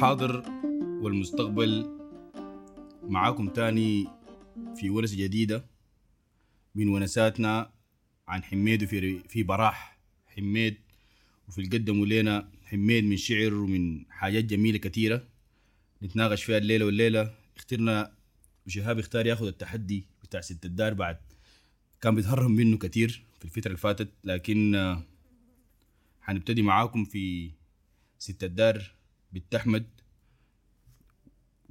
الحاضر والمستقبل معاكم تاني في ونس جديدة من ونساتنا عن حميد في في براح حميد وفي القدم لنا حميد من شعر ومن حاجات جميلة كثيرة. نتناقش فيها الليلة والليلة. اخترنا وشهاب اختار ياخذ التحدي بتاع ست الدار بعد. كان بيتهرب منه كثير في الفترة اللي فاتت لكن آه، حنبتدي معاكم في ست الدار. بنت احمد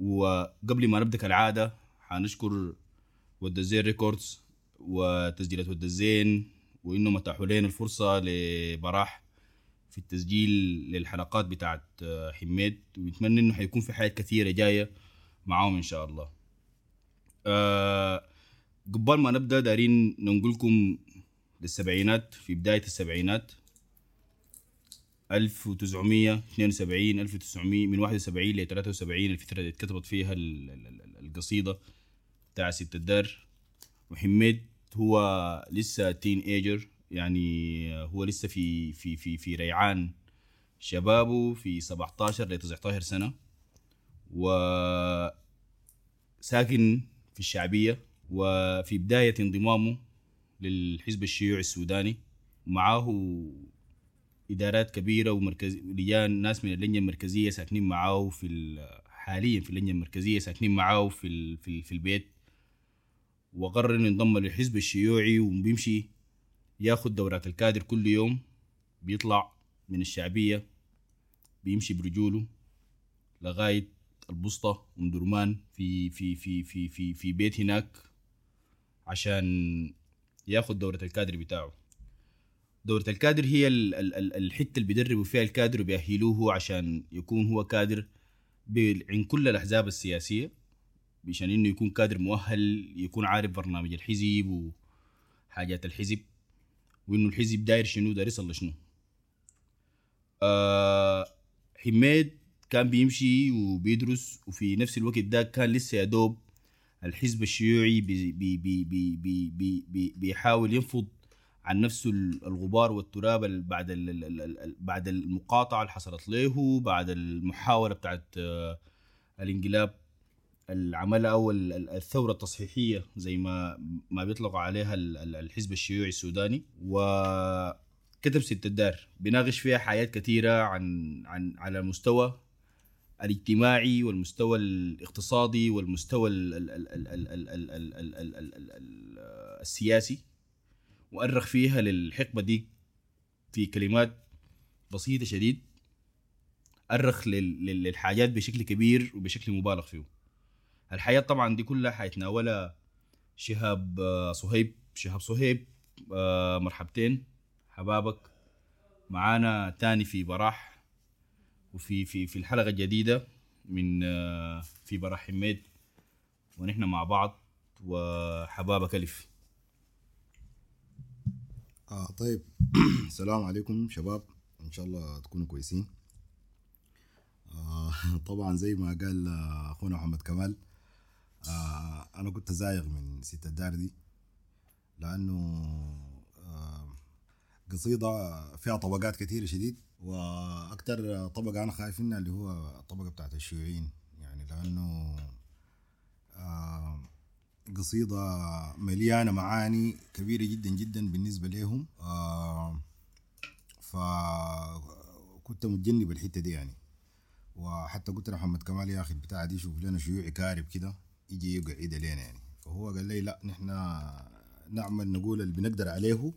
وقبل ما نبدأ كالعادة حنشكر ود الزين ريكوردز وتسجيلات ود الزين وإنهم اتاحوا لنا الفرصة لبراح في التسجيل للحلقات بتاعت آه، حميد. ونتمنى إنه حيكون في حاجات كثيرة جاية معاهم إن شاء الله. آه قبل ما نبدأ دارين ننقلكم للسبعينات في بداية السبعينات. 1972 1900 من 71 ل 73 الفترة اللي اتكتبت فيها ال- ال- ال- القصيدة بتاع ست الدار وحميد هو لسه تين ايجر يعني هو لسه في في في في ريعان شبابه في 17 ل 19 سنة. و ساكن في الشعبية وفي بداية انضمامه للحزب الشيوعي السوداني. ومعاه إدارات كبيرة ومركز لجان ناس من اللجنة المركزية ساكنين معاه في ال- حاليا في اللجنة المركزية ساكنين معاه في في, في البيت. وقرر انه ينضم للحزب الشيوعي وبيمشي ياخد دورات الكادر كل يوم. بيطلع من الشعبية بيمشي برجوله لغاية البسطة أم درمان في في في في في في بيت هناك عشان ياخد دورة الكادر بتاعه. دورة الكادر هي الحتة اللي بيدربوا فيها الكادر وبيأهلوه عشان يكون هو كادر عند كل الأحزاب السياسية عشان إنه يكون كادر مؤهل يكون عارف برنامج الحزب وحاجات الحزب وإنه الحزب داير شنو داير يصل لشنو آه حميد كان بيمشي وبيدرس وفي نفس الوقت ده كان لسه يا دوب الحزب الشيوعي بي بي بي بي بي بي بيحاول ينفض عن نفسه الغبار والتراب بعد بعد المقاطعه اللي حصلت له بعد المحاوله بتاعت الانقلاب اللي عملها أو الثوره التصحيحيه زي ما ما بيطلق عليها الحزب الشيوعي السوداني وكتب ست الدار بيناقش فيها حاجات كثيره عن عن على المستوى الاجتماعي والمستوى الاقتصادي والمستوى السياسي وأرخ فيها للحقبة دي في كلمات بسيطة شديد أرخ لل- لل- للحاجات بشكل كبير وبشكل مبالغ فيه. الحياة طبعا دي كلها حيتناولها شهاب آه، صهيب شهاب صهيب آه، مرحبتين حبابك. معانا تاني في براح وفي في في الحلقة الجديدة من آه، في براح حميد ونحن مع بعض وحبابك ألف. آه طيب. السلام عليكم شباب. إن شاء الله تكونوا كويسين. آه طبعا زي ما قال أخونا محمد كمال آه أنا كنت زايغ من ست الدار دي لأنه آه قصيدة فيها طبقات كثيرة شديد وأكتر طبقة أنا خايف منها اللي هو الطبقة بتاعت الشيوعيين يعني لأنه آه قصيدة مليانة معاني كبيرة جدا جدا بالنسبة لهم آه فكنت متجنب الحتة دي يعني. وحتى قلت لمحمد كمال يا أخي البتاعة دي شوف لنا شيوعي كارب كده يجي يقعد علينا يعني. فهو قال لي لا نحن نعمل نقول اللي بنقدر عليه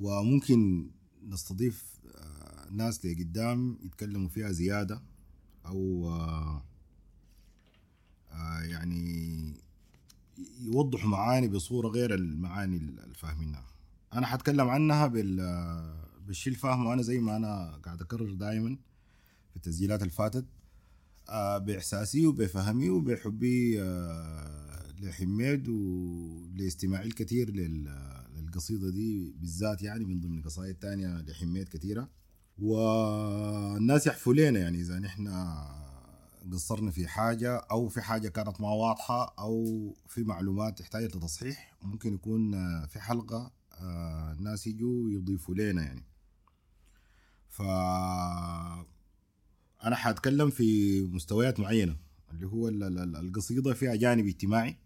وممكن نستضيف آه، ناس لقدام يتكلموا فيها زيادة أو آه، يعني يوضحوا معاني بصورة غير المعاني اللي فاهمينها أنا حتكلم عنها بال بالشيء اللي فاهمه أنا زي ما أنا قاعد أكرر دائما في التسجيلات اللي فاتت. آه، بإحساسي وبفهمي وبحبي آه، لحميد ولاستماعي الكثير لل- للقصيدة دي بالذات يعني من ضمن قصائد تانية لحميد كثيرة. والناس يحفوا لنا يعني إذا نحن قصرنا في حاجة أو في حاجة كانت ما واضحة أو في معلومات تحتاج لتصحيح ممكن يكون آه، في حلقة آه الناس يجوا يضيفوا لنا يعني. ف أنا حأتكلم في مستويات معينة اللي هو ال- ال- ال- القصيدة فيها جانب اجتماعي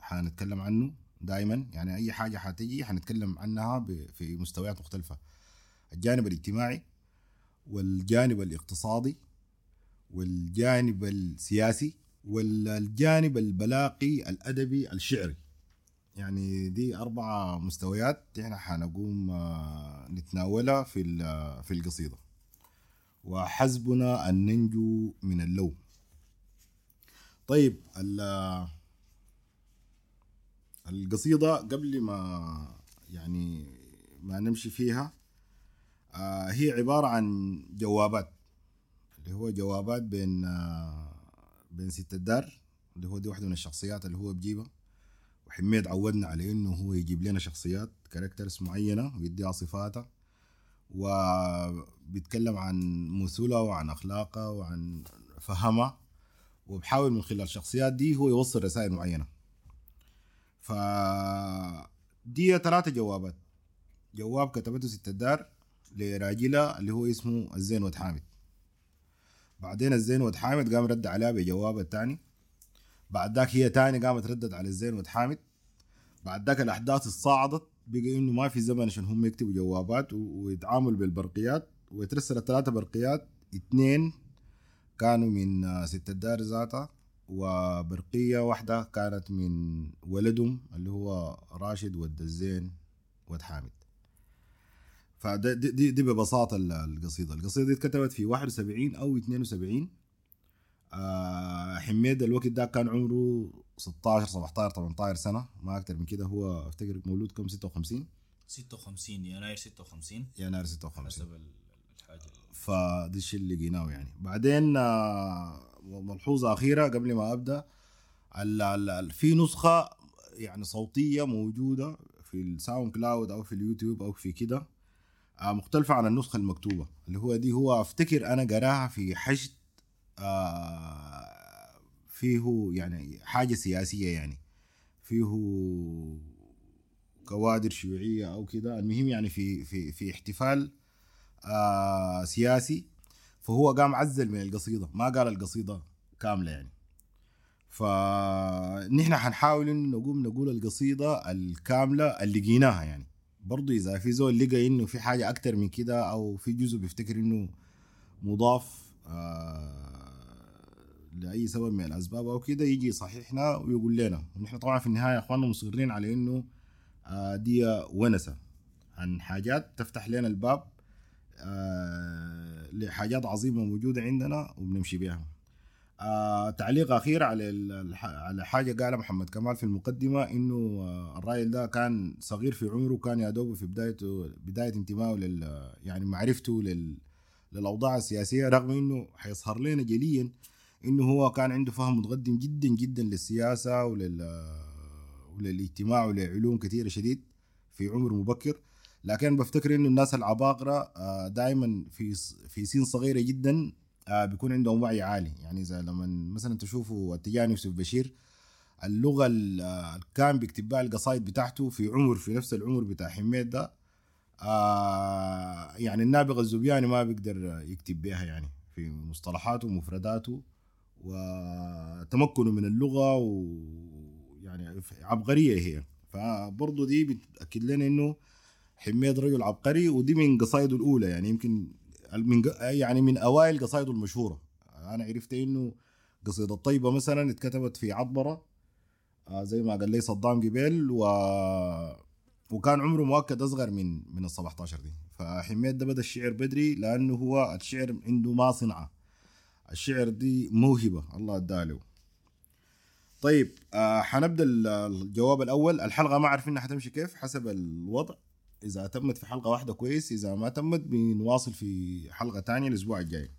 حنتكلم عنه دائما يعني أي حاجة حتجي حنتكلم عنها في مستويات مختلفة. الجانب الاجتماعي والجانب الاقتصادي والجانب السياسي والجانب البلاغي الأدبي الشعري. يعني دي أربع مستويات إحنا حنقوم آه، نتناولها في ال- في القصيدة. وحسبنا أن ننجو من اللوم. طيب ال- القصيدة قبل ما يعني ما نمشي فيها آه، هي عبارة عن جوابات. اللي هو جوابات بين آه، بين ست الدار اللي هو دي واحدة من الشخصيات اللي هو بجيبها. وحميد عودنا على إنه هو يجيب لنا شخصيات كاركترز معينة ويديها صفاتها. وبيتكلم عن مثولها وعن اخلاقها وعن فهمها وبحاول من خلال الشخصيات دي هو يوصل رسائل معينة. ف دي ثلاثة جوابات. جواب كتبته ست الدار لراجلها اللي هو اسمه الزين حامد بعدين الزين ود حامد قام رد عليها بجواب الثاني. بعد ذاك هي تاني قامت ردت على الزين ود حامد بعد ذاك الأحداث الصاعدت بقى إنه ما في زمن عشان هم يكتبوا جوابات ويتعاملوا بالبرقيات. ويترسل ثلاثة برقيات. اثنين كانوا من آه، ست الدار ذاتها. وبرقية واحدة كانت من ولدهم اللي هو راشد ود الزين ود حامد فدي دي, دي, دي ببساطة ال- القصيدة. القصيدة دي اتكتبت في 71 أو 72 آه حميد الوقت ده كان عمره 16 17 18 سنة ما أكتر من كده. هو أفتكر مولود كم 56 56 يناير 56 يناير 56 حسب ال- الحاجة فدي الشيء اللي لقيناه يعني. بعدين آه، ملحوظة أخيرة قبل ما أبدأ. ال- ال- ال- في نسخة يعني صوتية موجودة في ال SoundCloud أو في اليوتيوب أو في كده. مختلفة عن النسخة المكتوبة اللي هو دي هو أفتكر أنا قراها في حشد آه، فيه يعني حاجة سياسية يعني فيه كوادر شيوعية أو كده. المهم يعني في في في احتفال آه سياسي فهو قام عزل من القصيدة ما قال القصيدة كاملة يعني. فنحن حنحاول انه نقوم نقول القصيدة الكاملة اللي لقيناها يعني. برضو إذا في زول لقى إنه في حاجة أكتر من كده أو في جزء بيفتكر إنه مضاف آه لأي سبب من الأسباب أو كده يجي يصححنا ويقول لنا ونحن طبعا في النهاية يا إخواننا مصرين على إنه آه دي ونسة عن حاجات تفتح لنا الباب آه، لحاجات عظيمة موجودة عندنا وبنمشي بها. آه تعليق أخير على على حاجة قالها محمد كمال في المقدمة إنه آه الراجل ده كان صغير في عمره كان يا دوب في بدايته بداية انتمائه لل يعني معرفته لل للأوضاع السياسية رغم إنه حيظهر لنا جليا إنه هو كان عنده فهم متقدم جدا جدا للسياسة ولل وللاجتماع ولعلوم كثيرة شديد في عمر مبكر. لكن بفتكر إنه الناس العباقرة دائما في في سن صغيرة جدا آه، بيكون عندهم وعي عالي. يعني إذا لما مثلا تشوفوا التجاني يوسف بشير اللغة ال- اللي كان بيكتب بها القصايد بتاعته في عمر في نفس العمر بتاع حميد ده آه يعني النابغة الزبياني ما بيقدر يكتب بها يعني في مصطلحاته ومفرداته وتمكنه من اللغة ويعني عبقرية هي. فبرضه دي بتأكد لنا إنه حميد رجل عبقري ودي من قصايده الأولى. يعني يمكن من يعني من أوائل قصايده المشهورة. أنا عرفت إنه قصيدة الطيبه مثلا اتكتبت في عطبرة آه، زي ما قال لي صدام قبيل و وكان عمره مؤكد أصغر من من ال 17 دي. فحميد ده بدأ الشعر بدري لأنه هو الشعر عنده ما صنعه. الشعر دي موهبة الله أداها له. طيب آه حنبدأ ال- الجواب الأول. الحلقة ما عارفين حتمشي كيف حسب الوضع. إذا تمت في حلقة واحدة كويس إذا ما تمت بنواصل في حلقة تانية الأسبوع الجاي.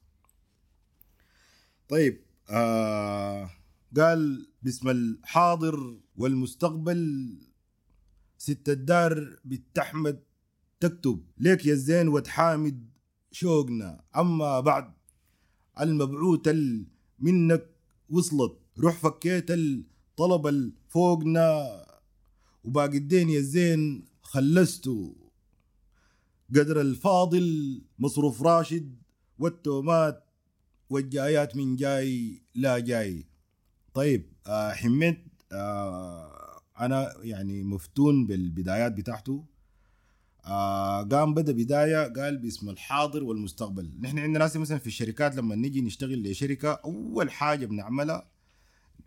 طيب آه قال باسم الحاضر والمستقبل ست الدار بالتحمد تكتب. ليك يا الزين وتحامد شوقنا. أما بعد المبعوث ال- منك وصلت. روح فكيت الطلب الفوقنا وباقي الدين يا الزين خلست قدر الفاضل مصروف راشد والتومات والجايات من جاي لا جاي. طيب آه حميد آه أنا يعني مفتون بالبدايات بتاعته. آه قام بدأ بداية قال باسم الحاضر والمستقبل. نحن عندنا ناس مثلا في الشركات لما نيجي نشتغل لشركة أول حاجة بنعملها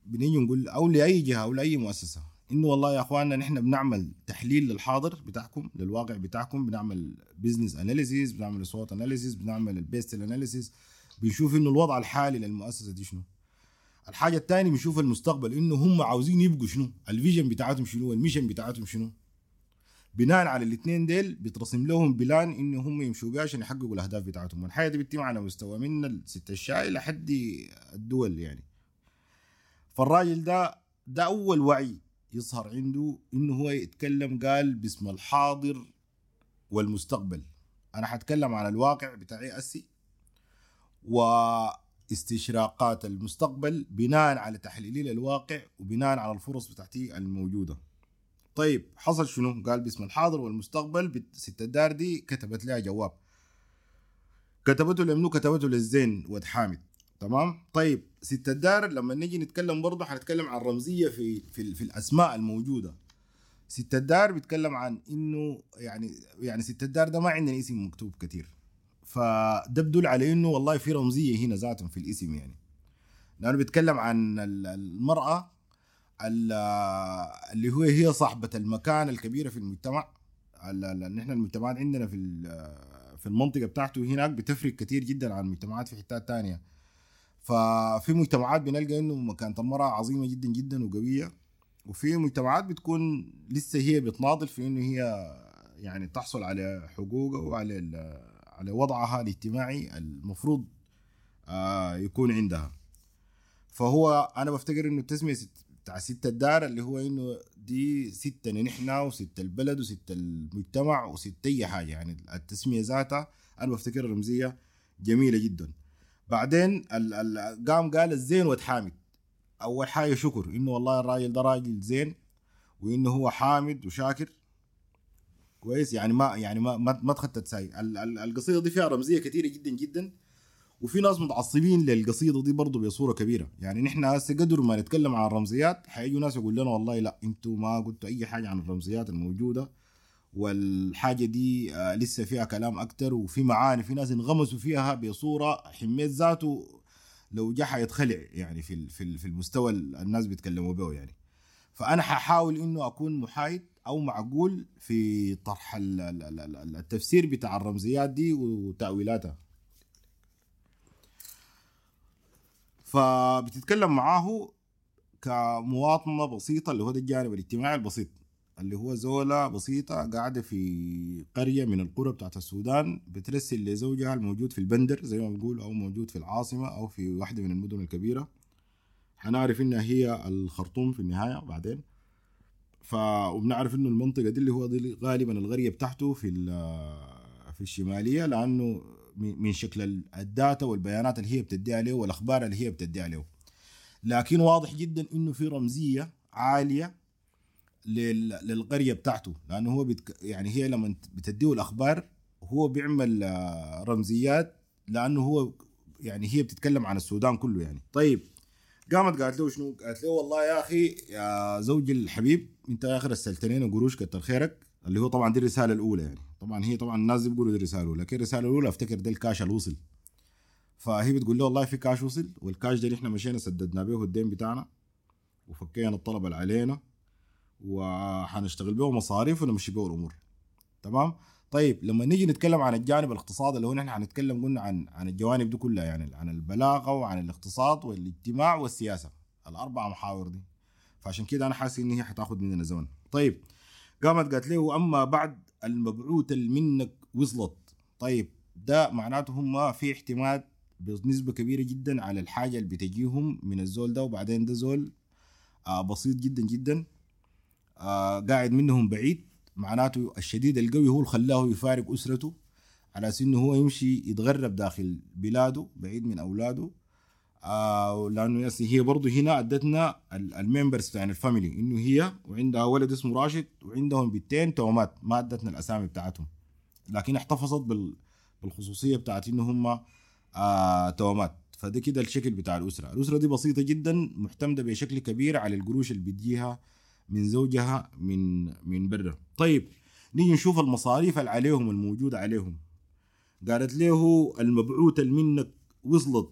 بنيجي نقول أو لأي جهة أو لأي مؤسسة. إنه والله يا أخواننا نحن بنعمل تحليل للحاضر بتاعكم للواقع بتاعكم بنعمل business analysis بنعمل SWOT analysis بنعمل ال PESTEL analysis بنشوف إنه الوضع الحالي للمؤسسة دي شنو. الحاجة الثانية بنشوف المستقبل إنه هم عاوزين يبقوا شنو ال vision بتاعتهم شنو ال mission بتاعتهم شنو. بناء على الاثنين ديل بيترسم لهم plan إنه هم يمشوا بها عشان يحققوا الأهداف بتاعتهم. والحاجة دي بتتم على مستوى من الست الشاي لحد الدول يعني. فالراجل ده ده أول وعي يظهر عنده إنه هو يتكلم قال باسم الحاضر والمستقبل. أنا حتكلم عن الواقع بتاعي أسي واستشراقات المستقبل بناء على تحليل الواقع وبناء على الفرص بتاعتي الموجودة. طيب حصل شنو؟ قال باسم الحاضر والمستقبل ست الدار دي كتبت لها جواب. كتبته لمنو؟ كتبته للزين ود حامد تمام؟ طيب ست الدار لما نيجي نتكلم برضه حنتكلم عن رمزية في في, في الأسماء الموجودة. ست الدار بيتكلم عن إنه يعني يعني ست الدار ده ما عندنا اسم مكتوب كثير فده بدل على إنه والله في رمزية هنا ذاتهم في الاسم يعني. لأنه بيتكلم عن ال- المرأة ال- اللي هو هي صاحبة المكانه الكبيرة في المجتمع. لأن إحنا المجتمعات عندنا في في المنطقة بتاعته هناك بتفرق كثير جدا عن المجتمعات في حتات تانية. ففي مجتمعات بنلقى إنه مكانه المراه عظيمة جدا جدا وقوية وفي مجتمعات بتكون لسه هي بتناضل في إنه هي يعني تحصل على حقوقها وعلى على وضعها الاجتماعي المفروض آه، يكون عندها. فهو أنا بفتكر إنه التسمية بتاع ست الدار اللي هو إنه دي ستنا نحن وست البلد وست المجتمع وست أي حاجة يعني التسمية ذاتها أنا بفتكر رمزية جميلة جدا. بعدين ال- ال- قام قال الزين ود حامد أول حاجة شكر إنه والله الراجل ده راجل زين وإنه هو حامد وشاكر. كويس؟ يعني ما يعني ما ما, ما تخطت ساي. ال- ال- القصيدة دي فيها رمزية كثيره جدا جدا وفي ناس متعصبين للقصيدة دي برضه بصورة كبيرة. يعني نحن هسه قدر ما نتكلم عن الرمزيات حيجوا ناس يقول لنا والله لا إنتوا ما قلتوا أي حاجة عن الرمزيات الموجودة. والحاجة دي آه، لسه فيها كلام أكتر وفي معاني في ناس انغمسوا فيها بصورة حميت ذاته لو جا حيتخلع يعني في في ال- في المستوى ال- الناس بيتكلموا به يعني. فأنا ححاول إنه أكون محايد أو معقول في طرح ال- ال- ال- ال- التفسير بتاع الرمزيات دي وتاويلاتها فبتتكلم معاه كمواطنة بسيطة اللي هو ده الجانب الاجتماعي البسيط. اللي هو زولة بسيطة قاعدة في قرية من القرى بتاعت السودان بترسل لزوجها الموجود في البندر زي ما بنقول أو موجود في العاصمة أو في واحدة من المدن الكبيرة. حنعرف إنها هي الخرطوم في النهاية بعدين. ف وبنعرف إنه المنطقة دي اللي هو دي غالبا القرية بتاعته في في الشمالية لأنه من شكل ال- الداتا والبيانات اللي هي بتديها له والأخبار اللي هي بتديها له لكن واضح جدا إنه في رمزية عالية للقرية بتاعته لأنه هو بتك... يعني هي لما بتديه الأخبار هو بيعمل آه، رمزيات لأنه هو يعني هي بتتكلم عن السودان كله يعني. طيب قامت قالت له شنو؟ قالت له والله يا أخي يا زوجي الحبيب أنت يا أخي رسلتني قروش كتر خيرك اللي هو طبعا دي الرسالة الأولى يعني. طبعا هي طبعا الناس بيقولوا دي الرسالة الأولى لكن الرسالة الأولى أفتكر ده الكاش اللي وصل. فهي بتقول له والله في كاش وصل والكاش ده نحن مشينا سددنا به الدين بتاعنا وفكينا الطلب اللي علينا وحنشتغل به مصاريف ونمشي به الأمور. تمام؟ طيب لما نيجي نتكلم عن الجانب الاقتصادي اللي هو نحن حنتكلم قلنا عن عن الجوانب دي كلها يعني عن البلاغة وعن الاقتصاد والاجتماع والسياسة الأربع محاور دي. فعشان كده أنا حاسس إن هي حتاخد مننا زمن. طيب قامت قالت له أما بعد المبعوث منك وصلت. طيب ده معناته هم في احتمال بنسبة كبيرة جدا على الحاجة اللي بتجيهم من الزول ده وبعدين ده زول آه بسيط جدا جدا. قاعد منهم بعيد. معناته الشديد القوي هو اللي خلاه يفارق أسرته على إنه هو يمشي يتغرب داخل بلاده بعيد من أولاده. آه لأنه هي برضه هنا أدتنا ال- الممبرز بتاع الفاميلي إنه هي وعندها ولد اسمه راشد وعندهم بنتين تومات ما أدتنا الأسامي بتاعتهم. لكن احتفظت بال بالخصوصية بتاعت إنه هم آه توأمات. فده كده الشكل بتاع الأسرة. الأسرة دي بسيطة جدا معتمده بشكل كبير على القروش اللي بتجيها من زوجها من من برا طيب نيجي نشوف المصاريف اللي عليهم الموجوده عليهم. قالت له المبعوث منك وصلت.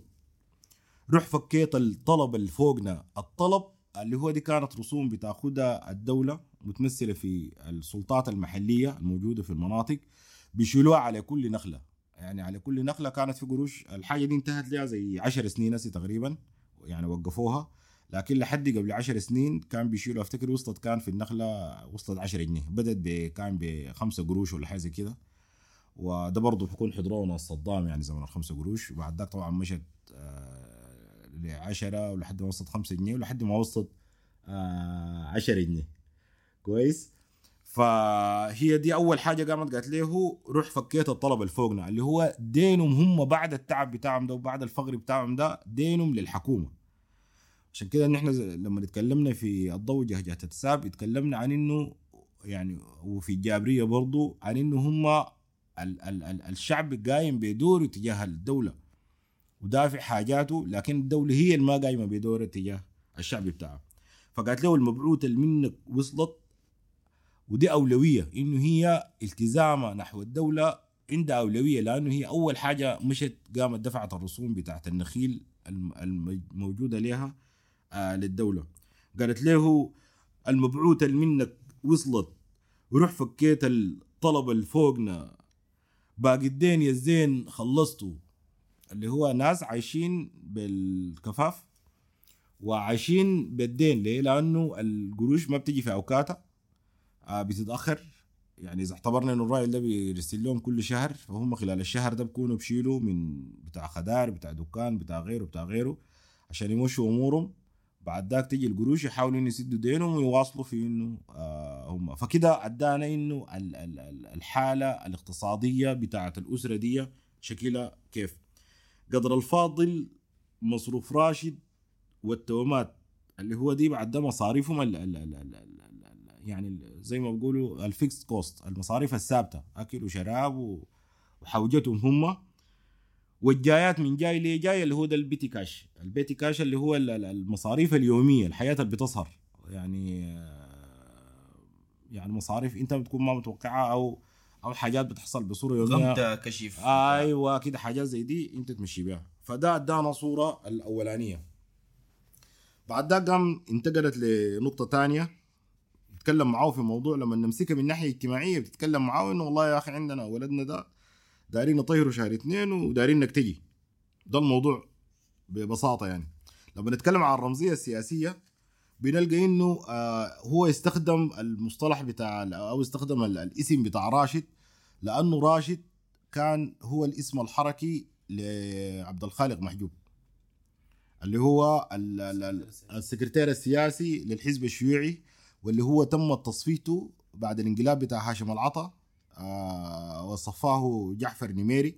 روح فكيت الطلب اللي فوقنا. الطلب اللي هو دي كانت رسوم بتاخدها الدولة متمثلة في السلطات المحلية الموجودة في المناطق بيشيلوها على كل نخلة. يعني على كل نخلة كانت في قروش. الحاجة دي انتهت لها زي عشر سنين هسه تقريبا. يعني وقفوها. لكن لحد قبل عشر سنين كان بيشيلوا أفتكر وصلت كان في النخلة وصلت 10 جنيه بدت ب- كان بخمسة قروش ولا حاجة زي كده. وده برضه بيكون حضرونا صدام يعني زمن الخمسة قروش. وبعد ذاك طبعا مشت ل 10 ولحد ما وصلت 5 جنيه ولحد ما وصلت 10 جنيه. كويس؟ فهي دي أول حاجة قامت قالت له روح فكيت الطلب اللي فوقنا اللي هو دينهم هم بعد التعب بتاعهم ده وبعد الفقر بتاعهم ده دينهم للحكومة. عشان كده نحن لما اتكلمنا في الضوء جهجهة الساب اتكلمنا عن إنه يعني وفي الجابرية برضو عن إنه هم ال ال ال الشعب قايم بدوره تجاه الدولة. ودافع حاجاته لكن الدولة هي اللي ما قايمة بدورها تجاه الشعب بتاعها فقالت له المبعوث اللي منك وصلت ودي أولوية إنه هي التزامها نحو الدولة عندها أولوية لأنه هي أول حاجة مشت قامت دفعت الرسوم بتاعت النخيل الم- الم- الموجودة لها. للدولة. قالت له المبعوث اللي منك وصلت وروح فكيت الطلب اللي فوقنا. باقي الدين يا الزين خلصته اللي هو ناس عايشين بالكفاف وعايشين بالدين ليه؟ لأنه القروش ما بتجي في أوقاتها. آه بتتاخر يعني إذا اعتبرنا إنه الراجل ده بيرسل لهم كل شهر فهم خلال الشهر ده بكونوا بشيلوا من بتاع خدار بتاع دكان بتاع غيره بتاع غيره عشان يمشوا أمورهم. بعد ذاك تجي القروش يحاولوا إنه يسدوا دينهم ويواصلوا في إنه آه هم. فكده ادانا إنه ال- ال- ال- الحالة الاقتصادية بتاعت الأسرة دي شكلها كيف؟ قدر الفاضل مصروف راشد والتومات اللي هو دي بعد ده مصاريفهم ال ال ال ال ال ال يعني زي ما بيقولوا ال fixed cost المصاريف الثابتة أكل وشراب وحوجتهم هم. والجايات من جاي ليه جاي اللي هو ده البيتي كاش. البيتي كاش اللي هو ال- ال- المصاريف اليومية الحياة اللي بتظهر يعني آه، يعني مصاريف انت بتكون ما متوقعها أو أو حاجات بتحصل بصورة يومية. غمتة كشف. أيوه كده حاجات زي دي انت تمشي بيها. فده ادانا صورة الأولانية. بعد ده قام انتقلت لنقطة تانية. تتكلم معاه في موضوع لما نمسكها من ناحية اجتماعية بتتكلم معاه إنه والله يا أخي عندنا ولدنا ده دايرين نطيره شهر اثنين ودايرين إنك تجي. ده الموضوع ببساطة يعني. لما نتكلم عن الرمزية السياسية بنلقى إنه آه هو يستخدم المصطلح بتاع أو يستخدم ال- الاسم بتاع راشد لأنه راشد كان هو الاسم الحركي لعبد الخالق محجوب اللي هو ال- ال- ال- السكرتير السياسي للحزب الشيوعي واللي هو تم تصفيته بعد الانقلاب بتاع هاشم العطا. وصفاه جعفر نميري.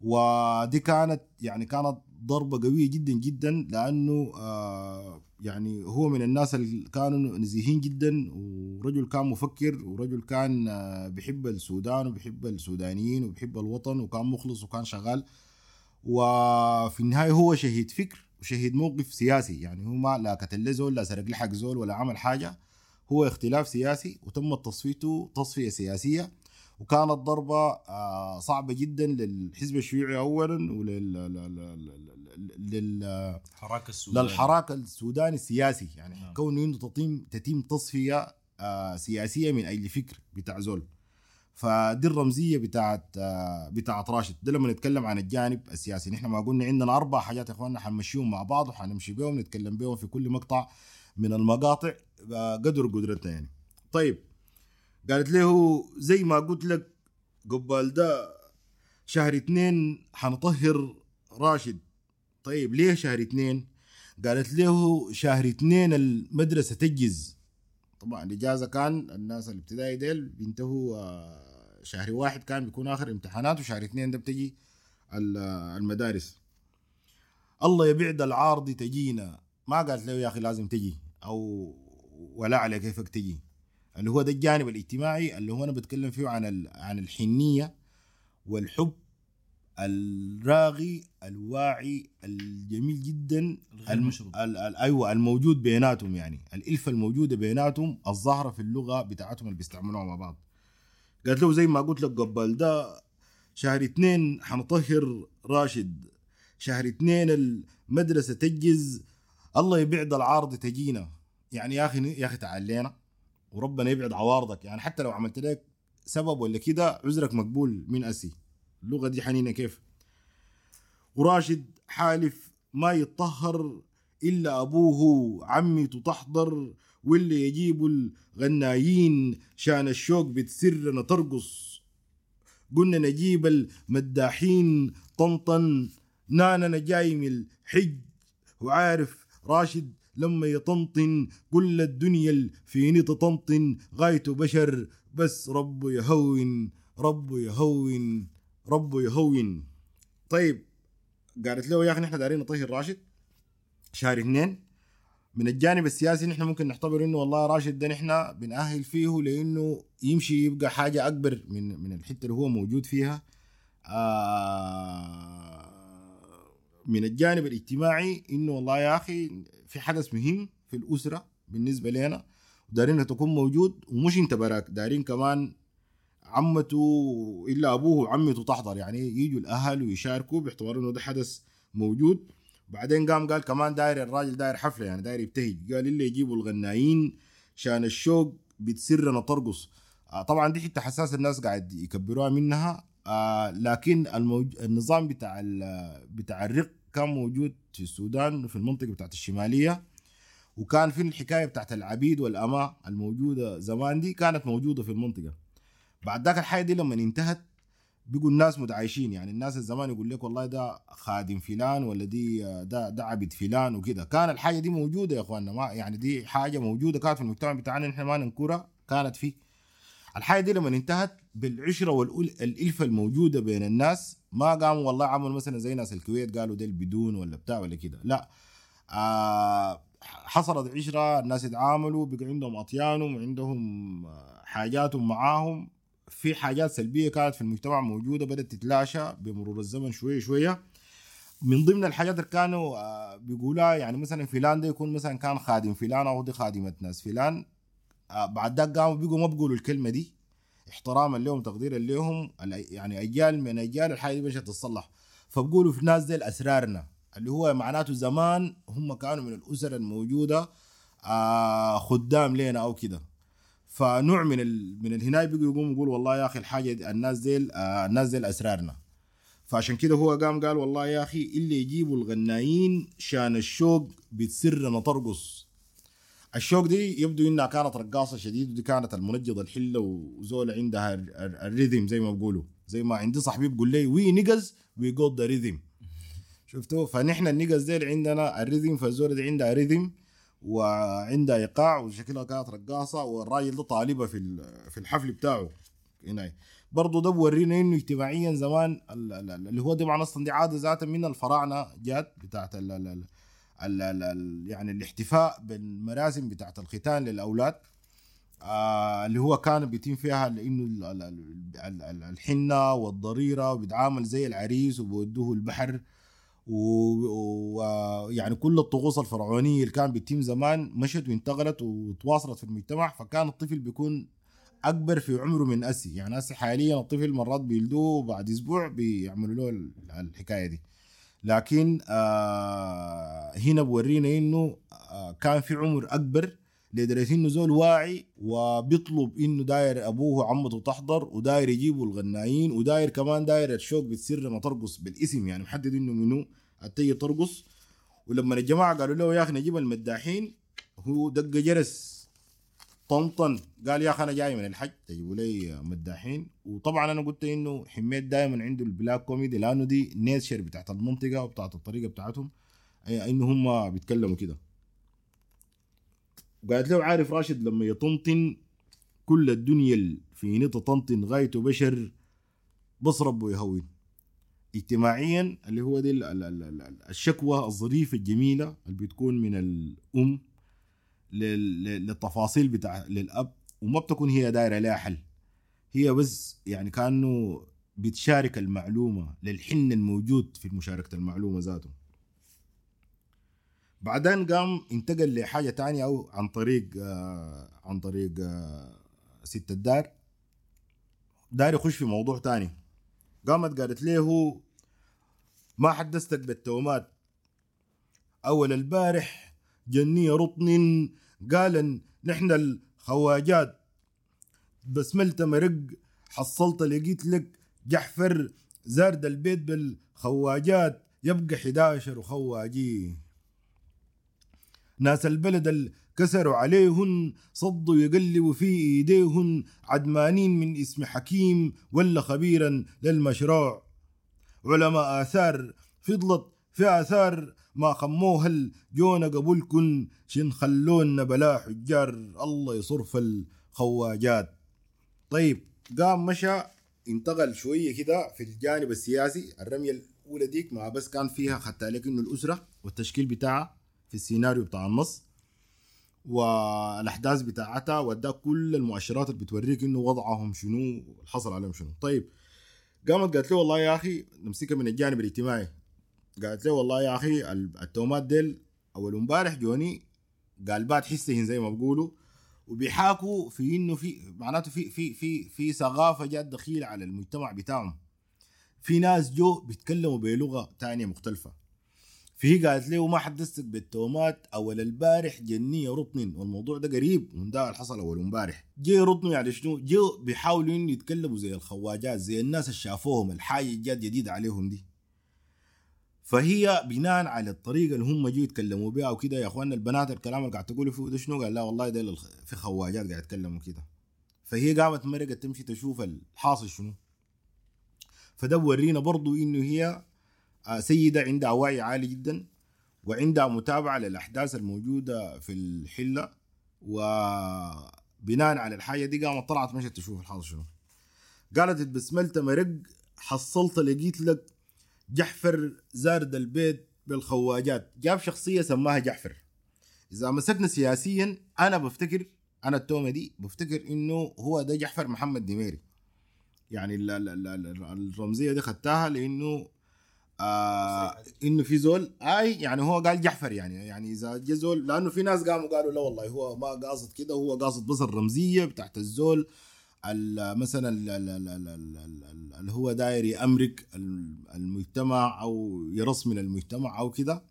ودي كانت يعني كانت ضربة قوية جدا جدا لأنه آه يعني هو من الناس اللي كانوا نزيهين جدا ورجل كان مفكر ورجل كان آه بيحب السودان وبيحب السودانيين وبيحب الوطن وكان مخلص وكان شغال. وفي النهاية هو شهيد فكر وشهيد موقف سياسي. يعني هو ما لا قتل زول لا سرق له حق زول ولا عمل حاجة. هو اختلاف سياسي وتم تصفيته تصفية سياسية وكانت ضربة آه، صعبة جدا للحزب الشيوعي أولا ولل للحراك السوداني السياسي يعني نعم. كونه إنه تتم تتم تصفية آه سياسية من أجل فكر بتاع زول. فدي الرمزية بتاعت آه بتاعت راشد. ده لما نتكلم عن الجانب السياسي. نحن ما قلنا عندنا أربع حاجات يا إخواننا حنمشيهم مع بعض وحنمشي بيهم نتكلم بيهم في كل مقطع. من المقاطع قدر قدرتنا يعني طيب قالت له زي ما قلت لك قبل ده شهر اتنين حنطهر راشد. طيب ليه شهر اتنين قالت له شهر اتنين المدرسة تجز طبعا الإجازة كان الناس الابتدائي ديل بينتهوا آه، شهر واحد كان بيكون آخر امتحانات وشهر اتنين ده بتجي ال- المدارس. الله يبعد العارض تجينا. ما قالت له يا أخي لازم تجي. أو ولا على كيفك تجي. اللي هو ده الجانب الاجتماعي اللي هو أنا بتكلم فيه عن عن الحنية والحب الراغي الواعي الجميل جدا الغير الم... مشروط. ال... ال... أيوه الموجود بيناتهم يعني. الإلفة الموجودة بيناتهم الظاهرة في اللغة بتاعتهم اللي بيستعملوها مع بعض. قالت له زي ما قلت لك قبل ده شهر اثنين حنطهر راشد. شهر اثنين المدرسة تجز الله يبعد العارض تجينا. يعني يا أخي يا أخي تعالينا وربنا يبعد عوارضك. يعني حتى لو عملت لك سبب ولا كده عذرك مقبول من أسي. اللغة دي حنينة كيف؟ وراشد حالف ما يتطهر إلا أبوه عمته تحضر واللي يجيبوا الغنايين شان الشوق بتسرنا ترقص قلنا نجيب المداحين طنطن نانا جاي من الحج. وعارف راشد لما يطنطن كل الدنيا فيني تطنطن غايته بشر بس ربه يهون ربه يهون ربه يهون. طيب قالت له يا أخي نحن دارين نطهر راشد شهر اثنين. من الجانب السياسي نحن ممكن نعتبر إنه والله راشد ده نحن بنأهل فيه لإنه يمشي يبقى حاجة أكبر من من الحتة اللي هو موجود فيها. آه من الجانب الاجتماعي إنه والله يا أخي في حدث مهم في الأسرة بالنسبة لنا ودارين تكون موجود ومش أنت براك دارين كمان عمته إلا أبوه وعمته تحضر يعني يجوا الأهل ويشاركوا باعتبار إنه ده حدث موجود. بعدين قام قال كمان داير الراجل داير حفلة يعني داير يبتهج قال اللي يجيبوا الغنايين شان الشوق بتسرنا ترقص. آه طبعا دي حتة حساسه الناس قاعد يكبروها منها آه لكن الموج... النظام بتاع ال... بتاع الرق كان موجود في السودان في المنطقة بتاعت الشمالية وكان في الحكاية بتاعت العبيد والاماء الموجودة زمان دي كانت موجودة في المنطقة. بعد ذاك الحاجة دي لما انتهت بيقوا الناس متعايشين يعني الناس الزمان يقول لك والله ده خادم فلان ولا دي ده ده عبد فلان وكده. كان الحاجة دي موجودة يا إخواننا ما يعني دي حاجة موجودة كانت في المجتمع بتاعنا نحن ما ننكرها كانت فيه الحاجة دي لما انتهت بالعشرة والالفه الموجودة بين الناس ما قاموا والله عملوا مثلا زي ناس الكويت قالوا ده بدون ولا بتاع ولا كده. لا. آه حصلت عشرة الناس يتعاملوا بقى عندهم أطيانهم وعندهم آه، حاجاتهم معاهم. في حاجات سلبية كانت في المجتمع موجودة بدأت تتلاشى بمرور الزمن شوية شوية. من ضمن الحاجات اللي كانوا آه، بيقولها يعني مثلا فلان ده يكون مثلا كان خادم فلان أو دي خادمة ناس. فلان بعد ذاك قاموا بيقوا ما بيقولوا الكلمة دي. احتراما لهم تقديرا لهم يعني أجيال من أجيال الحاجة دي مش تتصلح فبقولوا في الناس دي أسرارنا اللي هو معناته زمان هم كانوا من الأسر الموجودة آه خدام لنا أو كده. فنوع من ال... من الهناي بيجوا يقوموا يقول والله يا أخي الحاجة دي الناس ديل آه الناس ديل أسرارنا. فعشان كده هو قام قال والله يا أخي اللي يجيبوا الغنايين شان الشوق بتسرنا ترقص الشوق دي يبدو إنها كانت رقاصة شديد ودي كانت المنجضة الحلة وزول عندها ال- ال- ال rhythm زي ما بقولوا زي ما عندي صاحبي بيقول لي we niggas we got the rhythm شفتوا؟ فنحن ال niggas ديل عندنا ال rhythm فالزول دي عندها rhythm وعندها إيقاع وشكلها كانت رقاصة والراجل ده طالبه في في الحفل بتاعه. هنا. برضه ده بورينا إنه اجتماعيا زمان ال- ال- ال- اللي هو طبعا أصلا دي عادة ذاتها من الفراعنة جات بتاعت ال ال يعني الاحتفاء بالمراسم بتاعت الختان للأولاد آه اللي هو كان بيتم فيها لأنه ال- ال- ال- ال- ال- الحنة والضريرة وبيتعامل زي العريس وبودوه البحر ويعني كل الطقوس الفرعونية اللي كان بيتم زمان مشت وانتقلت وتواصلت في المجتمع فكان الطفل بيكون أكبر في عمره من أسي. يعني أسي حاليا الطفل مرات بيلدوه بعد أسبوع بيعملوا له ال- الحكاية دي. لكن آه هنا بورينا إنه آه كان في عمر أكبر لدرجة إنه زول واعي وبيطلب إنه داير أبوه وعمته تحضر وداير يجيبوا الغنايين وداير كمان داير الشوق بتسر ما ترقص بالاسم يعني محدد إنه منو التي ترقص. ولما الجماعة قالوا له يا أخي نجيب المداحين هو دق جرس طنطن. قال يا أخي أنا جاي من الحج. تجيبوا لي مداحين وطبعا أنا قلت إنه حميد دائما عنده ال black comedy لأنه دي nature بتاعت المنطقة وبتاعت الطريقة بتاعتهم أي- إنه هم بيتكلموا كده. وقالت له عارف راشد لما يطنطن كل الدنيا ال- في نطة طنطن غايته بشر بس ربه يهون. اجتماعيا اللي هو دي ال- ال- ال- ال- الشكوى الظريفة الجميلة اللي بتكون من لل- للتفاصيل بتاع للأب وما بتكون هي دايرة لها حل. هي بس يعني كأنه بتشارك المعلومة للحن الموجود في مشاركة المعلومة ذاته. بعدين قام انتقل لحاجة تانية أو عن طريق آه عن طريق آه ست الدار. دار يخش في موضوع تاني. قامت قالت له ما حدثتك بالتومات. أول البارح جنية رطن قال نحن الخواجات. بسملت مرق حصلت لقيت لك. جحفر زارد البيت بالخواجات. يبقى 11 وخواجيه ناس البلد ال- كسروا عليهن صدوا يقلبوا في إيديهن. عدمانين من اسم حكيم ولا خبيرا للمشروع. علماء آثار فضلت في آثار ما خموها الجونة قبلكن شن خلونا بلا حجار الله يصرف الخواجات. طيب قام مشى انتقل شوية كده في الجانب السياسي. الرمية الأولى ديك ما بس كان فيها خدت لك إنه الأسرة والتشكيل بتاعها في السيناريو بتاع النص والأحداث بتاعتها واداك كل المؤشرات اللي بتوريك إنه وضعهم شنو حصل عليهم شنو. طيب قامت قالت له والله يا أخي نمسكها من الجانب الاجتماعي. قالت له والله يا أخي التومات ديل أول امبارح جوني قالبات حسهن زي ما بقولوا وبيحاكوا في إنه في معناته في في في في ثقافة جات دخيله على المجتمع بتاعهم. في ناس جو بيتكلموا بلغة تانية مختلفة. فهي قالت له ما حدثتك بالتومات أول البارح جنية رطن والموضوع ده قريب من ده اللي حصل أول امبارح. جي رطن يعني شنو؟ جو بيحاولوا يتكلموا زي الخواجات زي الناس اللي شافوهم الحاجة جات جديد عليهم دي. فهي بناء على الطريقة اللي هم جو يتكلموا بها وكده. يا اخواننا البنات الكلام اللي قاعد تقولوا فيه ده شنو؟ قال لا والله ده في خواجات قاعد يتكلموا كده. فهي قامت مرقت تمشي تشوف الحاصل شنو. فده بورينا برضو إنه هي آه، سيدة عندها وعي عالي جدا وعندها متابعة للأحداث الموجودة في الحلة وبناء على الحاجة دي قامت طلعت مشت تشوف الحاصل شنو. قالت اتبسملت مرق حصلت لقيت لك جحفر زارد البيت بالخواجات. جاب شخصية سماها جحفر. إذا مسكنا سياسيا أنا بفتكر أنا التومة دي بفتكر إنه هو ده جحفر محمد دميري يعني ال- ال- ال- ال- الرمزية دي خدتها لإنه آه إنه في زول آي يعني هو قال جحفر يعني. يعني إذا جا زول لأنه في ناس قاموا قالوا لا والله هو ما قاصد كده هو قاصد بس الرمزية بتاعت الزول. ال- مثلا ال- ال- ال- ال- ال- ال- ال- اللي هو داير يأمرك ال- المجتمع أو يرص من المجتمع أو كده.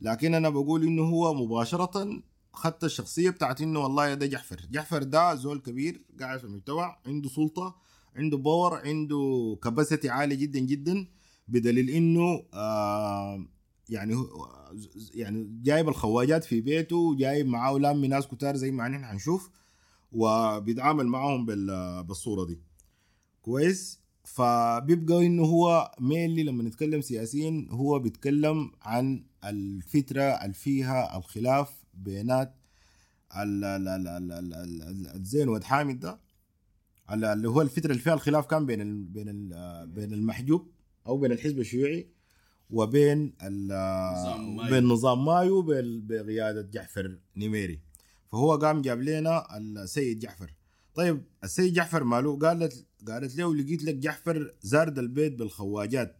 لكن أنا بقول إنه هو مباشرة خدت الشخصية بتاعت إنه والله ده جحفر جحفر ده زول كبير قاعد في المجتمع عنده سلطة عنده power عنده capacity عالي جدا جدا بدليل إنه آه يعني هو يعني جايب الخواجات في بيته وجايب معاه لام ناس كتار زي ما نحن حنشوف. وبيتعامل معاهم بال- بالصورة دي. كويس؟ فبيبقى إنه هو mainly لما نتكلم سياسيا هو بيتكلم عن الفترة اللي فيها الخلاف بينات ال- ال- ال- ال- ال- ال- الزين واد حامد ده اللي هو الفترة اللي فيها الخلاف كان بين ال بين ال بين المحجوب أو بين الحزب الشيوعي وبين ال-. بين نظام مايو بقيادة جعفر نميري. فهو قام جاب لنا السيد جعفر. طيب السيد جعفر ماله قالت قالت له لقيت لك جعفر زارد البيت بالخواجات.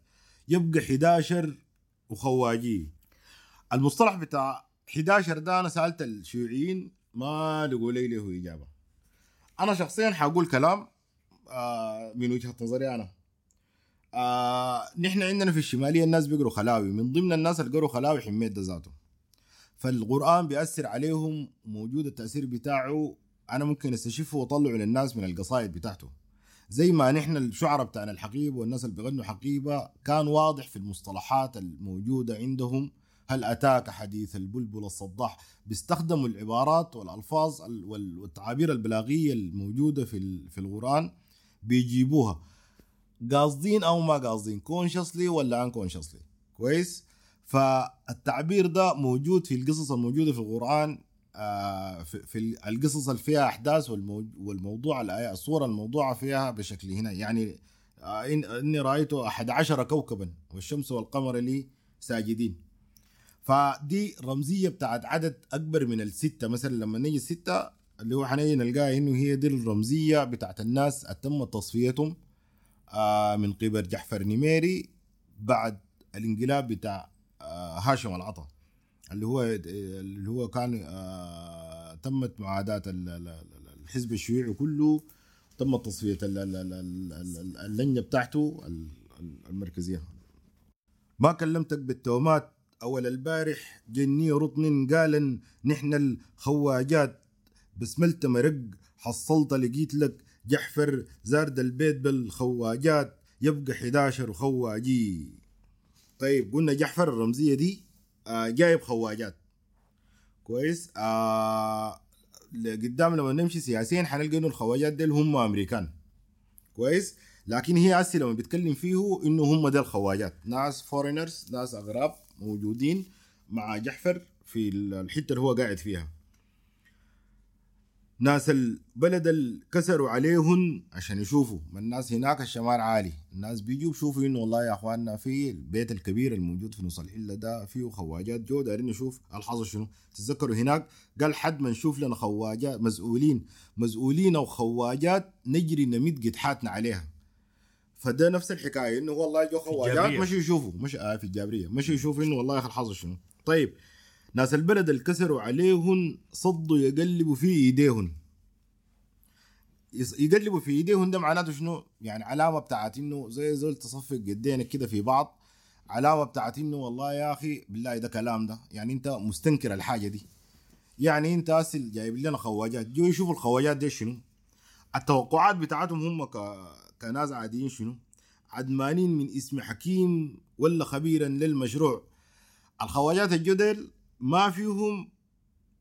يبقى 11 وخواجيه. المصطلح بتاع 11 ده أنا سألت الشيوعيين ما لقوا لي له إجابة. أنا شخصيا حقول كلام آه من وجهة نظري أنا. آه نحن عندنا في الشمالية الناس بيقروا خلاوي. من ضمن الناس اللي قروا خلاوي حميد ذاته. فالقرآن بيأثر عليهم موجود التأثير بتاعه. أنا ممكن أستشفه وأطلعه للناس من القصائد بتاعته. زي ما نحن الشعراء بتاعنا الحقيبة والناس اللي بيغنوا حقيبة كان واضح في المصطلحات الموجودة عندهم. هل أتاك حديث البلبل الصداح بيستخدموا العبارات والألفاظ ال- وال- والتعابير البلاغية الموجودة في في القرآن بيجيبوها. قاصدين أو ما قاصدين؟ كونشسلي ولا ان كونشسلي كويس؟ فالتعبير ده موجود في القصص الموجودة في القرآن آه، في, القصص اللي فيها أحداث والمو- والموضوع الصورة الموضوعة فيها بشكل هنا. يعني آه إني رايت أحد عشر كوكبا والشمس والقمر لي ساجدين. فدي رمزية بتاعت عدد أكبر من الستة. مثلا لما نيجي الستة اللي هو حنيجي نلقاها إنه هي دي الرمزية بتاعت الناس تم تصفيتهم آه من قبل جعفر نميري بعد الانقلاب بتاع هاشم العطا اللي هو اللي هو كان آه تمت معاداة ال- ال- ال- الحزب الشيوعي كله تم تصفية ال- ال- ال- ال- ال- اللجنة بتاعته ال- ال- المركزية. ما كلمتك بالتومات أول البارح جني رطن قال نحن الخواجات بسملت مرق حصلت لقيت لك جحفر زارد البيت بالخواجات يبقى 11 خواجي. طيب قلنا جحفر الرمزية دي آه جايب خواجات. كويس. آه قدام لما نمشي سياسيا حنلقى إنه الخواجات ديل هم أمريكان. كويس. لكن هي هسه لما بيتكلم فيه إنه هم ديل الخواجات ناس foreigners ناس أغراب موجودين مع جحفر في الحتة اللي هو قاعد فيها. ناس البلد اللي كسروا عليهم عشان يشوفوا. ما الناس هناك الشمال عالي. الناس بيجوا بيشوفوا إنه والله يا أخواننا في البيت الكبير الموجود في نص الحله ده فيه خواجات جو دايرين نشوف الحظ شنو. تتذكروا هناك قال حد ما نشوف لنا خواجات مسؤولين. مسؤولين أو خواجات نجري نمد قدحاتنا عليها. فده نفس الحكاية إنه والله جو خواجات. مشي يشوفوا. مش آه في الجابرية. مشي يشوفوا إنه والله يا أخي الحظ شنو. طيب ناس البلد اللي كسروا عليهم صدوا يقلبوا في ايديهم يص- يقلبوا في ايديهم ده معناته شنو؟ يعني علامة بتاعت إنه زي زول تصفق يدينك كده في بعض علامة بتاعت إنه والله يا أخي بالله ده كلام ده يعني أنت مستنكر الحاجة دي يعني أنت اسل جايب لنا خواجات جو يشوفوا الخواجات دي شنو؟ التوقعات بتاعتهم هم ك... كناس عاديين شنو؟ عدمانين من اسم حكيم ولا خبيرا للمشروع الخواجات الجدل ما فيهم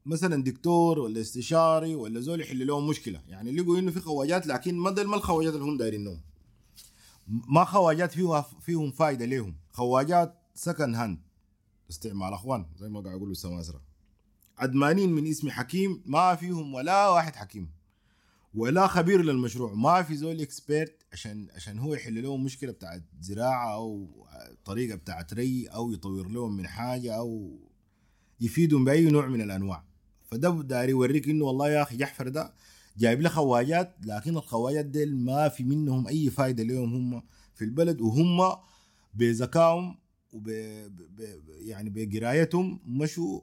مثلا دكتور ولا استشاري ولا زول يحل لهم مشكلة. يعني لقوا إنه في خواجات لكن ما ما الخواجات اللي هم دايرينهم ما خواجات فيها فيهم فايدة لهم خواجات second hand استعمال أخوان زي ما قاعد يقولوا السماسره عدمانين من اسم حكيم ما فيهم ولا واحد حكيم. ولا خبير للمشروع. ما في زول expert عشان عشان هو يحل لهم مشكلة بتاعت زراعة أو طريقة بتاعت ري أو يطور لهم من حاجة أو يفيدهم بأي نوع من الأنواع. فده داري يوريك إنه والله يا أخي جحفر ده جايب له خواجات لكن الخواجات ديل ما في منهم أي فايدة لهم هم في البلد وهم بذكائهم وب يعني بقرايتهم مشوا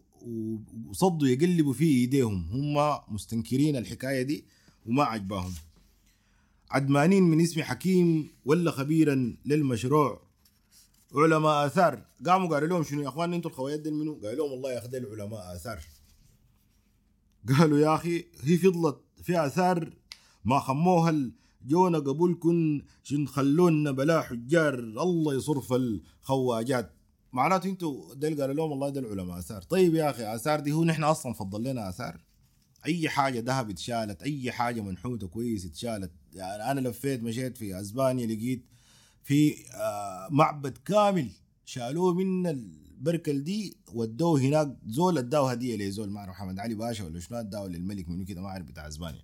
وصدوا يقلبوا في إيديهم. هم مستنكرين الحكاية دي وما عجباهم. عدمانين من اسم حكيم ولا خبيرا للمشروع علماء آثار. قاموا قالوا لهم شنو يا اخوان أنتوا الخوايات دي منو؟ قالوا لهم والله يا أخي ديل علماء آثار. قالوا يا أخي هي فضلت في آثار ما خموها جونا قبولكن شن خلونا بلا حجار. الله يصرف الخواجات. معناته أنتوا ديل قالوا لهم والله ديل علماء آثار. طيب يا أخي آثار دي هو نحن أصلا فضل لنا آثار. أي حاجة ذهب اتشالت أي حاجة منحوتة كويس اتشالت. يعني أنا لفيت مشيت في أسبانيا لقيت في آه، معبد كامل شالوه من البركل دي ودوه هناك. زول اداه هدية لزول ما أعرف. محمد علي باشا ولا شنو اداه للملك منو كده؟ ما أعرف بتاع أسبانيا.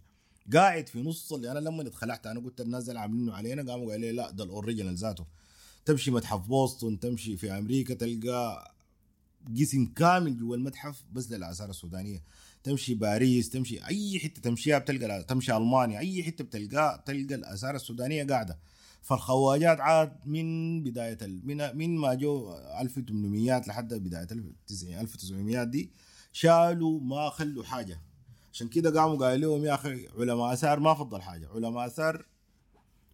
قاعد في نص اللي أنا لما اتخلعت أنا قلت الناس دي عاملينه علينا. قاموا قالوا لي لا ده الأوريجينال ذاته. تمشي متحف بوسطن تمشي في أمريكا تلقى قسم كامل جوا المتحف بس للآثار السودانية. تمشي باريس تمشي أي حتة تمشيها بتلقى تمشي ألمانيا أي حتة بتلقى تلقى الآثار السودانية قاعدة. فالخواجات عاد من بداية. من من ما جو 1800 لحد بداية 1900 دي شالوا ما خلوا حاجة. عشان كده قاموا قالوا لهم يا أخي علماء آثار ما فضل حاجة. علماء آثار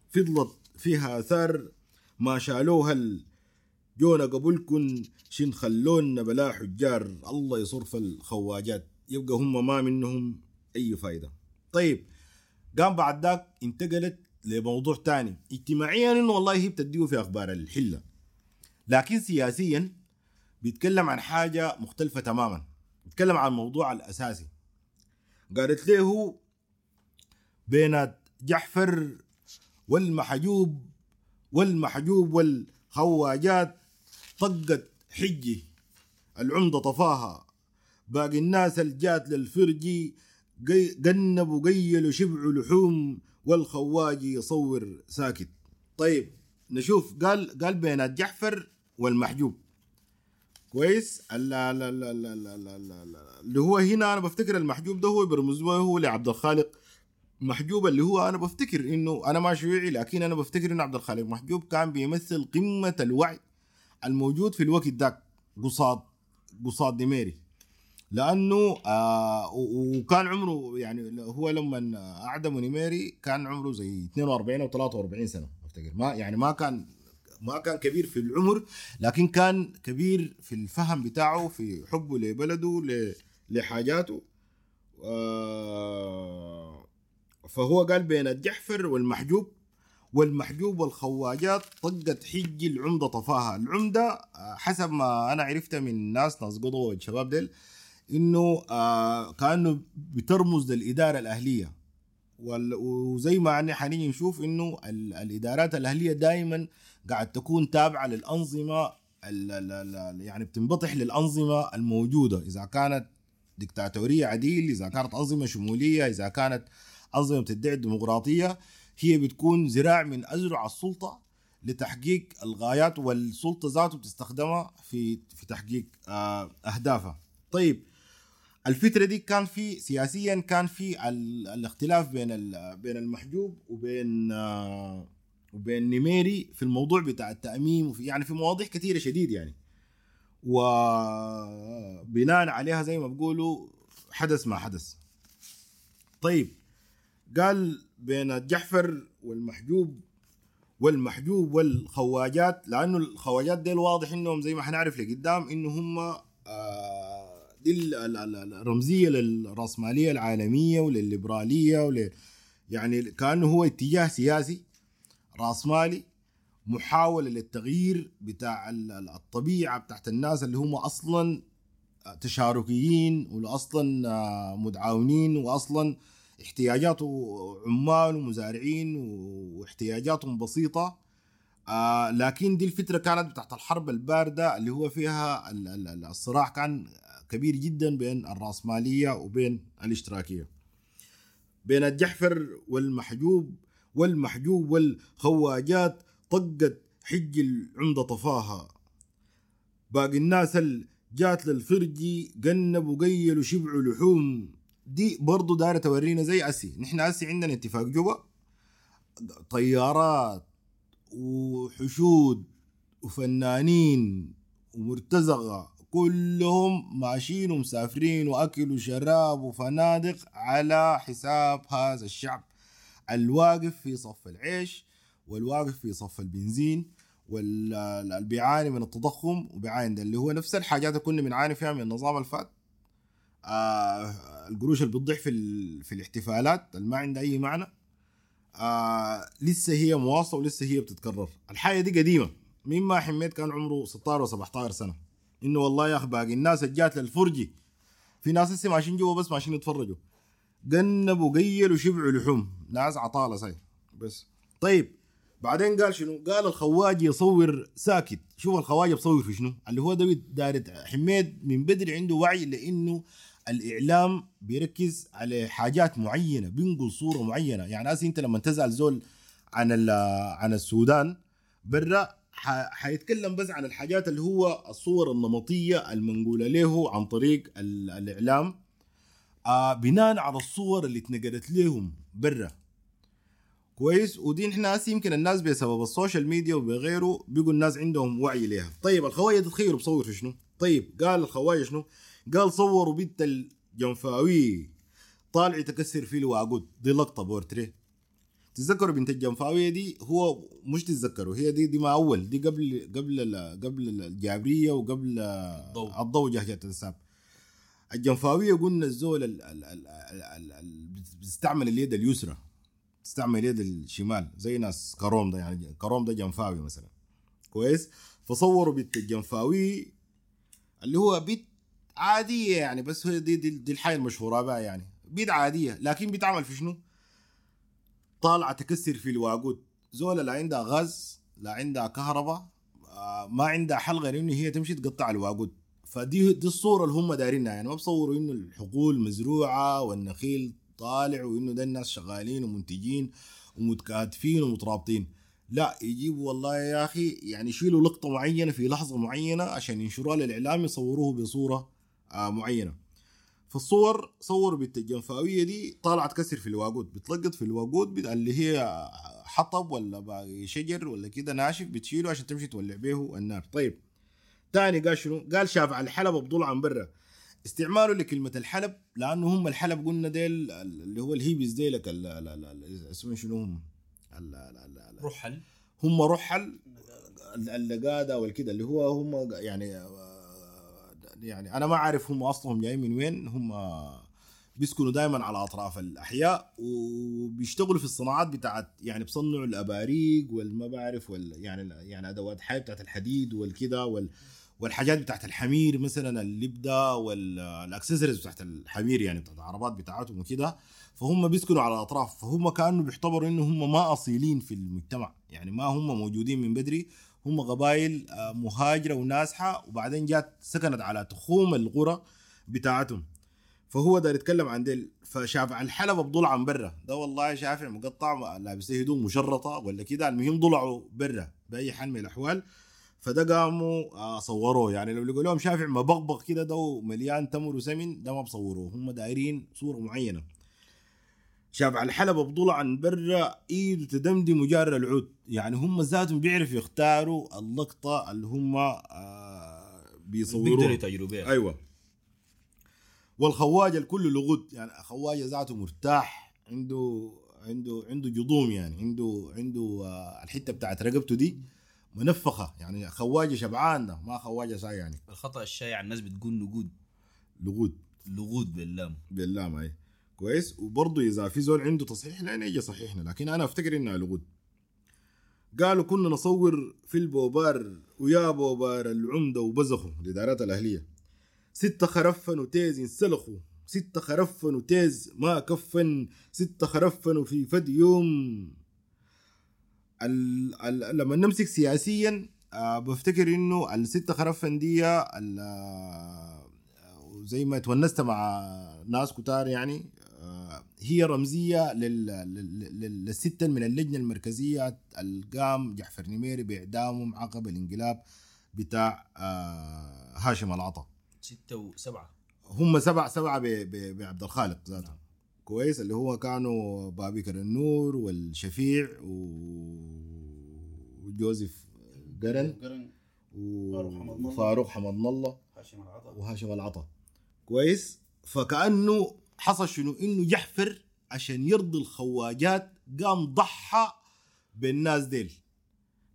فضلت فيها آثار ما شالوها ال... جونا قبلكن شن خلونا بلا حجار. الله يصرف الخواجات. يبقى هم ما منهم أي فايدة. طيب قام بعد ذاك انتقلت لموضوع تاني. اجتماعيا إنه والله هي بتديه في أخبار الحلة. لكن سياسيا بيتكلم عن حاجة مختلفة تماما. بيتكلم عن الموضوع الأساسي. قالت له بين جحفر والمحجوب والمحجوب والخواجات طقت حجي. العمدة طفاها. باقي الناس الجات للفرجي قنبوا قيلوا شبعوا لحوم. والخواجي يصور ساكت طيب نشوف قال قال بين جعفر والمحجوب كويس لا لا لا لا لا لا لا اللي هو هنا أنا بفتكر المحجوب ده هو بيرمز هو لعبد الخالق محجوب اللي هو أنا بفتكر انه أنا ما شيوعي لكن أنا بفتكر انه عبد الخالق محجوب كان بيمثل قمه الوعي الموجود في الوقت ذاك قصاد قصاد دميري لأنه آه وكان عمره يعني هو لما اعدموا نميري كان عمره زي 42 أو 43 سنة أفتكر. ما يعني ما كان ما كان كبير في العمر لكن كان كبير في الفهم بتاعه في حبه لبلده لحاجاته. آه فهو قال بين الجحفر والمحجوب والمحجوب والخواجات طقت حج العمدة طفاها. العمدة آه، حسب ما أنا عرفت من ناس ناس قضوة والشباب ديل إنه آه كأنه بترمز للإدارة الأهلية. وزي ما يعني حنيجي نشوف إنه الإدارات الأهلية دائما قاعد تكون تابعة للأنظمة يعني بتنبطح للأنظمة الموجودة. إذا كانت دكتاتوريه عديل إذا كانت أنظمة شمولية إذا كانت أنظمة بتدعي الديمقراطية هي بتكون ذراع من اذرع السلطة لتحقيق الغايات والسلطة ذاته بتستخدمها في في تحقيق آه، أهدافها. طيب الفترة دي كان في سياسيا كان في ال- الاختلاف بين بين المحجوب وبين آه، وبين نميري في الموضوع بتاع التأميم وفي يعني في مواضيع كثيرة شديد يعني. وبناء عليها زي ما بقولوا حدث ما حدث. طيب قال بين الجحفر والمحجوب والمحجوب والخواجات لأنه الخواجات ديل واضح إنهم زي ما حنعرف لقدام إنه هم آه، دي ال- ال- ال- الرمزيه للرأسمالية العالمية وللليبرالية ول يعني كأنه هو اتجاه سياسي رأسمالي محاولة للتغيير بتاع ال- ال- الطبيعة بتاعت الناس اللي هم أصلا تشاركيين واصلا آه، متعاونين واصلا احتياجاته عمال ومزارعين واحتياجاتهم بسيطة. آه لكن دي الفترة كانت بتاعت الحرب الباردة اللي هو فيها ال- ال- ال- الصراع كان كبير جدا بين الرأسمالية وبين الاشتراكية. بين الجحفر والمحجوب والمحجوب والخواجات طقت حج العمدة طفاها. باقي الناس اللي جات للفرجي قنبوا قيلوا شبعوا لحوم. دي برضو دايرة تورينا زي أسي. نحن أسي عندنا اتفاق جوبا طيارات وحشود وفنانين ومرتزقة. كلهم ماشيين ومسافرين وأكل وشراب وفنادق على حساب هذا الشعب. الواقف في صف العيش والواقف في صف البنزين واللي بيعاني من التضخم وبيعاني ده اللي هو نفس الحاجات اللي كنا بنعاني فيها من النظام الفات. آه القروش اللي بتضيع في في الاحتفالات اللي ما عندها أي معنى. آه لسه هي مواصلة ولسه هي بتتكرر. الحاجة دي قديمة. مين ما حميت كان عمره 16 و17 سنة. إنه والله يا أخي باقي. الناس اللي جات للفرجي في ناس لسه ماشيين جوا بس ماشيين يتفرجوا. قنبوا قيلوا شبعوا لحوم. ناس عطالة ساي. بس. طيب. بعدين قال شنو؟ قال الخواج يصور ساكت. شوف الخواج بصور في شنو؟ اللي هو ده داير حميد من بدري عنده وعي لإنه الإعلام بيركز على حاجات معينة بينقل صورة معينة. يعني أنت لما تسال زول عن عن السودان برا حيتكلم بس عن الحاجات اللي هو الصور النمطية المنقولة له عن طريق ال- الإعلام. آه بناء على الصور اللي اتنقلت لهم برا. كويس؟ ودي نحن هسه يمكن الناس بسبب السوشيال ميديا وبغيره بيقوا الناس عندهم وعي ليها. طيب الخواجة تتخيلوا بصور في شنو؟ طيب قال الخواجة شنو؟ قال صوروا بنت الجنفاوي طالع تكسر فيه الواقود دي لقطة بورتريه. تتذكروا بنت الجنفاوية دي؟ هو مش تتذكروا هي دي دي ما أول دي قبل قبل ال- قبل الجابرية وقبل الضوء. الضوء جهجة الساب الجنفاوية قلنا الزول ال- ال- ال- ال- ال- بتستعمل اليد اليسرى تستعمل اليد الشمال زي ناس كروم ده يعني كروم ده جنفاوي مثلا. كويس؟ فصوروا بنت الجنفاوي اللي هو بيت عادية يعني بس هي دي دي, دي الحاجة المشهورة بها يعني. بيت عادية لكن بيتعمل في شنو؟ طالعه تكسر في الواقود. زوله لا عندها غاز لا عندها كهرباء آه، ما عندها حل غير إنه هي تمشي تقطع الواقود. فدي دي الصورة اللي هم دايرينها يعني ما بصوروا إنه الحقول مزروعة والنخيل طالع وإنه ده الناس شغالين ومنتجين ومتكاتفين ومترابطين. لا يجيبوا والله يا أخي يعني يشيلوا لقطة معينة في لحظة معينة عشان ينشروها للإعلام يصوروه بصورة آه معينة. فالصور صوروا بنت الجنفاويه دي طالعة تكسر في الواقود بتلقط في الواقود اللي هي حطب ولا باقي شجر ولا كده ناشف بتشيله عشان تمشي تولع به النار طيب تاني قال شنو؟ قال شاف على الحلبة بضل عن برا استعماله لكلمة الحلب لأنه هم الحلب قلنا ديل اللي هو الهيبز ديلك اسمهم شنو هم؟ رحل هم رحل اللقادة والكده اللي هو هم يعني يعني أنا ما أعرف هم اصلهم جايين من وين. هم بيسكنوا دائما على أطراف الأحياء وبيشتغلوا في الصناعات بتاعت يعني بصنعوا الأباريق والما بعرف وال يعني يعني أدوات حي بتاعت الحديد والكده وال والحاجات بتاعت الحمير مثلا اللبده والاكسسوارز بتاعت الحمير يعني بتاعت العربات بتاعتهم وكده. فهم بيسكنوا على الأطراف. فهم كانوا بيعتبروا إنه هم ما أصيلين في المجتمع. يعني ما هم موجودين من بدري. هم قبائل آه، مهاجرة ونازحة وبعدين جات سكنت على تخوم القرى بتاعتهم. فهو ده يتكلم عن ديل فشاف على الحلبة بضلع عن برا. ده والله شافع مقطع لابس هدوم مشرطة ولا كده المهم ضلعوا برا بأي حال من الأحوال. فده قاموا آه، صوروه يعني لو لقوا لهم شافع مبغبغ كده ده مليان تمر وسمن ده ما بصوروه. هم دايرين صورة معينة. شاف على الحلبة بضلع عن برا إيده تدمدم وجار العود. يعني هم ذاتهم بيعرفوا يختاروا اللقطة اللي هم آه بيصوروها. بيقدروا يتاجروا بيها. أيوه. والخواجة الكل لغد. يعني خواجة ذاته مرتاح عنده عنده عنده جضوم يعني عنده عنده آه، الحتة بتاعت رقبته دي منفخة. يعني خواجة شبعان ده ما خواجة ساي يعني. الخطأ الشائع الناس بتقول نقود لغود. لغود باللام. باللام أي. كويس. وبرضه إذا في زول عنده تصحيح لا يجي صحيحنا. لكن أنا أفتكر انها لغود قالوا كنا نصور في البوبار ويا بوبار العمدة وبزخوا الإدارات الأهلية. ستة خرفن وتيز انسلخوا. ستة خرفن وتيز ما كفن. ستة خرفن في فد يوم. ال ال لما نمسك سياسيا آه بفتكر إنه الستة خرفن دي ال- آه، زي ما تونست مع ناس كتار يعني هي رمزية لل... لل... لل- للستة من اللجنة المركزية القام جعفر نميري بإعدامهم عقب الانقلاب بتاع آه، هاشم العطا. ستة وسبعة. هم سبع سبعة ب... ب... بعبد الخالق ذاته كويس اللي هو كانوا بابكر النور والشفيع و... وجوزيف قرن قرن. و... فاروق حمد الله. وفاروق حمد الله هاشم العطا. وهاشم العطا. كويس فكأنه حصل شنو؟ إنه جحفر عشان يرضي الخواجات قام ضحى بالناس ديل.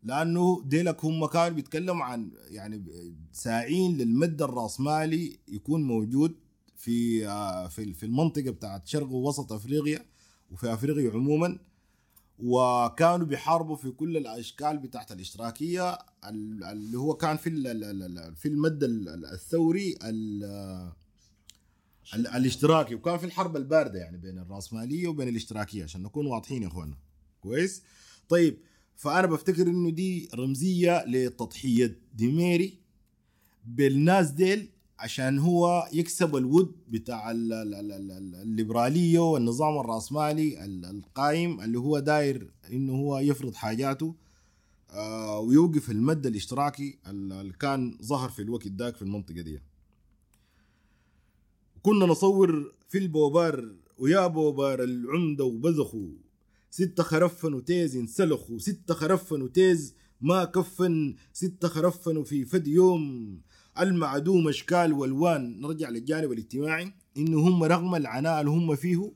لأنه ديلك هم كانوا بيتكلموا عن يعني ساعين للمد الرأسمالي يكون موجود في آه، في في المنطقة بتاعت شرق ووسط أفريقيا وفي أفريقيا عموما. وكانوا بيحاربوا في كل الأشكال بتاعت الاشتراكية ال- اللي هو كان في في المد ال- ال- الثوري ال- ال- الاشتراكي. وكان في الحرب الباردة يعني بين الرأسمالية وبين الاشتراكية عشان نكون واضحين يا اخوانا كويس؟ طيب فأنا بفتكر إنه دي رمزية لتضحية ديميري بالناس ديل عشان هو يكسب الود بتاع ال- ال- ال- ال- ال- الليبرالية والنظام الرأسمالي ال- القايم اللي هو داير إنه هو يفرض حاجاته آه ويوقف المد الاشتراكي اللي كان ظهر في الوقت داك في المنطقة دي. كنا نصور في البوبار ويا بوبار العمدة وبزخوا ستة خرفن وتيز انسلخوا ستة خرفن وتيز ما كفن. ستة خرفن في فد يوم. المعدوم اشكال والوان. نرجع للجانب الاجتماعي. إنه هم رغم العناء اللي هم فيه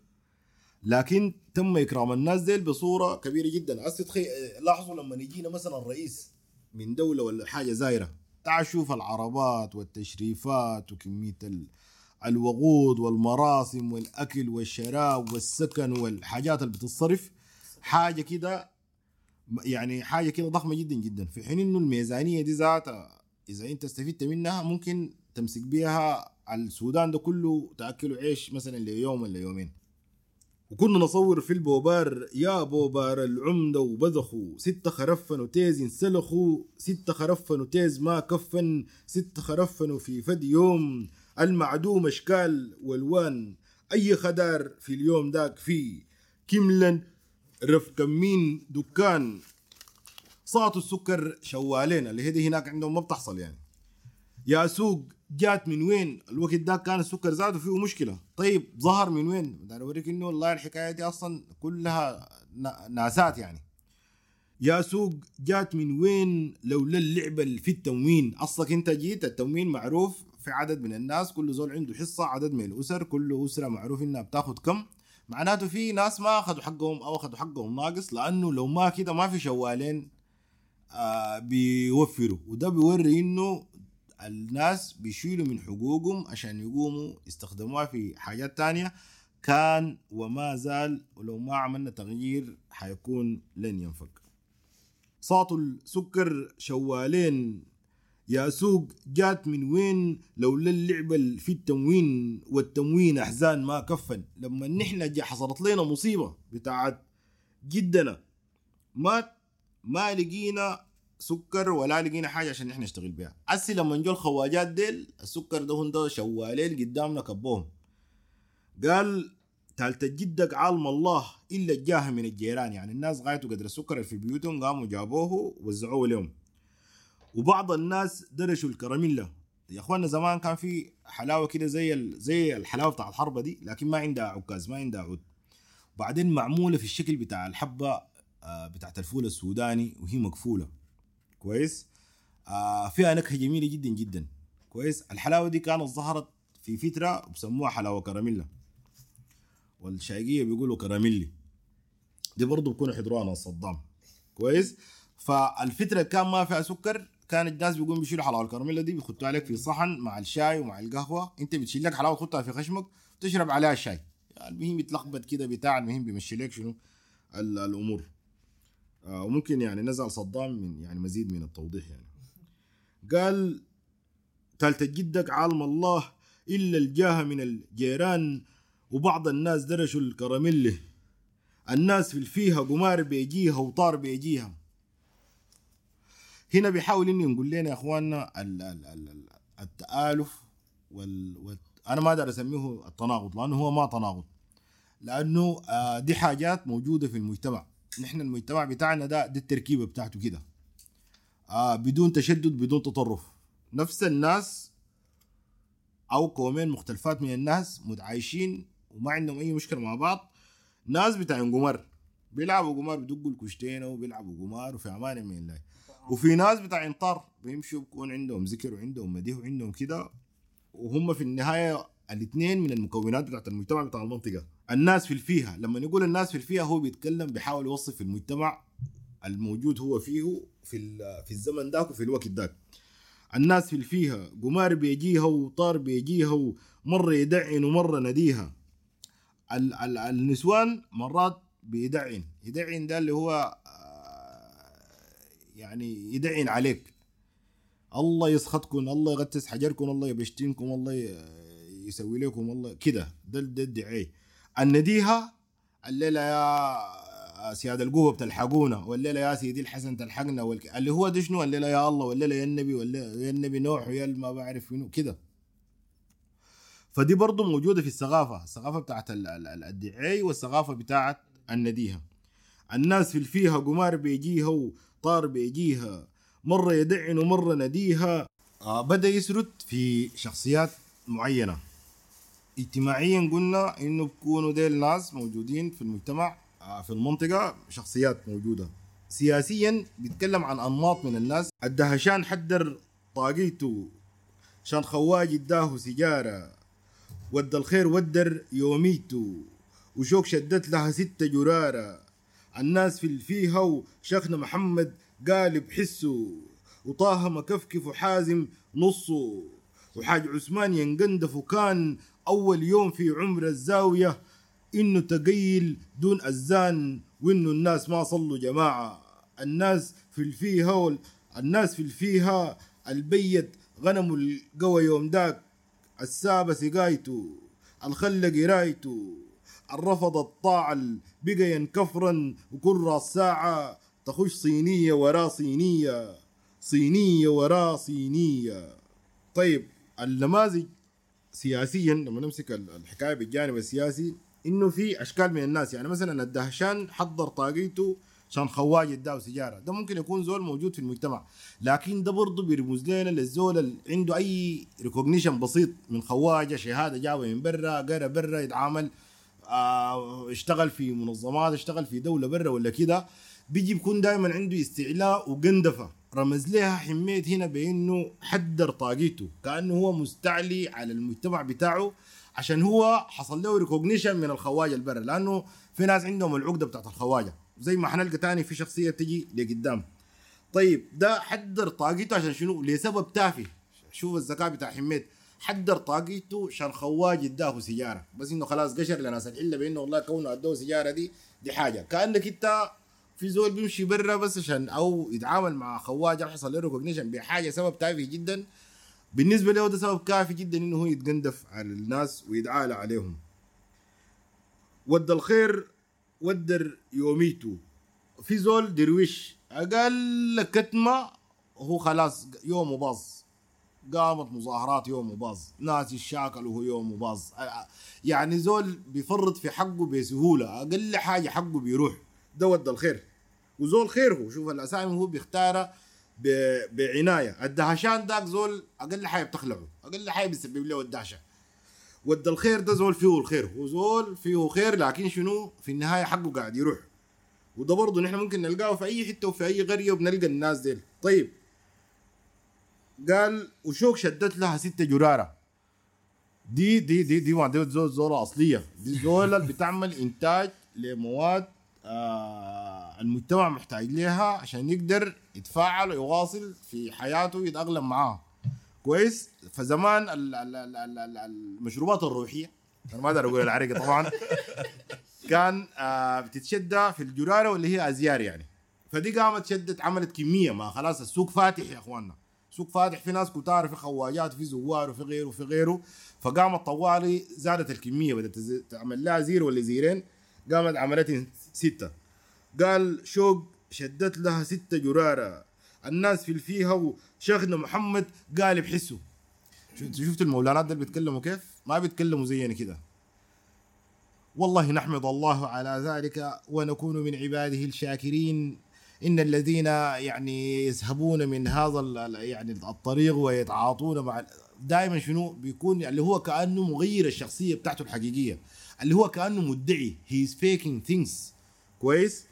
لكن تم إكرام الناس ديل بصورة كبيرة جدا. هسه تخيل لاحظوا لما يجينا مثلا رئيس من دولة ولا حاجة زايرة. تعال شوف العربات والتشريفات وكمية ال... الوقود والمراسم والأكل والشراب والسكن والحاجات اللي بتتصرف حاجة كده يعني حاجة كده ضخمة جدا جدا. في حين إنه الميزانية دي ذاتها إذا أنت استفدت منها ممكن تمسك بيها السودان ده كله تاكله عيش مثلا ليوم ولا يومين. وكنا نصور في البوبار يا بوبار العمدة وبذخوا. ستة خرفن وتيز انسلخوا ستة خرفن وتيز ما كفن. ستة خرفن في فد يوم. المعدوم اشكال والوان. أي خدار في اليوم داك في كملا رف كمين دكان؟ صاطوا السكر شوالين اللي هي دي هناك عندهم ما بتحصل يعني. يا سوق جات من وين؟ الوقت ده كان السكر زاد وفيه مشكلة. طيب ظهر من وين؟ بدي أوريك إنه والله الحكاية دي أصلا كلها نا- ناسات يعني. يا سوق جات من وين؟ لولا اللعبة اللي في التموين. اصلك أنت جيت التموين معروف في عدد من الناس كل زول عنده حصة عدد من الأسر كل أسرة معروف إنها بتاخذ كم. معناته في ناس ما أخذوا حقهم أو أخذوا حقهم ناقص لأنه لو ما كده ما في شوالين آه بيوفروا. وده بيوري إنه الناس بيشيلوا من حقوقهم عشان يقوموا يستخدموها في حاجات تانية. كان وما زال ولو ما عملنا تغيير حيكون لن ينفك. صاطوا السكر شوالين يا سوق جات من وين لولا اللعبة في التموين والتموين أحزان ما كفن. لما نحن جا حصلت لنا مصيبة بتاعت جدنا مات ما لقينا سكر ولا لقينا حاجة عشان نحن نشتغل بها أسي لما جو الخواجات ديل السكر ده ده شوالين قدامنا كبوهم. قال تالت جدك عالم الله إلا الجاه من الجيران. يعني الناس غايتوا قدر السكر في بيوتهم قاموا جابوه ووزعوه لهم. وبعض الناس درشوا الكراميلا يا اخوانا زمان كان في حلاوة كده زي زي الحلاوة بتاع الحربة دي لكن ما عندها عكاز ما عندها عود. بعدين معمولة في الشكل بتاع الحبة آه، بتاعت الفول السوداني وهي مقفولة. كويس؟ آه فيها نكهة جميلة جدا جدا. كويس؟ الحلاوة دي كانت ظهرت في فترة وبسموها حلاوة كراميلا والشايقية بيقولوا كراميلي دي برضه بكونوا حضروها صدام كويس؟ فالفترة كان ما فيها سكر كان الناس بيقوموا بيشيلوا حلاوة الكراميلا دي بيحطوها عليك في صحن مع الشاي ومع القهوة. انت بتشيل لك حلاوة تحطها في خشمك وتشرب عليها الشاي يعني المهم يتلخبط كده بتاع المهم بيمشي لك شنو؟ ال- الأمور. آه وممكن يعني نزل صدام من يعني مزيد من التوضيح يعني. قال تالت جدك عالم الله إلا الجاه من الجيران وبعض الناس درشوا الكراميلي الناس في الفيها قمار بيجيها وطار بيجيها. هنا بيحاول إنه نقول لنا يا إخواننا ال- ال- ال- ال- التآلف وال... وال... أنا ما أقدر أسميه التناقض لأنه هو ما تناقض. لأنه آه دي حاجات موجودة في المجتمع. نحن المجتمع بتاعنا ده دي التركيبة بتاعته كده. آه بدون تشدد بدون تطرف. نفس الناس أو قومين مختلفات من الناس متعايشين وما عندهم أي مشكلة مع بعض. ناس بتاع قمار بيلعبوا قمار بدقوا الكشتين وبيلعبوا قمار وفي أمان من الله. وفي ناس بتاع إنطار بيمشوا بيكون عندهم ذكر وعندهم مديح وعندهم كده وهم في النهاية الاثنين من المكونات بتاعت المجتمع بتاع المنطقة. الناس في الفيها لما نقول الناس في الفيها هو بيتكلم بيحاول يوصف المجتمع الموجود هو فيه في في الزمن ذاك وفي الوقت ذاك الناس في الفيها قمار بيجيها وطار بيجيها ومرة يدعن ومرة نديها. ال- ال- النسوان مرات بيدعن. يدعن ده اللي هو يعني يدعن عليك. الله يسخطكم الله يغتس حجركم الله يبشتنكم الله يسوي لكم الله كده. ده ده الدعاء النديها الليلة يا سيادة القوة بتلحقونا والليلة يا سيدي الحسن تلحقنا والك... اللي هو ده شنو؟ الليلة يا الله والليلة يا النبي والليلة يا النبي نوح ويا ما بعرف منو كده. فدي برضه موجودة في الثقافة الثقافة بتاعت ال- ال- ال- الدعاء والثقافة بتاعت النديها الناس في الفيها قمار بيجيها وطار بيجيها مرة يدعن ومرة نديها. آه بدأ يسرد في شخصيات معينة. اجتماعيا قلنا إنه بكونوا ديل ناس موجودين في المجتمع آه، في المنطقة شخصيات موجودة. سياسيا بيتكلم عن أنماط من الناس. الدهشان حدر طاقيته. شان خواج اداه سيجارة. ود الخير ودر يوميته. وشوك شدت لها ستة جرارة. الناس في الفيها وشيخنا محمد قالب حسه وطه مكفكف وحازم نصه. وحاج عثمان ينقندف وكان أول يوم في عمر الزاوية إنه تقيل دون أذان وإنه الناس ما صلوا جماعة. الناس في الفيها الناس في الفيها البيت غنم القوى يوم داك السابة سقايته الخل قرايته الرفض الطاعة بقى ينكفرا وكل راس ساعة تخش صينية ورا صينية صينية ورا صينية. طيب النماذج سياسيا لما نمسك ال- الحكاية بالجانب السياسي إنه في أشكال من الناس. يعني مثلا الدهشان حضر طاقيته عشان خواج اداه سيجارة. ده ممكن يكون زول موجود في المجتمع. لكن ده برضه بيرمز لنا للزول اللي عنده أي recognition بسيط من خواجة شهادة جابها من برا قرأ برا يتعامل اشتغل في منظمات اشتغل في دولة برا ولا كده بيجي بيكون دائما عنده استعلاء وقندفة. رمز لها حميت هنا بإنه حدر طاقيته كأنه هو مستعلي على المجتمع بتاعه عشان هو حصل له ريكوجنيشن من الخواجة البرا لأنه في ناس عندهم العقدة بتاعت الخواجة. زي ما حنلقى تاني في شخصية تجي لقدام. طيب ده حدر طاقته عشان شنو؟ لسبب تافه. شوف الذكاء بتاع حميد حدر طاقته عشان خواج اداه سيجاره بس إنه خلاص قشر لناس العله بإنه والله كونه ادوه سيجاره دي دي حاجة. كأنك إنت في زول بيمشي برا بس عشان أو يتعامل مع خواج يحصل له recognition بحاجة سبب تافه جدا. بالنسبة له ده سبب كافي جدا إنه هو يتقندف على الناس ويتعالى عليهم. ود الخير ودر يوميته في زول درويش أقل كتمة هو خلاص يومه باظ. قامت مظاهرات يومه باظ ناس يشاكلوا هو يومه باظ يعني زول بيفرط في حقه بسهولة. أقل حاجة حقه بيروح. ده ود الخير. وزول خير هو. شوف الاسامي هو بيختارها ب- بعناية. الدهشان داك زول أقل حاجة بتخلعه. أقل حاجة بيسبب له الدهشة. ود الخير ده زول فيه الخير. هو زول فيه خير لكن شنو؟ في النهاية حقه قاعد يروح. وده برضه نحن ممكن نلقاه في أي حتة وفي أي قرية وبنلقى الناس ديل. طيب. قال وشوك شدت لها ستة جرارة. دي دي دي دي دي زول زولة أصلية. دي زولة اللي بتعمل إنتاج لمواد آه المجتمع محتاج لها عشان يقدر يتفاعل ويواصل في حياته ويتأقلم معاها. كويس؟ فزمان ال- ال- ال- ال- ال- المشروبات الروحية أنا ما أقدر أقول العرقي طبعا كان آه بتتشدى في الجرارة واللي هي أزيار يعني. فدي قامت شدت عملت كمية ما خلاص السوق فاتح يا إخواننا. سوق فاتح في ناس كتار في خواجات في زوار وفي غيره وفي غيره. فقامت طوالي زادت الكمية بدأت تعمل لها زير ولا زيرين قامت عملت ستة. قال شوق شدت لها ستة جرارة. الناس في الفيها وشيخنا محمد قال بحسه. شفت شفت المولانات ده بيتكلموا كيف؟ ما بيتكلموا زينا كده. والله نحمد الله على ذلك ونكون من عباده الشاكرين. إن الذين يعني يذهبون من هذا يعني الطريق ويتعاطون مع دائما شنو؟ بيكون اللي هو كأنه مغير الشخصية بتاعته الحقيقية. اللي هو كأنه مدعي. he is faking things كويس؟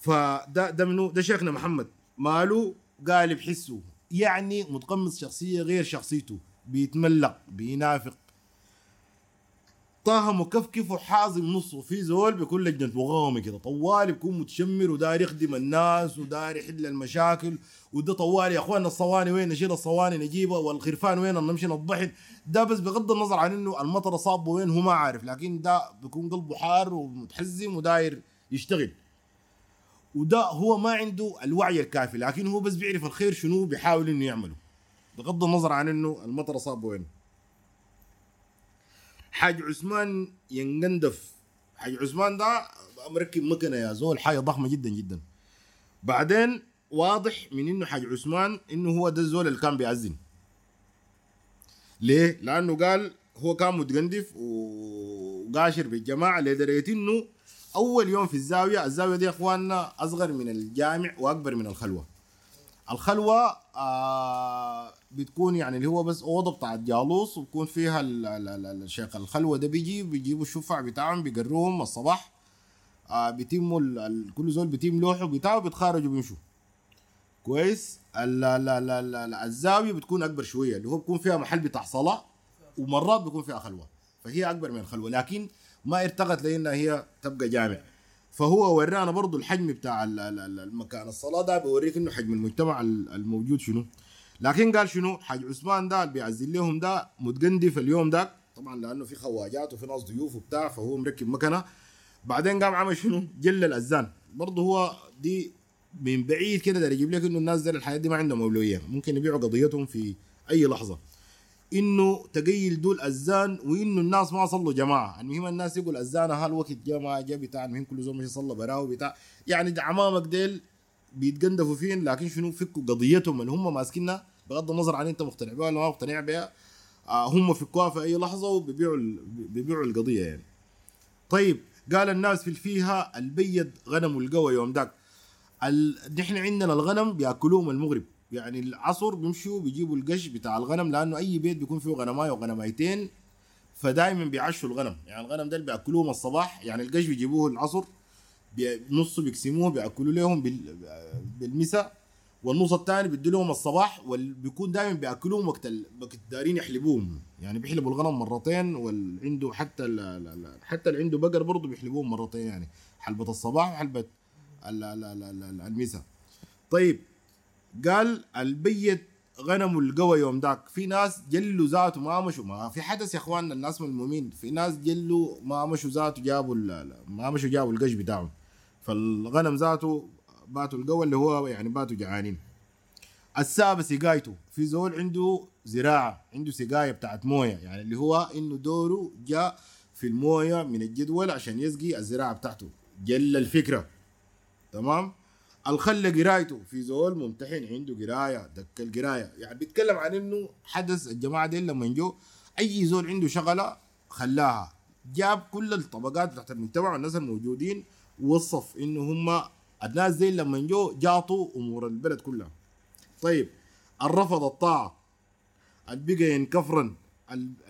فده ده منو؟ ده شيخنا محمد. ماله؟ قالب حسه يعني متقمص شخصية غير شخصيته. بيتملق بينافق طه مكفكف وحازم نصه في زول بيكون لجنه مغامه كده. طوال بيكون متشمر وداير يخدم الناس وداير يحل المشاكل وده طوال يا اخواننا الصواني وين؟ نشيل الصواني نجيبها والخرفان وين؟ نمشي نضحك. ده بس بغض النظر عن إنه المطر صابه وين هو ما عارف لكن ده بيكون قلبه حار ومتحزم وداير يشتغل. وده هو ما عنده الوعي الكافي لكن هو بس بيعرف الخير شنو بيحاول إنه يعمله. بغض النظر عن إنه المطر صابه وين. حاج عثمان ينقندف. حاج عثمان ده مركب مكنه يا زول حاجة ضخمة جدا جدا. بعدين واضح من إنه حاج عثمان إنه هو ده الزول اللي كان بيأذن ليه؟ لأنه قال هو كان متقندف وقاشر بالجماعة لدرجة إنه أول يوم في الزاوية الزاوية دي إخواننا أصغر من الجامع وأكبر من الخلوة. الخلوة آه بتكون يعني اللي هو بس أوضة بتاعت جالوس وبكون فيها ال- ال- ال- الشيخ. الخلوة ده بيجي بيجيبوا الشفع بتاعهم بيقروهم الصباح آه بيتموا كل زول بيتم لوحه بتاعه بيتخارجوا بيمشوا كويس؟ ال- ال- ال- ال- الزاوية بتكون أكبر شوية اللي هو بيكون فيها محل بتاع صلاة ومرات بيكون فيها خلوة فهي أكبر من الخلوة لكن ما ارتقت لأنها هي تبقى جامع فهو ورانا برضو الحجم بتاع ال- ال- ال- المكان. الصلاة ده بيوريك إنه حجم المجتمع ال- الموجود شنو. لكن قال شنو؟ حاج عثمان ده اللي بيعزل لهم ده متقندف اليوم ده. طبعا لأنه في خواجات وفي ناس ضيوف وبتاع فهو مركب مكنة. بعدين قام عمل شنو؟ جل الأذان. برضه هو دي من بعيد كده ده يجيب لك إنه الناس دي الحياة دي ما عندهم أولوية. ممكن يبيعوا قضيتهم في أي لحظة. إنه تقيل دول أذان وإنه الناس ما صلوا جماعة. المهم الناس يقول أذان هالوقت جا ما جا بتاع المهم كل زول مش صلى براو بتاع. يعني عمامك ديل بيتقندفوا فين؟ لكن شنو؟ فكوا قضيتهم اللي هم ماسكينها بغض النظر عن أنت مقتنع بها ولا ما مقتنع بها. آه هم فكوها في أي لحظة وبيبيعوا بيبيعوا القضية يعني. طيب قال الناس في الفيها البيض غنم القوى يوم ال... نحن عندنا الغنم بيأكلوهم المغرب. يعني العصر بيمشوا بيجيبوا القش بتاع الغنم لأنه أي بيت بيكون فيه غنمايه وغنمايتين فدائما بيعشوا الغنم يعني الغنم ده اللي بيأكلوهم الصباح يعني القش بيجيبوه العصر نصه بيقسموه بيأكلوا لهم بال... بالمساء والنص الثاني بيدوا لهم الصباح وبيكون دائما بيأكلوهم وقت. وقت دارين يحلبوهم يعني بيحلبوا الغنم مرتين واللي عنده حتى ال... ال- ال- حتى اللي عنده بقر برضه بيحلبوهم مرتين يعني حلبة الصباح وحلبة ال... ال... ال... ال... ال- المساء طيب قال البيت غنم القوى يوم ذاك. في ناس جلوا ذاته ما مشوا. ما في حدث يا إخواننا الناس ملمومين في ناس جلوا ما مشوا ذاته جابوا ما مشوا جابوا القش بتاعهم. فالغنم ذاته باتوا القوى اللي هو يعني باتوا جعانين. السابة سقايته في زول عنده زراعة عنده سقاية بتاعت موية. يعني اللي هو إنه دوره جاء في الموية من الجدول عشان يسقي الزراعة بتاعته. جل الفكرة. تمام؟ الخلة قرايته. في زول ممتحن عنده قراية دك القراية. يعني بيتكلم عن إنه حدث الجماعة دي لما جو أي زول عنده شغلة خلاها. جاب كل الطبقات بتاعت المجتمع والناس الموجودين ووصف إنه هم الناس دي لما جو جاطوا أمور البلد كلها. طيب الرفض الطاعة. البقى ينكفرن.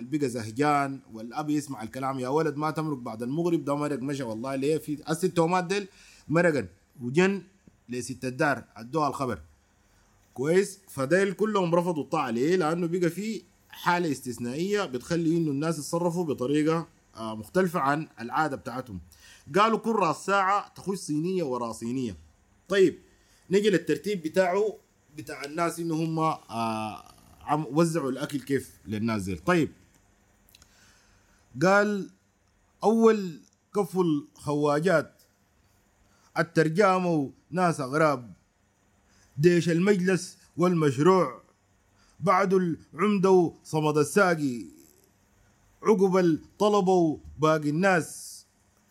البقى زهجان. والأب يسمع الكلام يا ولد ما تمرق بعد المغرب ده مرق مشى والله ليه؟ في التومات ديل مرقن. وجن لست الدار ادوها الخبر. كويس. فديل كلهم رفضوا الطاعة. ليه؟ لأنه بقى في حالة استثنائية بتخلي إنه الناس يتصرفوا بطريقة آه، مختلفة عن العادة بتاعتهم. قالوا كل رأس ساعة تخش صينية ورا صينية. طيب نجي للترتيب بتاعه بتاع الناس إنه هم آه وزعوا الأكل كيف للناس دي طيب. قال أول كف الخواجات الترجمة وناس أغراب. ديش المجلس والمشروع. بعد العمدة وصمد الساقي. عقب الطلبة باقي الناس.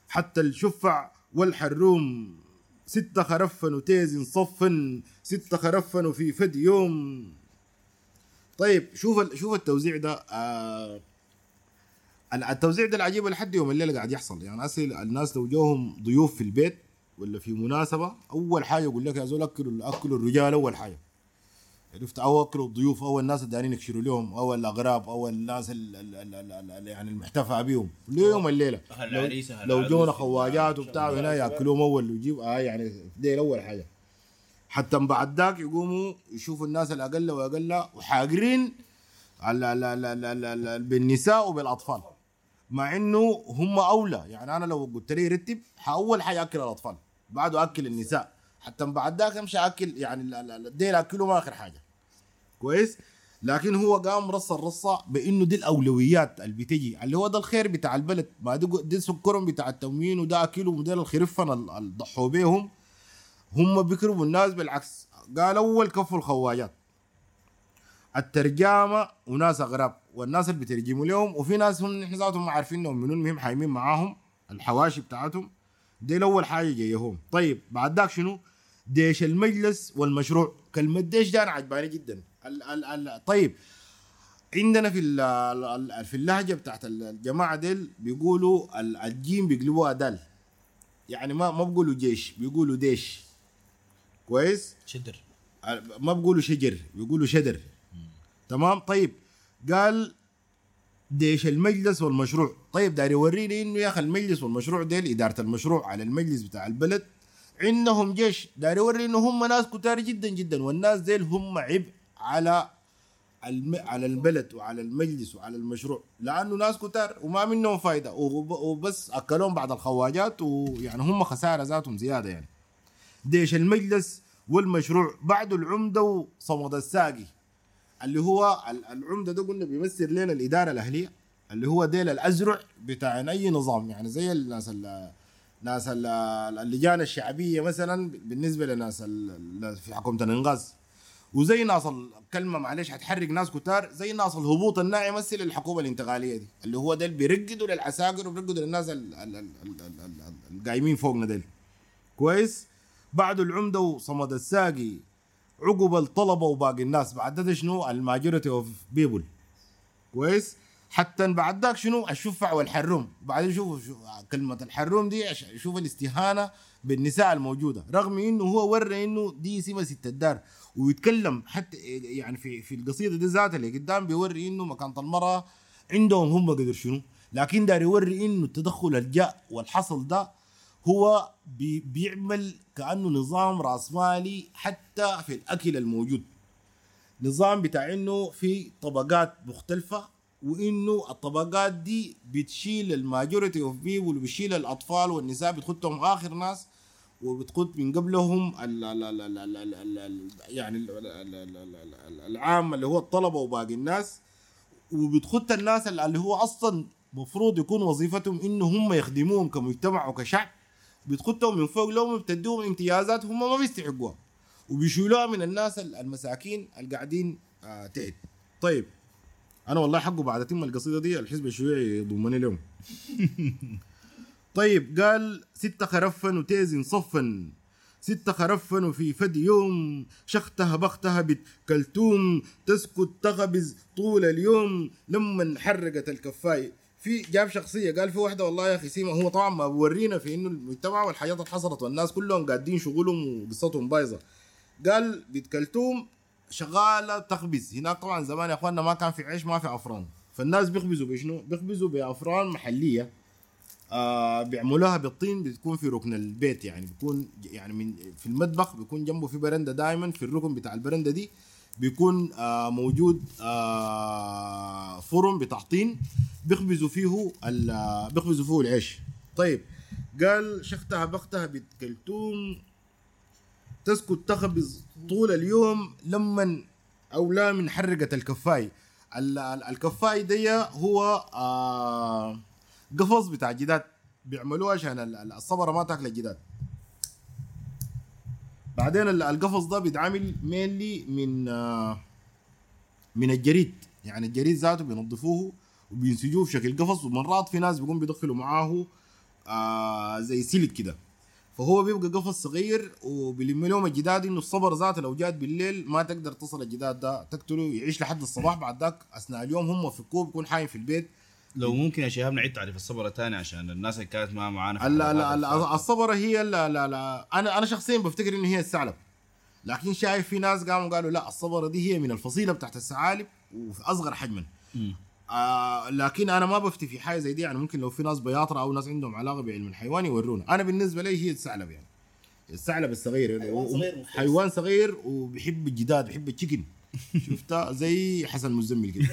حتى الشفع والحروم. ستة خرفن وتيز صفن. ستة خرفن في فد يوم. طيب شوف شوف التوزيع ده آه ال- التوزيع ده العجيب لحد يوم الليلة قاعد يحصل. يعني أسل الناس لو جوهم ضيوف في البيت ولا في مناسبة أول حاجة يقول لك يا زول أكلوا أكلوا الرجال أول حاجة. عرفت؟ أو أكلوا الضيوف أو الناس اللي دارين يكشروا لهم أو الأغراب أو الناس ال ال ال ال ال يعني المحتفى بهم ليوم الليلة. لو- لو جونا خواجات وبتاع هنا يأكلوهم أول ويجيب آه يعني ديل أول حاجة. حتى من بعد ذاك يقوموا يشوفوا الناس الأقل وأقل وحاقرين على لا لا لا لا لا بالنساء وبالأطفال. مع إنه هم أولى. يعني أنا لو قلت لي رتب أول حاجة أكل الأطفال. بعده أكل النساء. حتى من بعد ذاك امشي أكل يعني ال- ال- ال- ديل اكلهم آخر حاجة. كويس؟ لكن هو قام رص الرصه بإنه دي الأولويات اللي بتجي اللي هو ده الخير بتاع البلد. ما دي, دي سكرهم بتاع التموين وده اكلهم وديل الخرفن ال- اللي ضحوا بيهم. هم بيكرموا الناس بالعكس. قال أول كفوا الخواجات. الترجمة وناس اغراب والناس اللي بيترجموا لهم وفي ناس هم نحن ذاتهم ما عارفين انهم منهم مهم حايمين معاهم الحواشي بتاعتهم. دي الأول حاجة جايهم. طيب بعد ذاك شنو؟ ديش المجلس والمشروع. كلمة ديش ده أنا عجباني جدا. ال ال ال طيب عندنا في ال- ال- في اللهجة بتاعت الجماعة ديل بيقولوا ال- الجيم بيقلبوها دال. يعني ما ما بيقولوا جيش بيقولوا ديش. كويس؟ شدر. ما بيقولوا شجر بيقولوا شدر. تمام؟ طيب قال ديش المجلس والمشروع. طيب داري يوريني إنه يا أخي المجلس والمشروع ديل إدارة المشروع على المجلس بتاع البلد. عندهم جيش. داري يوري إنه هم ناس كتار جدا جدا والناس ديل هم عبء على الم... على البلد وعلى المجلس وعلى المشروع لأنه ناس كتار وما منهم فايدة. وب... وبس أكلهم بعض الخواجات ويعني هم خسارة ذاتهم زيادة يعني. ديش المجلس والمشروع بعد العمدة وصمد الساقي. اللي هو ال- العمدة ده قلنا بيمثل لنا الإدارة الأهلية اللي هو ديل الأزرع بتاع أي نظام. يعني زي الناس ال ناس ال- اللجان الشعبية مثلا بالنسبة لناس في حكومة الإنغاز. وزي ناس الكلمة معلش حتحرك ناس كتار زي ناس الهبوط الناعي يمثل الحكومة الانتقالية دي اللي هو ده بيرقدوا للعساكر وبيرقدوا للناس ال- ال- ال- ال- ال- ال- القايمين فوقنا ديل. كويس؟ بعد العمدة وصمد الساقي عقب الطلبة وباقي الناس. بعد ده شنو؟ ال majority of people كويس؟ حتى بعد ذاك شنو؟ الشفع والحروم. بعدين شوفوا شو كلمة الحروم دي شوف الاستهانة بالنساء الموجودة. رغم إنه هو ورى إنه دي سمه ست الدار ويتكلم حتى يعني في في القصيدة دي ذاتها اللي قدام بيوري إنه مكانه المرأة عندهم هم قدر شنو. لكن داير يوري إنه التدخل الجاء والحصل ده هو بي بيعمل كانه نظام راس مالي حتى في الاكل الموجود نظام بتاع انه في طبقات مختلفه وانه الطبقات دي بتشيل ال majority of people بتشيل الاطفال والنساء بتخدهم اخر ناس وبتخد من قبلهم ال ال ال ال ال ال ال يعني ال ال ال ال العام اللي هو الطلبه وباقي الناس وبتخد الناس اللي هو أصلا مفروض يكون وظيفتهم انه هم يخدموهم كمجتمع وكشعب بتخدهم من فوق لهم بتديهم امتيازات هم ما بيستحقوها. وبيشيلوها من الناس ال- المساكين اللي قاعدين آه تحت. طيب أنا والله حقه بعد اتم القصيدة دي الحزب الشيوعي يضمني لهم طيب قال ستة خرفا وتيزن صفا ستة خرفا وفي فد يوم شختها بختها بكلتوم تسكت تغبز طول اليوم لما حرقت الكفاي في جاب شخصية قال في واحدة والله يا أخي سيما هو طبعا ما بورينا في إنه المجتمع والحياة اللي حصلت والناس كلهم قاعدين شغلهم وقصتهم بايظة. قال بيت كلتوم شغالة تخبز. هناك طبعا زمان يا أخواننا ما كان في عيش ما في أفران. فالناس بيخبزوا بشنو؟ بيخبزوا بأفران محلية آه بيعملوها بالطين بتكون في ركن البيت يعني بيكون يعني من في المطبخ بيكون جنبه في برندة دائما في الركن بتاع البرندة دي. بيكون آه موجود آه فرن بتاع طين بيخبزوا فيه بيخبزوا فيه العيش. طيب قال شختها بختها بتكلتوم تسكت تخبز طول اليوم لما أو لا من حرقت الكفاي. ال- ال- الكفاي دي هو آه قفص بتاع جداد. بيعملوه عشان ال- ال- الصبرة ما تاكل الجداد بعدين ال- القفص ده بيتعمل mainly من آه من الجريد. يعني الجريد ذاته بينظفوه وبينسجوه في شكل قفص ومرات في ناس بيقوم بيدخلوا معاه آه زي سيلك كده. فهو بيبقى قفص صغير وبيلم لهم الجداد إنه الصبر ذاته لو جات بالليل ما تقدر تصل الجداد ده تقتله يعيش لحد الصباح. بعد ذاك أثناء اليوم هم فكوه بيكون حايم في البيت. لو ممكن يا شباب نعيد تعريف الصبرة تاني عشان الناس اللي كانت ما معانا لا لا لا. الصبرة هي لا لا لا. أنا أنا شخصيا بفتكر إنه هي الثعلب. لكن شايف في ناس قاموا قالوا لا الصبرة دي هي من الفصيلة بتاعت الثعالب وفي أصغر حجما. آه لكن أنا ما بفتي في حاجة زي دي. يعني ممكن لو في ناس بياطرة أو ناس عندهم علاقة بعلم الحيوان يورونا. أنا بالنسبة لي هي الثعلب يعني. الثعلب الصغير. حيوان صغير. حيوان صغير وبيحب الجداد بيحب التشيكن. شفتها زي حسن مزمل كده.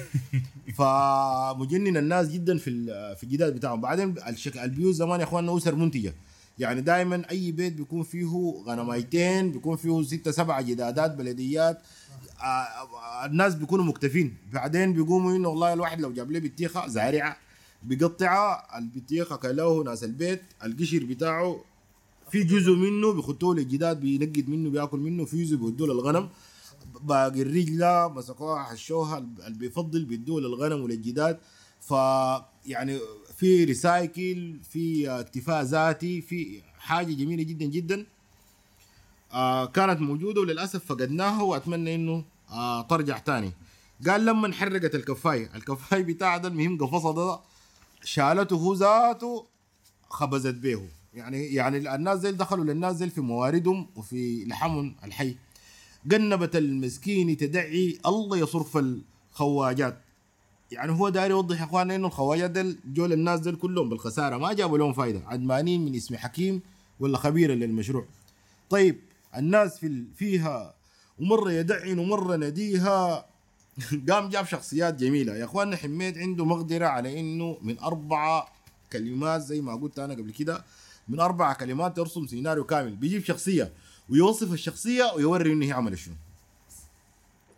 فمجنن الناس جدا في في الجداد بتاعهم. بعدين الشك... البيوت زمان يا اخواننا أسر منتجة. يعني دائما أي بيت بيكون فيه غنمايتين بيكون فيه ستة سبعة جدادات بلديات. آه، آه، الناس بيكونوا مكتفين. بعدين بيقوموا إنه والله الواحد لو جاب له بطيخة زارعة بيقطعها البطيخة كلوه ناس البيت القشر بتاعه في جزء منه بيخطوه للجداد بينقد منه بياكل منه في جزء بيودوه للغنم. باقي الرجله مسكوها حشوها اللي بيفضل بيدوه للغنم وللجداد. ف يعني في ريسايكل في اكتفاء ذاتي في حاجة جميلة جدا جدا. آه كانت موجودة وللأسف فقدناها وأتمنى إنه آه ترجع تاني. قال لما انحرقت الكفاية. الكفاية بتاع ده المهم قفصه ده شالته هو ذاته خبزت به يعني يعني الناس ديل دخلوا للناس في مواردهم وفي لحمهم الحي. جنبت المسكين تدعي الله يصرف الخواجات. يعني هو داير يوضح يا اخوانا إنه الخواجات ديل جول الناس ديل كلهم بالخسارة. ما جابوا لهم فايدة. عدمانين من اسم حكيم ولا خبيرا للمشروع طيب الناس في فيها ومرة يدعن ومرة نديها. قام جاب شخصيات جميلة. يا اخواننا حميد عنده مقدرة على إنه من اربعه كلمات زي ما قلت أنا قبل كده من أربع كلمات يرسم سيناريو كامل. بيجيب شخصية. ويوصف الشخصية ويوري إنه هي عملت شنو.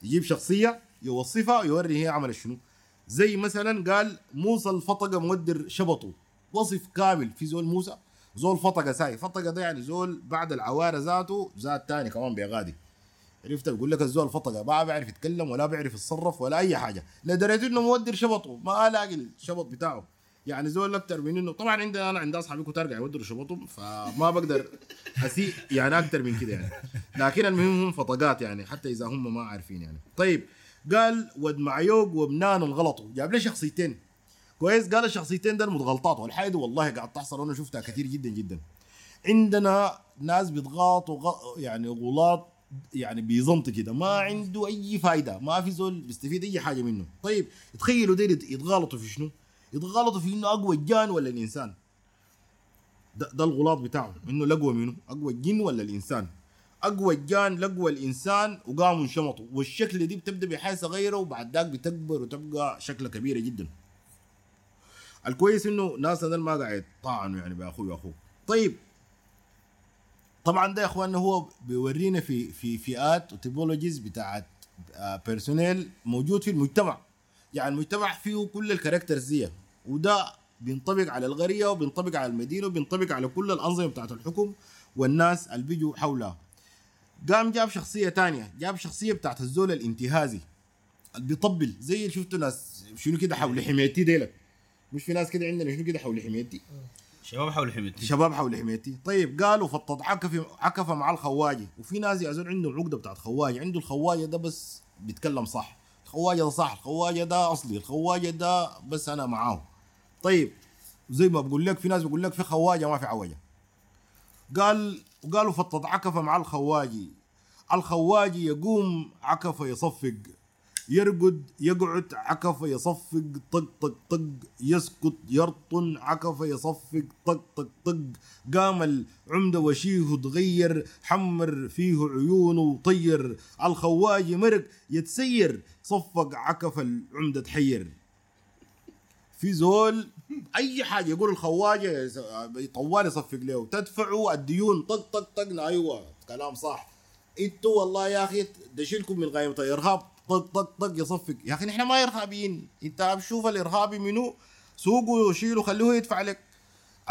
يجيب شخصية يوصفها ويوري هي عملت شنو. زي مثلا قال موسى الفطقة مودر شبطه. وصف كامل في زول موسى. زول فطقة ساي. فطقة ده يعني زول بعد العوارة ذاته ذات تاني كمان بيغادي. عرفت؟ بقول لك الزول فطقة ما بيعرف يتكلم ولا بيعرف يتصرف ولا أي حاجة. لدرجة إنه مودر شبطه. ما الاقي الشبط بتاعه. يعني زول أكثر من إنه طبعا عندنا أنا عند أصحابي كنت ارجع يودروا شبطهم فما بقدر أسيء يعني أكثر من كده يعني. لكن المهم هم فطقات يعني حتى إذا هم ما عارفين يعني. طيب قال ود معيوق وبنان الغلطوا. جاب له شخصيتين. كويس قال الشخصيتين دول متغلطات. والحاجة دي والله قاعد تحصل وأنا شفتها كثير جدا جدا. عندنا ناس بيتغاطوا غ- يعني غلاط يعني بيزنط كده. ما عنده أي فايدة. ما في زول بيستفيد أي حاجة منه. طيب تخيلوا ديل يت- يتغالطوا في شنو؟ يتغالطوا في إنه أقوى الجان ولا الإنسان. ده, ده الغلاط بتاعه إنه الاقوى منه أقوى الجن ولا الإنسان؟ أقوى الجان لقوى الإنسان وقاموا انشمطوا. والشكل دي بتبدأ بحاجه صغيره وبعد ذاك بتكبر وتبقى شكلها كبيرة جدا. الكويس إنه ناس هذول ما قاعد طعنوا يعني بأخوي واخوه طيب. طبعا ده يا اخواننا هو بيورينا في في فئات وتيبولوجيز بتاعت personal موجود في المجتمع. يعني المجتمع فيه كل ال characters دي. وده بينطبق على القريه وبينطبق على المدينة وبينطبق على كل الأنظمة بتاعت الحكم والناس اللي بيجوا حولها. قام جاب شخصية تانية جاب شخصية بتاعت الزول الانتهازي اللي بيطبل. زي اللي شفتوا ناس شنو كده حول حمايتي ديلك. مش في ناس كده عندنا شنو كده حول حمايتي شباب حول حميتي. شباب حول حمايتي طيب قالوا فطط عكف عكف مع الخواجي وفي ناس يا زول عندهم عقده بتاعت خواجة. عنده الخواجة ده بس بيتكلم صح. الخواجة ده صح الخواجة ده أصلي الخواجة ده بس أنا معاه طيب زي ما بقول لك في ناس بقول لك في خواجة ما في عوجة. قال وقالوا فطط عكف مع الخواجي. الخواجي يقوم عكف يصفق. يرقد يقعد عكف يصفق طق طق طق. يسكت يرطن عكف يصفق طق طق طق. قام العمدة وشيه تغير حمر فيه عيونه طير. الخواجي مرق يتسير صفق عكف العمدة تحير. في زول أي حاجة يقول الخواجة طوال يصفق له. تدفعوا الديون. طق طق طق أيوه كلام صح. إنتوا والله يا أخي دشيلكم من غايمه الارهاب طق طق طق يصفق. يا أخي نحن ما إرهابيين. أنت بشوف الارهابي منو؟ سوقه وشيله خليه يدفع لك.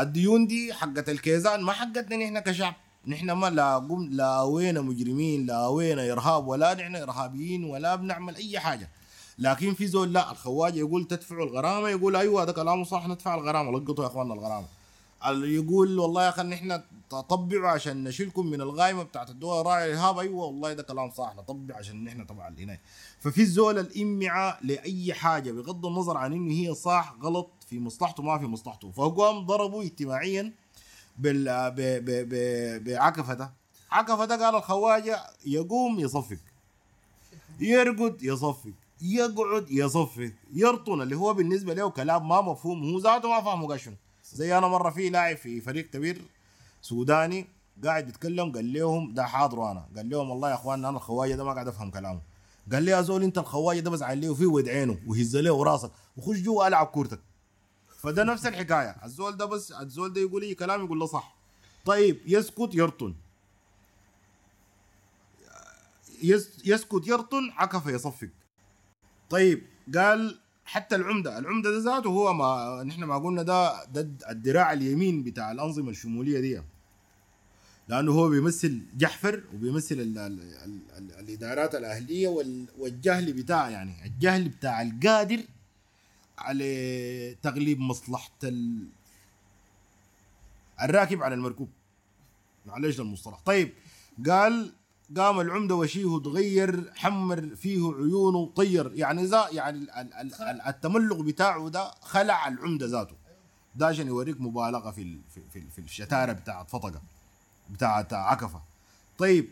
الديون دي حقت الكيزان ما حقتنا نحن كشعب. نحن ما لا قم لا وين مجرمين لا وين إرهاب ولا نحن إرهابيين ولا بنعمل أي حاجة. لكن في زول لا الخواجة يقول تدفعوا الغرامة يقول أيوه هذا كلامه صح ندفع الغرامة لقطوا يا أخواننا الغرامة. اللي يقول والله يا أخي نحن تطبعوا عشان نشيلكم من الغايمة بتاعت الدول الراعي الإرهاب أيوه والله ده كلام صح نطبع عشان نحن طبعا العنايه ففي الزول الامعه لأي حاجة بغض النظر عن إنه هي صح غلط في مصلحته ما في مصلحته. فقام ضربوا اجتماعيا بال. ب... ب... بعكفه ده عكفه ده قال الخواجة يقوم يصفق. يرقد يصفق. يقعد يصفق يرطن اللي هو بالنسبة له كلام ما مفهوم هو ذاته ما فاهمه قال شنو زي أنا مرة في لاعب في فريق كبير سوداني قاعد يتكلم قال لهم ده حاضروا أنا قال لهم والله يا اخواننا أنا الخواجة ده ما قاعد أفهم كلامه قال لي يا زول أنت الخواجة ده بزعل له فيه ود عينه وهز له راسك وخش جوا ألعب كورتك فده نفس الحكاية الزول ده بس الزول ده يقول لي كلام يقول له صح. طيب يسكت يرطن. يس يسكت يرطن عكف يصفق. طيب قال حتى العمدة العمدة ده ذاته هو ما نحن ما قلنا ده ده الدراع اليمين بتاع الأنظمة الشمولية دي. لأنه هو بيمثل جحفر وبيمثل ال ال ال ال الإدارات الأهلية وال والجهل بتاع يعني الجهل بتاع القادر على تغليب مصلحة ال الراكب على المركوب. معلش المصطلح طيب قال قام العمدة وشيه تغير حمر فيه عيونه طير. يعني ذا يعني ال- ال- ال- ال- التملق بتاعه ده خلع العمدة ذاته. ده عشان يوريك مبالغة في في في, الشتارة بتاعت فطقة بتاعت عكفة. طيب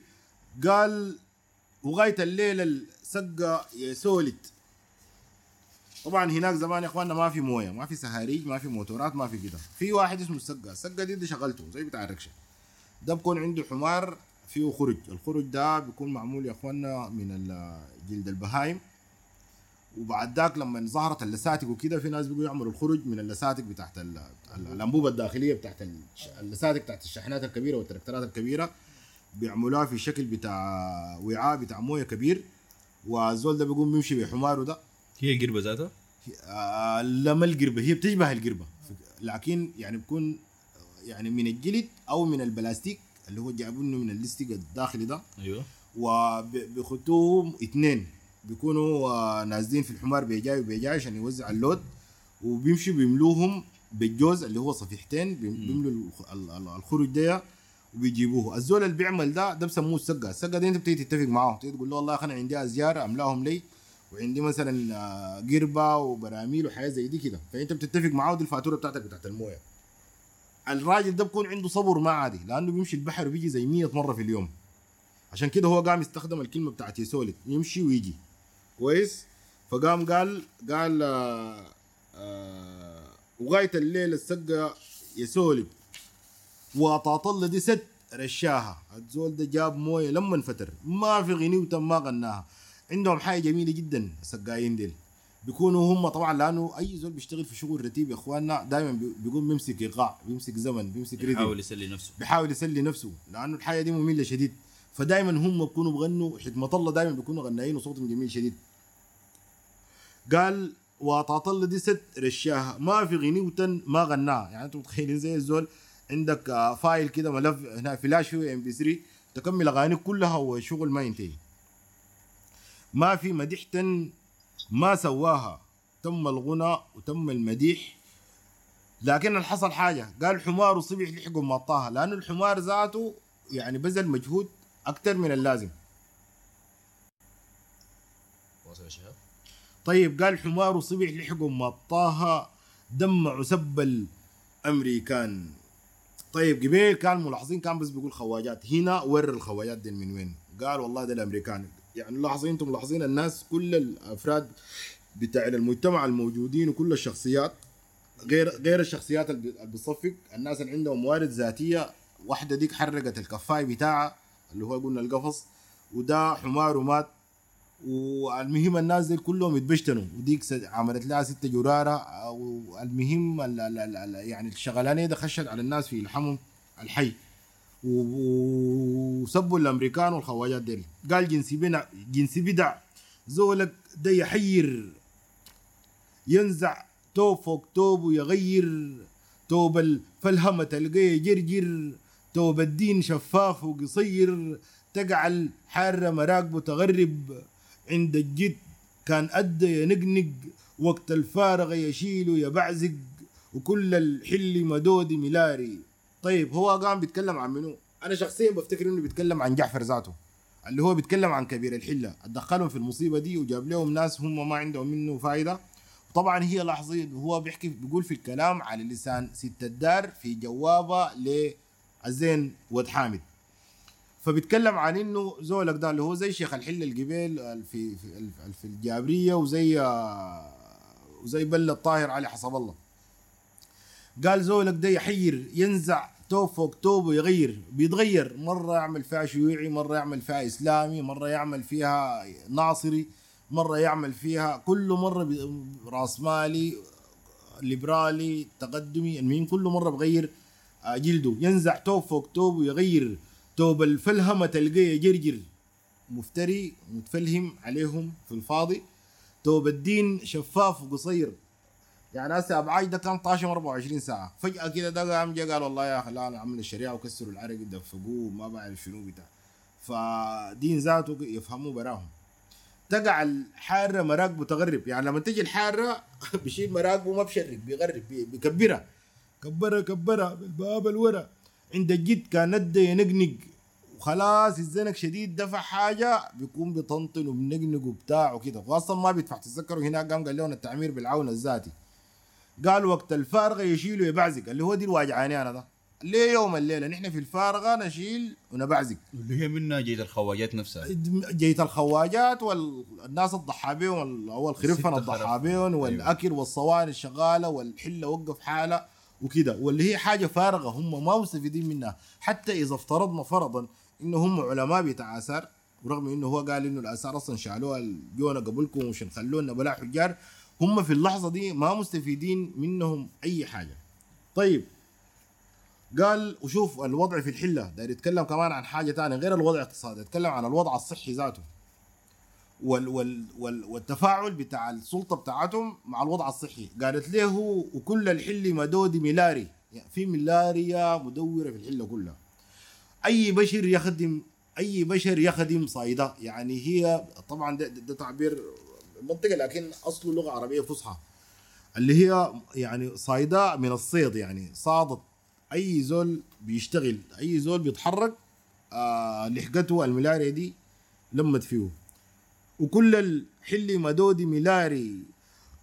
قال وغاية الليلة السقة يسولت طبعا هناك زمان يا إخواننا ما في موية ما في سهاريج ما في موتورات ما في كده. في واحد اسمه السقه السقه دي, دي شغلته زي بتاع الركشة. ده بكون عنده حمار فيه خرج الخرج ده بيكون معمول يا إخواننا من جلد البهايم. وبعد ذاك لما ظهرت اللساتك وكده في ناس بيقولوا يعملوا الخرج من اللساتك بتاعت ال- ال- الأنبوبة الداخلية بتاعت اللساتك بتاعت الشاحنات الكبيرة والتركترات الكبيرة. بيعملوها في شكل بتاع وعاء بتاع موية كبير. والزول ده بيقوم بيمشي بحماره ده. هي القربة ذاتها؟ آه، لا ما القربة هي بتشبه القربة. لكن يعني بكون يعني من الجلد أو من البلاستيك. اللي هو جايبينه من اللستك الداخلي ده. أيوه. وبيخطوهم اثنين بيكونوا آه، نازلين في الحمار بيجاي وبيجاي عشان يوزع ال load. وبيمشي بيملوهم بالجوز اللي هو صفيحتين. بيم- بيملوا الخ- ال- ال- الخروج ده وبيجيبوه الزول اللي بيعمل ده ده بسموه السقا. السقا دي انت بتيجي تتفق معاه تيجي تقول له والله أنا عندي أزيار أملاهم لي وعندي مثلا آه، قربة وبراميل وحياه زي دي كده. فأنت بتتفق معاه دي الفاتورة بتاعتك بتاعت الموية. الراجل ده بكون عنده صبر ما عادي لأنه بيمشي البحر وبيجي زي 100 مرة في اليوم. عشان كده هو قام يستخدم الكلمة بتاعت يسولف يمشي ويجي. كويس؟ فقام قال قال آه آه وغاية الليل السقه يسولف. وطاطله دي ست رشاها. الزول ده جاب موية لما انفتر. ما في غنيوة ما غناها. عندهم حاجة جميلة جدا السقايين ديل. بيكونوا هم طبعا لأنه أي زول بيشتغل في شغل رتيب يا إخواننا دائما بيقوم بيمسك إيقاع بيمسك زمن بيمسك rhythm يحاول يسلي نفسه. بيحاول يسلي نفسه لأنه الحياة دي مملة شديد. فدائما هم بيكونوا بغنوا حكمة الله دائما بيكونوا غنايين وصوتهم جميل شديد. قال وطاطل دي ست رشاها ما في غنيوة ما غناها. يعني أنتم متخيلين زي الزول عندك آه، file كده ملف هنا فلاش فيه MP 3 تكمل أغانيك كلها وشغل ما ينتهي. ما في مديحة ما سواها. تم الغنى وتم المديح. لكن حصل حاجة. قال حمار وصبح لحقوا مطاها لأنه الحمار ذاته يعني بذل مجهود أكثر من اللازم. طيب قال حمار وصبح لحقوا مطاها دمع سب الأمريكان. طيب قبيل كان ملاحظين كان بس بيقول خواجات. هنا ور الخواجات دي من وين؟ قال والله ده الأمريكان. يعني لاحظين أنتم ملاحظين الناس كل الأفراد بتاع المجتمع الموجودين وكل الشخصيات غير غير الشخصيات اللي بتصفق الناس اللي عندهم موارد ذاتية واحدة ديك حرقت الكفاي بتاعها اللي هو قلنا القفص وده حمار ومات. والمهم الناس دي كلهم يتبشتنوا وديك عملت لها ستة جرارة والمهم ال- ال- ال- ال- يعني الشغلانية ده خشت على الناس في لحمهم الحي. وسبوا الأمريكان والخواجات ديل. قال جنسي بنا جنسي بدع زولك ده يحير. ينزع توب فوق توب ويغير. توب الفلهمة تلقيه جرجر توب الدين شفاف وقصير. تقع الحارة مراقبه تغرب عند الجد كان أدى ينقنق. وقت الفارغ يشيله يبعزق وكل الحل مدود ملاري. طيب هو قام بيتكلم عن منو؟ أنا شخصيا بفتكر إنه بيتكلم عن جعفر ذاته اللي هو بيتكلم عن كبير الحلة. أتدخلهم في المصيبة دي وجاب لهم ناس هم ما عندهم منه فايدة. طبعا هي لحظة هو بيحكي بيقول في الكلام على لسان ست الدار في جوابة للزين ود حامد. فبيتكلم عن إنه زولك ده اللي هو زي شيخ الحلة القبيل في في في الجابرية وزي وزي بله الطاهر علي حسب الله. قال زولك ده يحير ينزع توب فوق توب ويغير بيتغير. مرة يعمل فيها شيوعي مرة يعمل فيها إسلامي مرة يعمل فيها ناصري مرة يعمل فيها كل مرة بي- راس مالي ليبرالي تقدمي المهم كل مرة بغير آه، جلده. ينزع توب فوق توب ويغير توب الفلهمة تلقيه يجرجر. مفتري متفلهم عليهم في الفاضي. توب الدين شفاف وقصير. يعني هسه ابعاج ده كان طاشم 24 ساعة. فجأة كده ده قام جا قال والله يا أخي لا أنا عمل الشريعة وكسروا العرق دفقوه ما بعرف شنو بتاع. فدين ذاته يفهموا براهم. تقع الحارة مراقبه تغرب. يعني لما تجي الحارة بيشيل مراقبه ما بشرب بيغرب بي- بيكبرها. كبرها كبرها بالباب الورا. عند الجد كان ندى ينقنق. وخلاص الزنك شديد دفع حاجة بيكون بيطنطن وبنقنق وبتاع وكده. واصلا ما بيدفع. تتذكروا هناك قام قال لهم التعمير بالعون الذاتي. قال وقت الفارغه يشيله يبعزق اللي هو دي الواجعاني أنا ده. ليه يوم الليلة نحن في الفارغة نشيل ونبعزق. اللي هي منها جيد الخواجات نفسها. جيت الخواجات والناس الضحى وال- أو الضحى خرف. بهم والأكل والصواني الشغالة والحلة وقف حاله وكده. واللي هي حاجة فارغة هم ما مستفيدين منها. حتى إذا افترضنا فرضا إنه هم علماء بتاع آثار ورغم إنه هو قال إنه الآثار أصلا شالوها جونا قبلكم ومش نخلونا بلا حجار هم في اللحظة دي ما مستفيدين منهم أي حاجة. طيب قال وشوف الوضع في الحلة داير يتكلم كمان عن حاجة ثانية غير الوضع الاقتصادي يتكلم عن الوضع الصحي ذاته. وال وال وال والتفاعل بتاع السلطة بتاعتهم مع الوضع الصحي. قالت له وكل الحل مدود ملاري يعني في ملاريا مدورة في الحلة كلها. أي بشر يخدم أي بشر يخدم صيدا يعني هي طبعا ده, ده, ده تعبير منطقي لكن أصله لغة عربية فصحى. اللي هي يعني صيدا من الصيد يعني صادت أي زول بيشتغل أي زول بيتحرك آه لحقته الملاريا دي لمت فيه. وكل الحل مدود ملاري.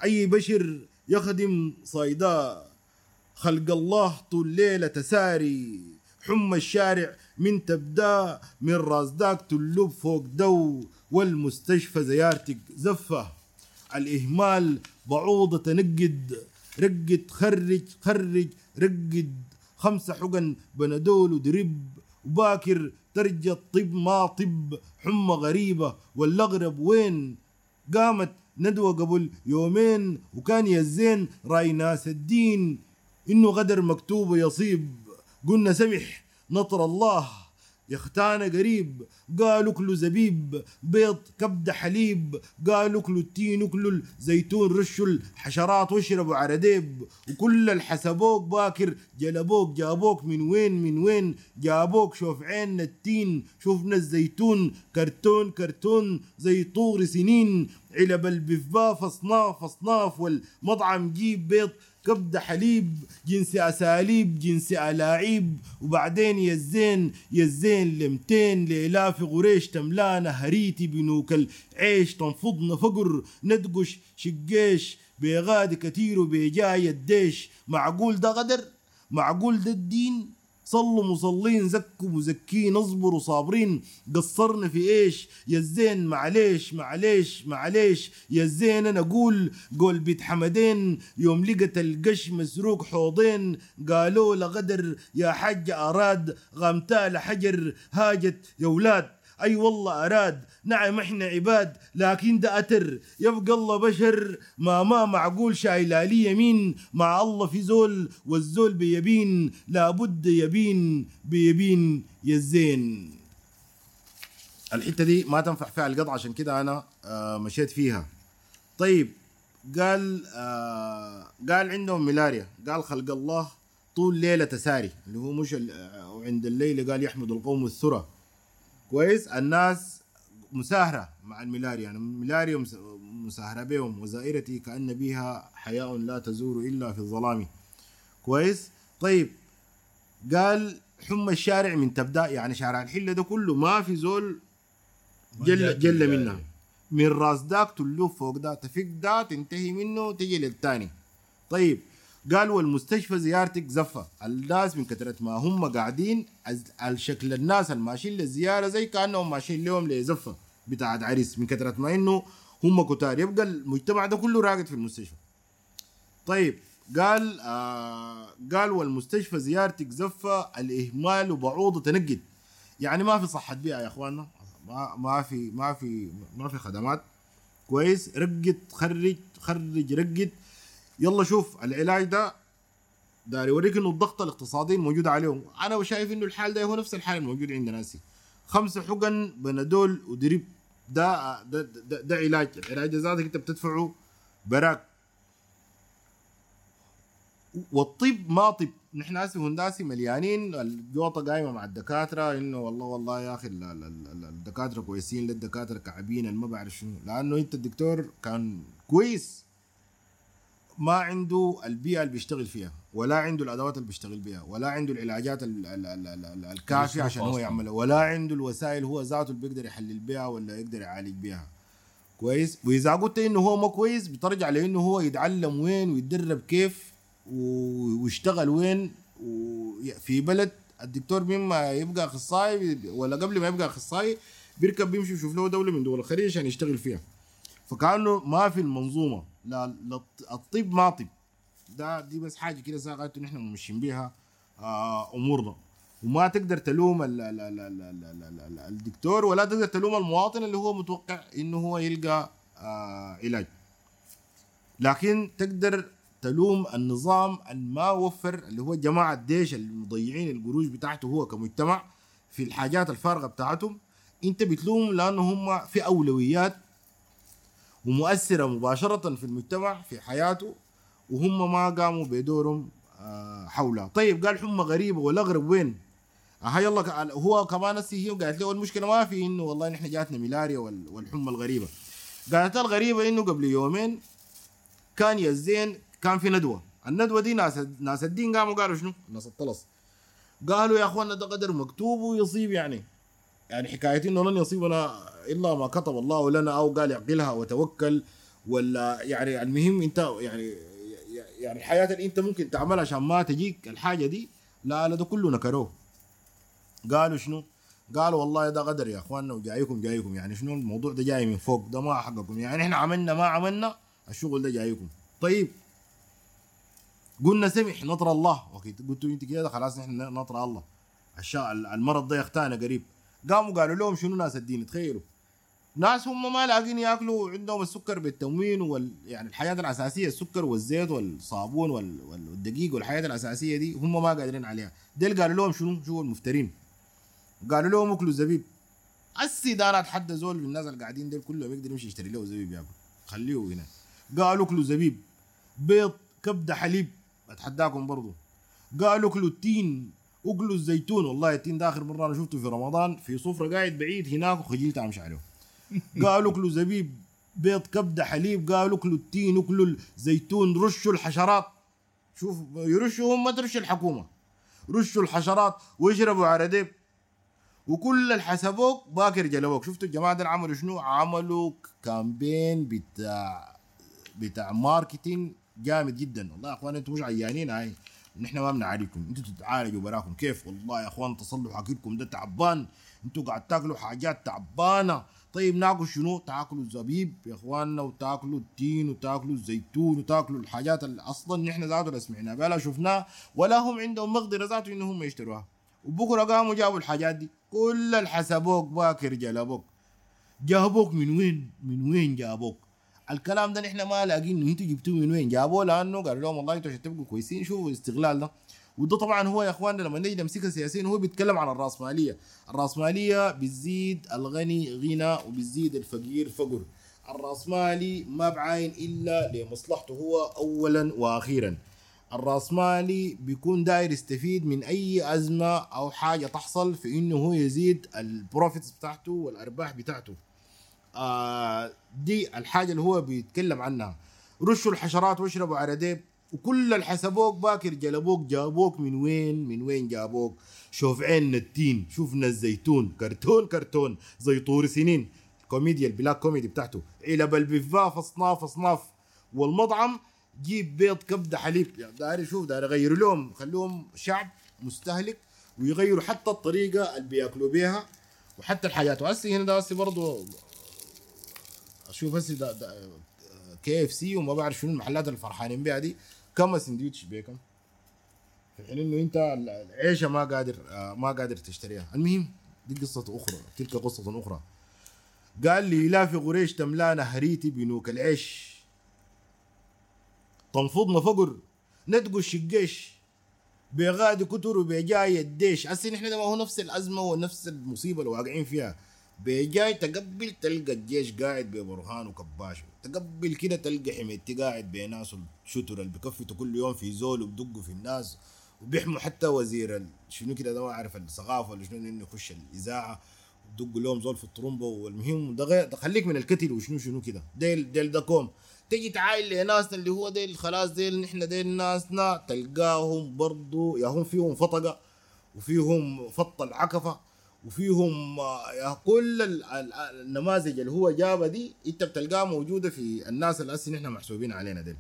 أي بشر يخدم صيداء خلق الله طول ليلة تساري حم الشارع من تبدأ من راس داك تلوب فوق دو. والمستشفى زيارتك زفة. الإهمال بعوضة تنقد رقد خرج خرج رقد خمسة حقن بنادول ودرب وباكر ترجى الطب ما طب حمى غريبة والأغرب وين؟ قامت ندوة قبل يومين وكان يزين رأي ناس الدين إنه غدر مكتوب يصيب. قلنا سمح نطر الله. يختانا قريب قالوا كلوا زبيب بيض كبدة حليب قالوا كلوا التين وكلوا الزيتون رشوا الحشرات واشربوا عرديب وكل الحسبوك باكر جلبوك جابوك من وين من وين؟ جابوك شوف عيننا التين شوفنا الزيتون كرتون كرتون زي طور سنين. علب البفباف اصناف اصناف والمطعم جيب بيض. كبدة حليب جنس أساليب جنس ألاعيب. وبعدين يزين يزين لمتين لإلاف غريش تملانا هريتي بنوك العيش. تنفضنا فقر ندقش شقيش بيغادي كتير وبيجاي الديش. معقول ده غدر؟ معقول ده الدين؟ صلوا مصلين زكوا مزكين اصبروا صابرين. قصرنا في إيش؟ يا الزين معليش معليش معليش. يا الزين أنا أقول قول بيت حمدين يوم لقت القش مسروق حوضين قالوا لغدر يا حج أراد غمتا لحجر هاجت يا ولاد. أي والله أراد. نعم إحنا عباد لكن ده أتر. يبقى الله بشر. ما ما معقول شايل لي يمين. مع الله في زول والزول بيبين. لابد يبين بيبين يزين الحتة دي ما تنفع فيها القطع عشان كده أنا آه مشيت فيها. طيب قال آه قال عندهم ملاريا. قال خلق الله طول ليلة تساري اللي هو مش ال- آه، وعند الليل قال يحمد القوم الثرى. كويس؟ الناس مساهرة مع الملاريا يعني الملاريا مس- مساهرة بهم وزائرتي كأن بها حياء لا تزور إلا في الظلام. كويس؟ طيب قال حمى الشارع من تبدأ يعني شارع الحلة ده كله ما في زول جل جل. منها من رأس داك تلوف فوق ده تفك ده تنتهي منه تجي للتاني. طيب قال والمستشفى زيارتك زفة. الناس من كثرة ما هم قاعدين أز- الشكل الناس الماشيين للزيارة زي كأنهم ماشيين لهم لزفة. بتاعت عريس. من كثرة ما إنه هم كتار. يبقى المجتمع ده كله راقد في المستشفى. طيب قال آه قال والمستشفى زيارتك زفة. الإهمال وبعوضة تنقد يعني ما في صحة بيئة يا إخواننا. ما ما في ما في ما في خدمات. كويس. رقد خرج خرج رقد يلا شوف العلاج ده داري يوريك إنه الضغط الاقتصادي الموجود عليهم. أنا شايف إنه الحال ده هو نفس الحال الموجود عند ناسي. خمسة حقن بنادول ودريب. ده ده, ده, ده علاج. العلاج ذاتك أنت بتدفعه براك. والطب ما طب. نحن هسه هنداسي مليانين. الجوطة قايمة مع الدكاترة إنه والله والله يا أخي ال- ال- ال- الدكاترة كويسين للدكاترة كعبين ما بعرف شنو. لأنه أنت الدكتور كان كويس. ما عنده البيئة اللي بيشتغل فيها ولا عنده الأدوات اللي بيشتغل بها ولا عنده العلاجات ال- ال- ال- ال- ال- الكافية عشان هو. يعملها ولا عنده الوسائل هو ذاته اللي بيقدر يحلل بها ولا يقدر يعالج بها كويس؟ وإذا قلت إنه هو ما كويس بترجع لإنه هو يتعلم وين ويتدرب كيف ويشتغل وين في بلد الدكتور مما يبقى أخصائي ولا قبل ما يبقى أخصائي بيركب بيمشي يشوف له دولة من دول الخليج عشان يشتغل فيها. فكأنه ما في المنظومة. لا, الطب ما طب ده دي بس حاجة كده ساقت نحن ماشيين بيها آه امورنا وما تقدر تلوم ال ال ال ال ال ال ال ال الدكتور ولا تقدر تلوم المواطن اللي هو متوقع إنه هو يلقى آه علاج لكن تقدر تلوم النظام اللي ما وفر اللي هو جماعة الديش المضيعين القروش بتاعته هو كمجتمع في الحاجات الفارغة بتاعتهم. أنت بتلوم لأنه هم في أولويات ومؤثرة مباشرة في المجتمع في حياته وهم ما قاموا بدورهم آه، حولها طيب قال حمى غريبة والأغرب وين؟ ها يلا ك- هو كمان هي قالت له المشكلة ما في إنه والله نحن جاتنا ملاريا وال- والحمى الغريبة. قالت لها الغريبة إنه قبل يومين كان يزين كان في ندوة. الندوة دي ناس ناس الدين قاموا قالوا شنو؟ ناس الطلس. قالوا يا أخوانا ده قدر مكتوب ويصيب يعني. يعني حكايه انه لن يصيبنا إلا ما كتب الله لنا أو قال اعقلها وتوكل ولا يعني المهم أنت يعني يعني الحياة اللي أنت ممكن تعملها عشان ما تجيك الحاجة دي لا لا ده كله نكروه. قالوا شنو؟ قالوا والله ده قدر يا إخواننا وجايكم جايكم. يعني شنو الموضوع ده جاي من فوق ده ما حقكم. يعني إحنا عملنا ما عملنا الشغل ده جايكم. طيب. قلنا سمح نطر الله. أوكي قلتوا أنت كده خلاص نحن نطر الله. المرض ده يختانا قريب. قاموا قالوا لهم شنو ناس الدين تخيلوا؟ ناس هم ما لاقين ياكلوا عندهم السكر بالتموين وال يعني الحياة الأساسية السكر والزيت والصابون وال... والدقيق والحياة الأساسية دي هم ما قادرين عليها. ديل قالوا لهم شنو؟ شو المفترين؟ قالوا لهم اكلوا زبيب السي ده اتحدى زول من الناس اللي قاعدين ديل كلهم يقدر يمشي يشتري له زبيب ياكل. خليه هنا. قالوا اكلوا زبيب. بيض كبدة حليب. أتحداكم برضو. قالوا اكلوا التين. اكلوا الزيتون والله التين ده آخر مرة أنا شفته في رمضان في صفره قاعد بعيد هناك وخجلت أمشي عليه قالوا اكلوا زبيب بيض كبدة حليب قالوا اكلوا التين اكلوا الزيتون رشوا الحشرات. شوف يرشوا هم ما ترش الحكومة. رشوا الحشرات ويشربوا عرديب وكل الحسبوك باكر جلبوك. شفتوا الجماعة دول عملوا شنو؟ عملوا campaign بتاع بتاع marketing جامد جدا. والله يا أخوان أنتم مش عيانين هاي. نحن ما بنعالجكم أنتوا تتعالجوا براكم كيف؟ والله يا أخوان تصلحوا اكلكم ده تعبان. أنتوا قاعد تاكلوا حاجات تعبانة. طيب ناكل شنو؟ تاكلوا الزبيب يا إخواننا وتاكلوا التين وتاكلوا الزيتون وتاكلوا الحاجات اللي أصلا نحن ذاته لا سمعناها. بلا شفناها ولا هم عندهم مقدرة ذاته إنهم يشتروها. وبكرة قاموا جابوا الحاجات دي. كل الحسبوك باكر جلبوك. جابوك من وين؟ من وين جابوك؟ الكلام ده نحن ما لاقين أنتوا جبتوه من وين؟ جابوه لأنه قالوا لهم والله أنتوا عشان تبقوا كويسين شوفوا الاستغلال ده. وده طبعا هو يا إخواننا لما نيجي نمسكها سياسيا هو بيتكلم عن الرأسمالية. الرأسمالية بتزيد الغني غنى وبتزيد الفقير فقر. الرأسمالي ما بعاين إلا لمصلحته هو اولا وأخيرا. الرأسمالي بيكون داير يستفيد من أي أزمة أو حاجة تحصل في إنه هو يزيد ال profits بتاعته والأرباح بتاعته. آه دي الحاجة اللي هو بيتكلم عنها. رشوا الحشرات واشربوا عرديب وكل الحسبوك باكر جلبوك جابوك من وين؟ من وين جابوك؟ شوف عيننا التين شوفنا الزيتون كرتون كرتون زي طور سنين. كوميديا ال black comedy بتاعته. علب البفاف اصناف اصناف والمطعم جيب بيض كبدة حليب. يعني دايري شوف دايري يغيروا لهم خلوهم شعب مستهلك ويغيروا حتى الطريقة اللي بيأكلوا بيها وحتى الحاجات. وهسه هنا ده برضه أشوف هسه KFC وما بعرف شنو المحلات اللي فرحانين بيها دي. كم سندويتش بيكم؟ في حين إنه أنت العيشة ما قادر آه، ما قادر تشتريها. المهم دي قصة أخرى تلك قصة أخرى. قال لي لا في قريش تملأنا هريتي بنوك. العيش. تنفضنا فقر. ندقوا الشقيش. بغادي كتر وبجاي الديش. هسه نحن ما هو نفس الأزمة ونفس المصيبة اللي واقعين فيها. بجاي تقبل تلقى الجيش قاعد ببرهان وكباش. تقبل كده تلقى حميتي قاعد بناس الشتر اللي بكفتوا كل يوم في زول وبدقوا في الناس وبيحموا حتى وزير شنو كده ده ما أعرف الثقافة ولا شنو إنه يخش الإذاعة بدقوا لهم زول في الطرمبه والمهم. ده ده خليك من الكتل وشنو شنو كده. ديل ديل ده كوم. تجي تعايل لناسنا اللي هو ديل خلاص ديل نحن ديل ناسنا تلقاهم برضو يا هم فيهم فطقة وفيهم فط العكفة وفيهم آه، كل ال- ال- النماذج اللي هو جابها دي انت بتلقاها موجودة في الناس اللي نحن محسوبين علينا ديل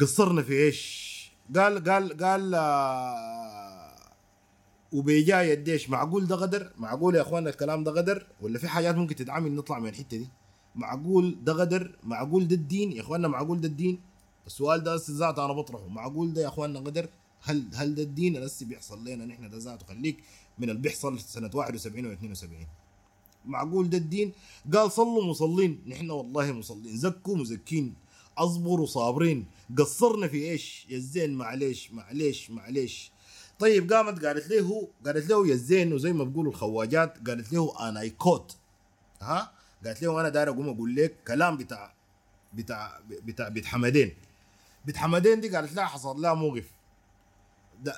قصرنا في إيش؟ قال قال قال آه، وبيجاي الديش معقول ده غدر؟ معقول يا أخوانا الكلام ده غدر؟ ولا في حاجات ممكن تدعمل نطلع من الحتة دي؟ معقول ده غدر؟ معقول ده الدين؟ يا أخوانا معقول ده الدين؟ السؤال ده ذاته أنا بطرحه، معقول ده يا أخوانا غدر؟ هل هل ده الدين اللي بيحصل لنا نحن ده ذاته؟ خليك من اللي بيحصل سنة 71 و 72 معقول ده الدين؟ قال صلوا مصلين، نحن والله مصلين، زكوا مزكين، أصبروا صابرين، قصرنا في إيش؟ يا الزين معليش معليش معليش. طيب قامت قالت له قالت له يا الزين وزي ما بيقولوا الخواجات قالت له أنا ايكوت ها؟ قالت له أنا داير أقوم أقول لك كلام بتاع بتاع بتاع بيت حمدين. بيت حمدين دي قالت لها حصل لها موقف.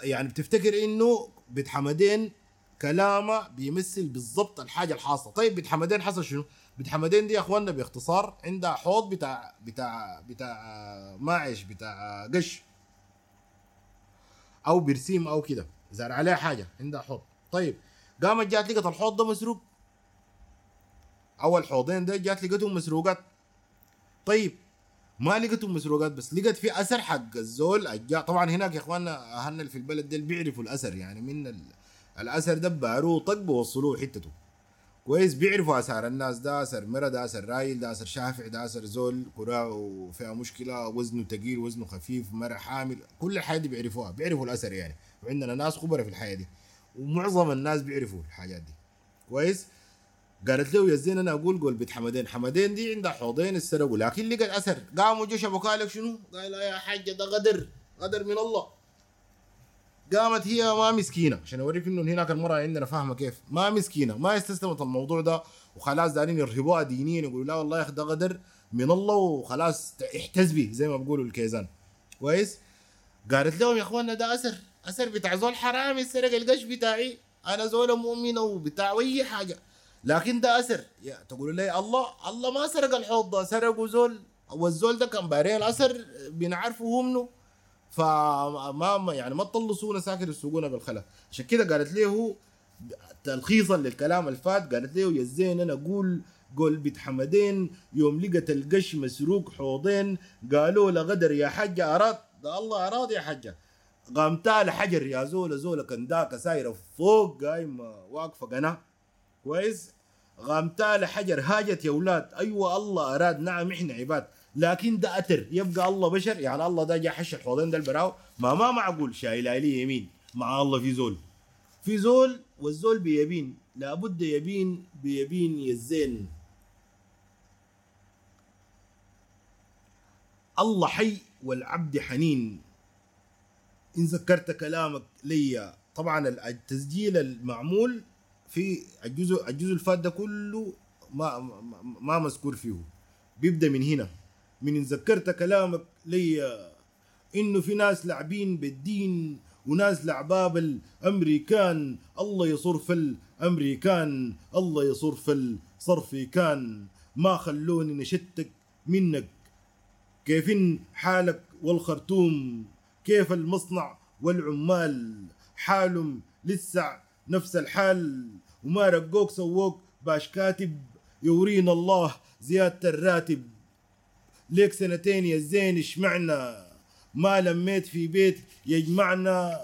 يعني بتفتكر إنه بيت حمدين كلامه بيمثل بالضبط الحاجة الحاصلة. طيب بيت حمدين حصل شنو؟ بيت حمدين دي يا إخواننا باختصار عندها حوض بتاع بتاع بتاع ماعش بتاع قش أو برسيم أو كده. زار عليها حاجة عندها حوض. طيب قامت جات لقت الحوض ده مسروق. أول حوضين ده جات لقيتهم مسروقات. طيب ما لقيتهم مسروقات بس لقيت في أثر حق الزول الجا طبعا هناك يا إخواننا أهلنا في البلد ديل بيعرفوا الأثر يعني من ال... الأثر ده باروه طق بوصلوه حتته. كويس بيعرفوا أثار الناس ده أثر مرة ده أثر رايل ده أثر شافع ده أثر زول كراعه فيها مشكلة وزنه ثقيل وزنه خفيف مرة حامل كل الحاجات دي بيعرفوها بيعرفوا الأثر يعني. وعندنا ناس خبراء في الحياة دي ومعظم الناس بيعرفوا الحاجات دي. كويس؟ قالت له يا زين أنا أقول قول بيت حمدين. حمدين دي عندها حوضين السرقوا لكن لقت اثر قاموا جو شبكوا لك شنو؟ قال يا حاجة ده غدر غدر من الله. قامت هي ما مسكينة. عشان أوريك إنه هناك المرأة عندنا فاهمة كيف. ما مسكينة ما استسلمت الموضوع ده وخلاص دارين يرهبوها دينيا يقولوا لا والله يا أخي ده غدر من الله وخلاص احتز به زي ما بيقولوا الكيزان. كويس؟ قالت لهم يا اخوانا ده أثر أثر بتاع زول حرامي سرق القش بتاعي. أنا زول مؤمنه وبتاع اي حاجة. لكن ده اثر يا تقولوا لي الله الله ما سرق الحوض ده سرقوا زول. والزول ده كان باري الاثر بنعرفه هو منه فما ما- يعني ما تطلصونا ساكن يسوقونا بالخلا. عشان كده قالت له تلخيصا للكلام الفات قالت له يا زين أنا أقول قول بيت حمدين يوم لقت القش مسروق حوضين قالوا له غدر يا حجة أراد. ده الله أراد يا حجة قامتا لحجر يا زول زول كان داك سايرة فوق قايمة واقفة قناة. كويس؟ غامتا لحجر. هاجت يا أولاد أيوه الله أراد. نعم إحنا عباد. لكن ده أتر. يبقى الله بشر. يعني الله ده جا حش الحوضين ده البراو ما ما معقول. شايل لي يمين. مع الله في زول. في زول والزول بيبين. لابد يبين بيبين يزين الله حي والعبد حنين. إن ذكرت كلامك لي طبعا التسجيل المعمول في الجزء الجزء الفات ده كله ما ما, مذكور فيه. بيبدأ من هنا. من ذكرت كلامك لي إنه في ناس لاعبين بالدين وناس لعباب الأمريكان. الله يصر في الأمريكان. الله يصر في الصرفي كان ما خلوني نشتك منك. كيف حالك والخرطوم؟ كيف المصنع والعمال؟ حالهم لسه نفس الحال. وما رقوك سووك باش كاتب يورينا الله زيادة الراتب. ليك سنتين يا زين اشمعنا ما لميت في بيت يجمعنا؟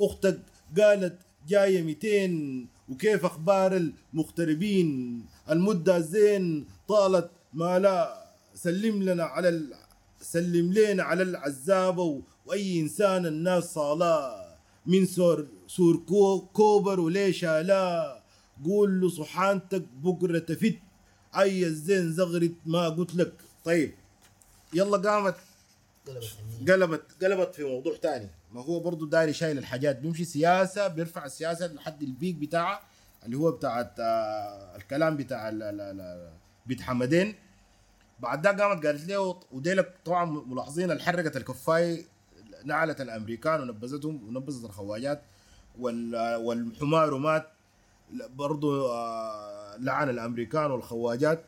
أختك قالت جاية 200 وكيف أخبار المغتربين؟ المدة زين طالت ما لا سلم لنا على ال... سلم لنا على العزابه و... وأي إنسان الناس صالاه من سور سور كو... كوبر وليش لا؟ قول له صحانتك بكرة تفت. أي الزين زغرت ما قلت لك. طيب. يلا قامت. قلبت قلبت في موضوع تاني. ما هو برضه داري شايل الحاجات. بيمشي سياسة بيرفع السياسة لحد البيك بتاعها اللي هو بتاعت آه الكلام بتاع ال- ال- ال- بيت حمدين. بعد ده قامت قالت له وديلك طبعا ملاحظين الحركة الكفاي نعلت الأمريكان ونبذتهم ونبذت الخواجات وال- والحمار مات برضه آه، لعن الأمريكان والخواجات.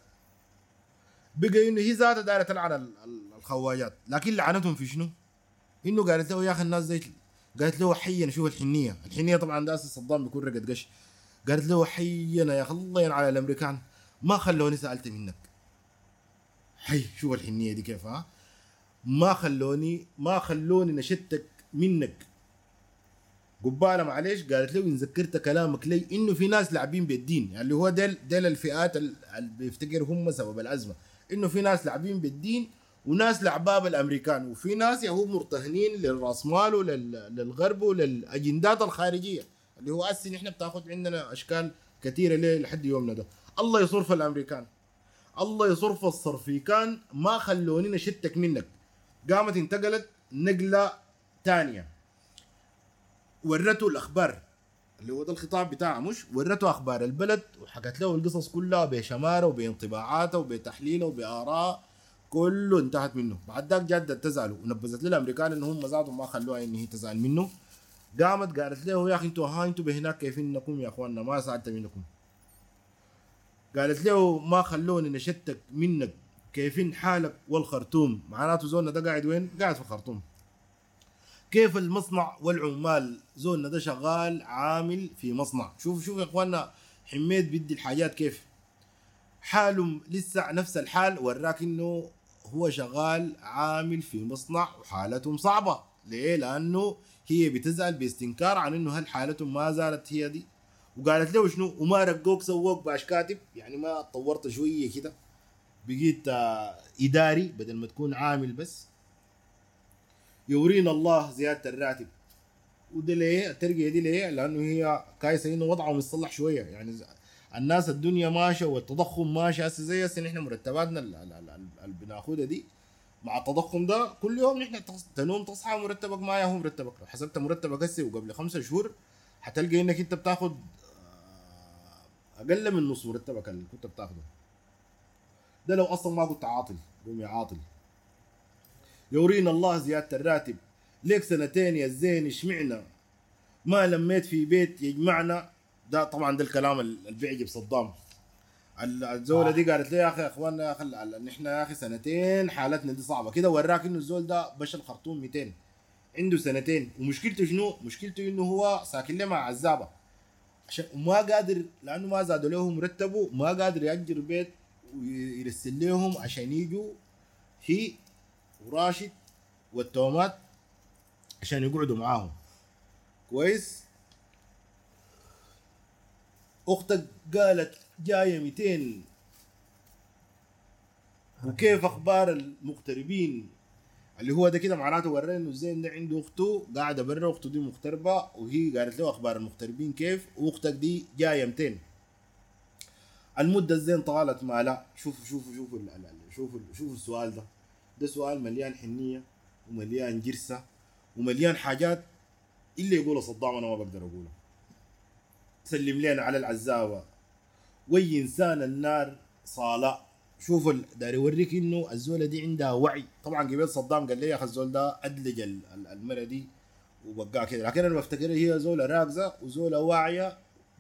بقى إنه هي ذاتها دايرة تلعن ال- ال- الخواجات. لكن لعنتهم في شنو؟ إنه قالت له يا أخي الناس زي قالت له حينا شوف الحنية. الحنية طبعا داس صدام بيكون رقد قش. قالت له حينا يا أخي الله ينعل على الأمريكان. ما خلوني سألت منك. حي شوف الحنية دي كيف ها؟ ما خلوني ما خلوني نشتك منك. قبالة معلش قالت له ان ذكرت كلامك لي إنه في ناس لاعبين بالدين. يعني اللي هو ديل ديل الفئات ال- اللي بيفتكر هم سبب الأزمة. إنه في ناس لاعبين بالدين وناس لعباب الأمريكان. وفي ناس يا هو مرتهنين للراسمال ولل- للغرب وللأجندات الخارجية. اللي هو أسي نحن بتاخذ عندنا أشكال كثيرة ليه لحد يومنا ده. الله يصرف الأمريكان. الله يصرف الصرفيكان. ما خلوني نشتك منك. قامت انتقلت نقلة ثانية ورته الأخبار. اللي هو ده الخطاب بتاعها مش؟ ورته أخبار البلد وحكت له القصص كلها بشماره وبانطباعاته وبتحليله وبآراء. كله انتهت منه. بعد ذاك جدت تزعلوا ونبذت له الامريكان إن هم ذاتهم ما خلوها إن هي تزعل منه. قامت قالت له يا أخي أنتوا ها أنتوا بهناك كيف انكم يا أخواننا؟ ما ساعدت منكم. قالت له ما خلوني نشتك منك. كيفين حالك والخرطوم؟ معناته زولنا ده قاعد وين؟ قاعد في الخرطوم. كيف المصنع والعمال؟ زولنا ده شغال عامل في مصنع. شوف شوف يا اخوانا حميد بدي الحاجات كيف. حاله لسه نفس الحال وراك إنه هو شغال عامل في مصنع وحالتهم صعبة. ليه؟ لأنه هي بتزعل باستنكار عن إنه هل حالتهم ما زالت هي دي. وقالت له شنو؟ وما رقوك سووك باش كاتب يعني ما طورت شوية كده. بقيت آه، إداري بدل ما تكون عامل بس. يورينا الله زيادة الراتب. وده ليه الترقية دي ليه لأنه هي كايسة إنه وضعهم يتصلح شوية. يعني الناس الدنيا ماشية والتضخم ماشي هسه زي هسه نحن مرتباتنا ال- ال- ال- ال- اللي بناخدها دي. مع التضخم ده كل يوم نحن تنوم تصحى مرتبك ما هو مرتبك. لو حسبت مرتبك هسه وقبل خمسة شهور حتلقى إنك أنت بتاخد آه، أقل من نص مرتبك اللي كنت بتاخده. ده لو أصلا ما كنت عاطل قوم يا عاطل. يورينا الله زيادة الراتب. ليك سنتين يا الزين اشمعنا ما لميت في بيت يجمعنا. ده طبعا ده الكلام اللي بيعجب صدام ال- الزولة دي قالت لي يا أخي إخواننا يا أخي نحن يا أخي سنتين حالتنا دي صعبة. كده وراك إنه الزول ده بشر خرطوم 200 عنده سنتين. ومشكلته شنو؟ مشكلته إنه هو ساكن له مع عزابة. عشان وما قادر لأنه ما زادوا له مرتبه ما قادر يأجر بيت. ويرسل لهم عشان يجوا هي وراشد والتومات عشان يقعدوا معاهم. كويس؟ أختك قالت جاية 200 وكيف أخبار المغتربين؟ اللي هو ده كده معناته وراني إنه الزين ده عنده أخته قاعدة برا أخته دي مغتربة وهي قالت له أخبار المغتربين كيف؟ وأختك دي جاية 200 المدة الزين طالت ما لا. شوفوا شوفوا شوفوا شوفوا شوفوا السؤال ده. ده سؤال مليان حنية ومليان جرسة ومليان حاجات إلا يقولها صدام أنا ما بقدر اقولها سلم لنا على العزاوة. وي إنسان النار صالاء شوف داري يوريك إنه الزولة دي عندها وعي. طبعا قبل صدام قال لي يا أخي الزول ده أدلج ال- ال- المرة دي وبقاها كده. لكن أنا بفتكر هي زولة راكزة وزولة واعية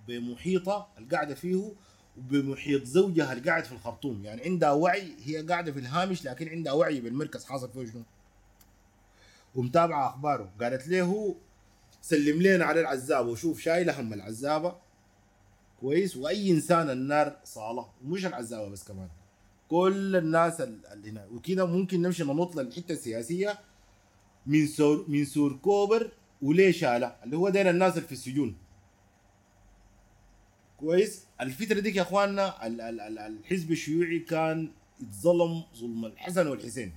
بمحيطها القاعدة فيه وبمحيط زوجها القاعد في الخرطوم. يعني عندها وعي هي قاعدة في الهامش لكن عندها وعي بالمركز حاصل فيه شنو؟ ومتابعة أخباره. قالت له سلم لنا على العزابه وشوف شايله هم العزابه كويس. وأي إنسان النار صاله. ومش العزابه بس كمان. كل الناس ال- اللي هنا. وكده ممكن نمشي ننط للحته السياسية. من سور من سور كوبر وليه شاله؟ اللي هو ديل الناس اللي في السجون. كويس. الفترة ديك يا أخواننا ال- ال- ال- الحزب الشيوعي كان يتظلم ظلم الحسن والحسين.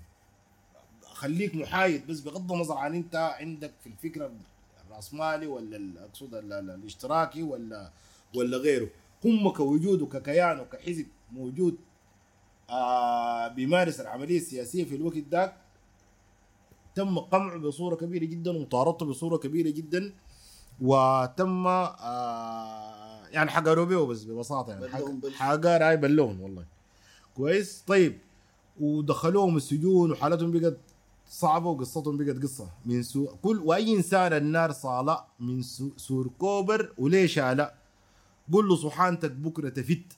خليك محايد بس بغض النظر عن أنت عندك في الفكرة الرأسمالي ولا أقصد ال- ال- الاشتراكي ولا ولا غيره. هم كوجود وككيان وكحزب موجود آه بيمارس العملية السياسية في الوقت ذاك تم قمعه بصورة كبيرة جدا ومطاردته بصورة كبيرة جدا وتم آه يعني حقروا به بس ببساطة يعني. بل. حقر هاي بلون والله. كويس؟ طيب. ودخلوهم السجون وحالتهم بقت صعبة وقصتهم بقت قصة. من سو كل وأي إنسان النار صالة من سو سور كوبر وليش لا قول له صحانتك بكرة تفت.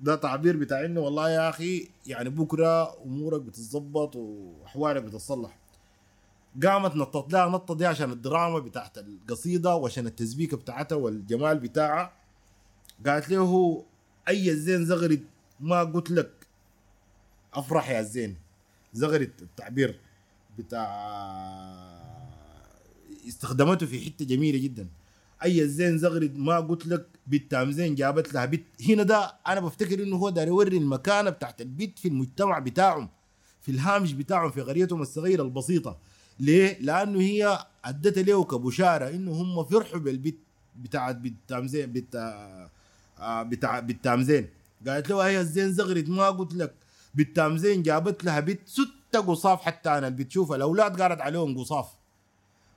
ده تعبير بتاع إنه والله يا أخي يعني بكرة أمورك بتتظبط وأحوالك بتتصلح. قامت نطت لها نطه دي عشان الدراما بتاعت القصيدة وعشان التسبيكه بتاعتها والجمال بتاعها. قالت له أي الزين زغرد ما قلت لك. أفرح يا الزين زغرد التعبير بتاع استخدمته في حتة جميلة جدا. أي الزين زغرد ما قلت لك بنت زين جابت لها بنت هنا ده أنا بفتكر إنه هو داير يوري المكانة بتاعت البنت في المجتمع بتاعهم في الهامش بتاعهم في قريتهم الصغيرة البسيطة. ليه؟ لأنه هي أدت له كبشاره إنه هم فرحوا بالبت بتاعت بنت زين بنت بتاع بنت زين قالت له هي الزين زغرد ما قلت لك. بنت زين جابت لها بنت ستة قصاف حتى أنا اللي بتشوف الأولاد قالت عليهم قصاف.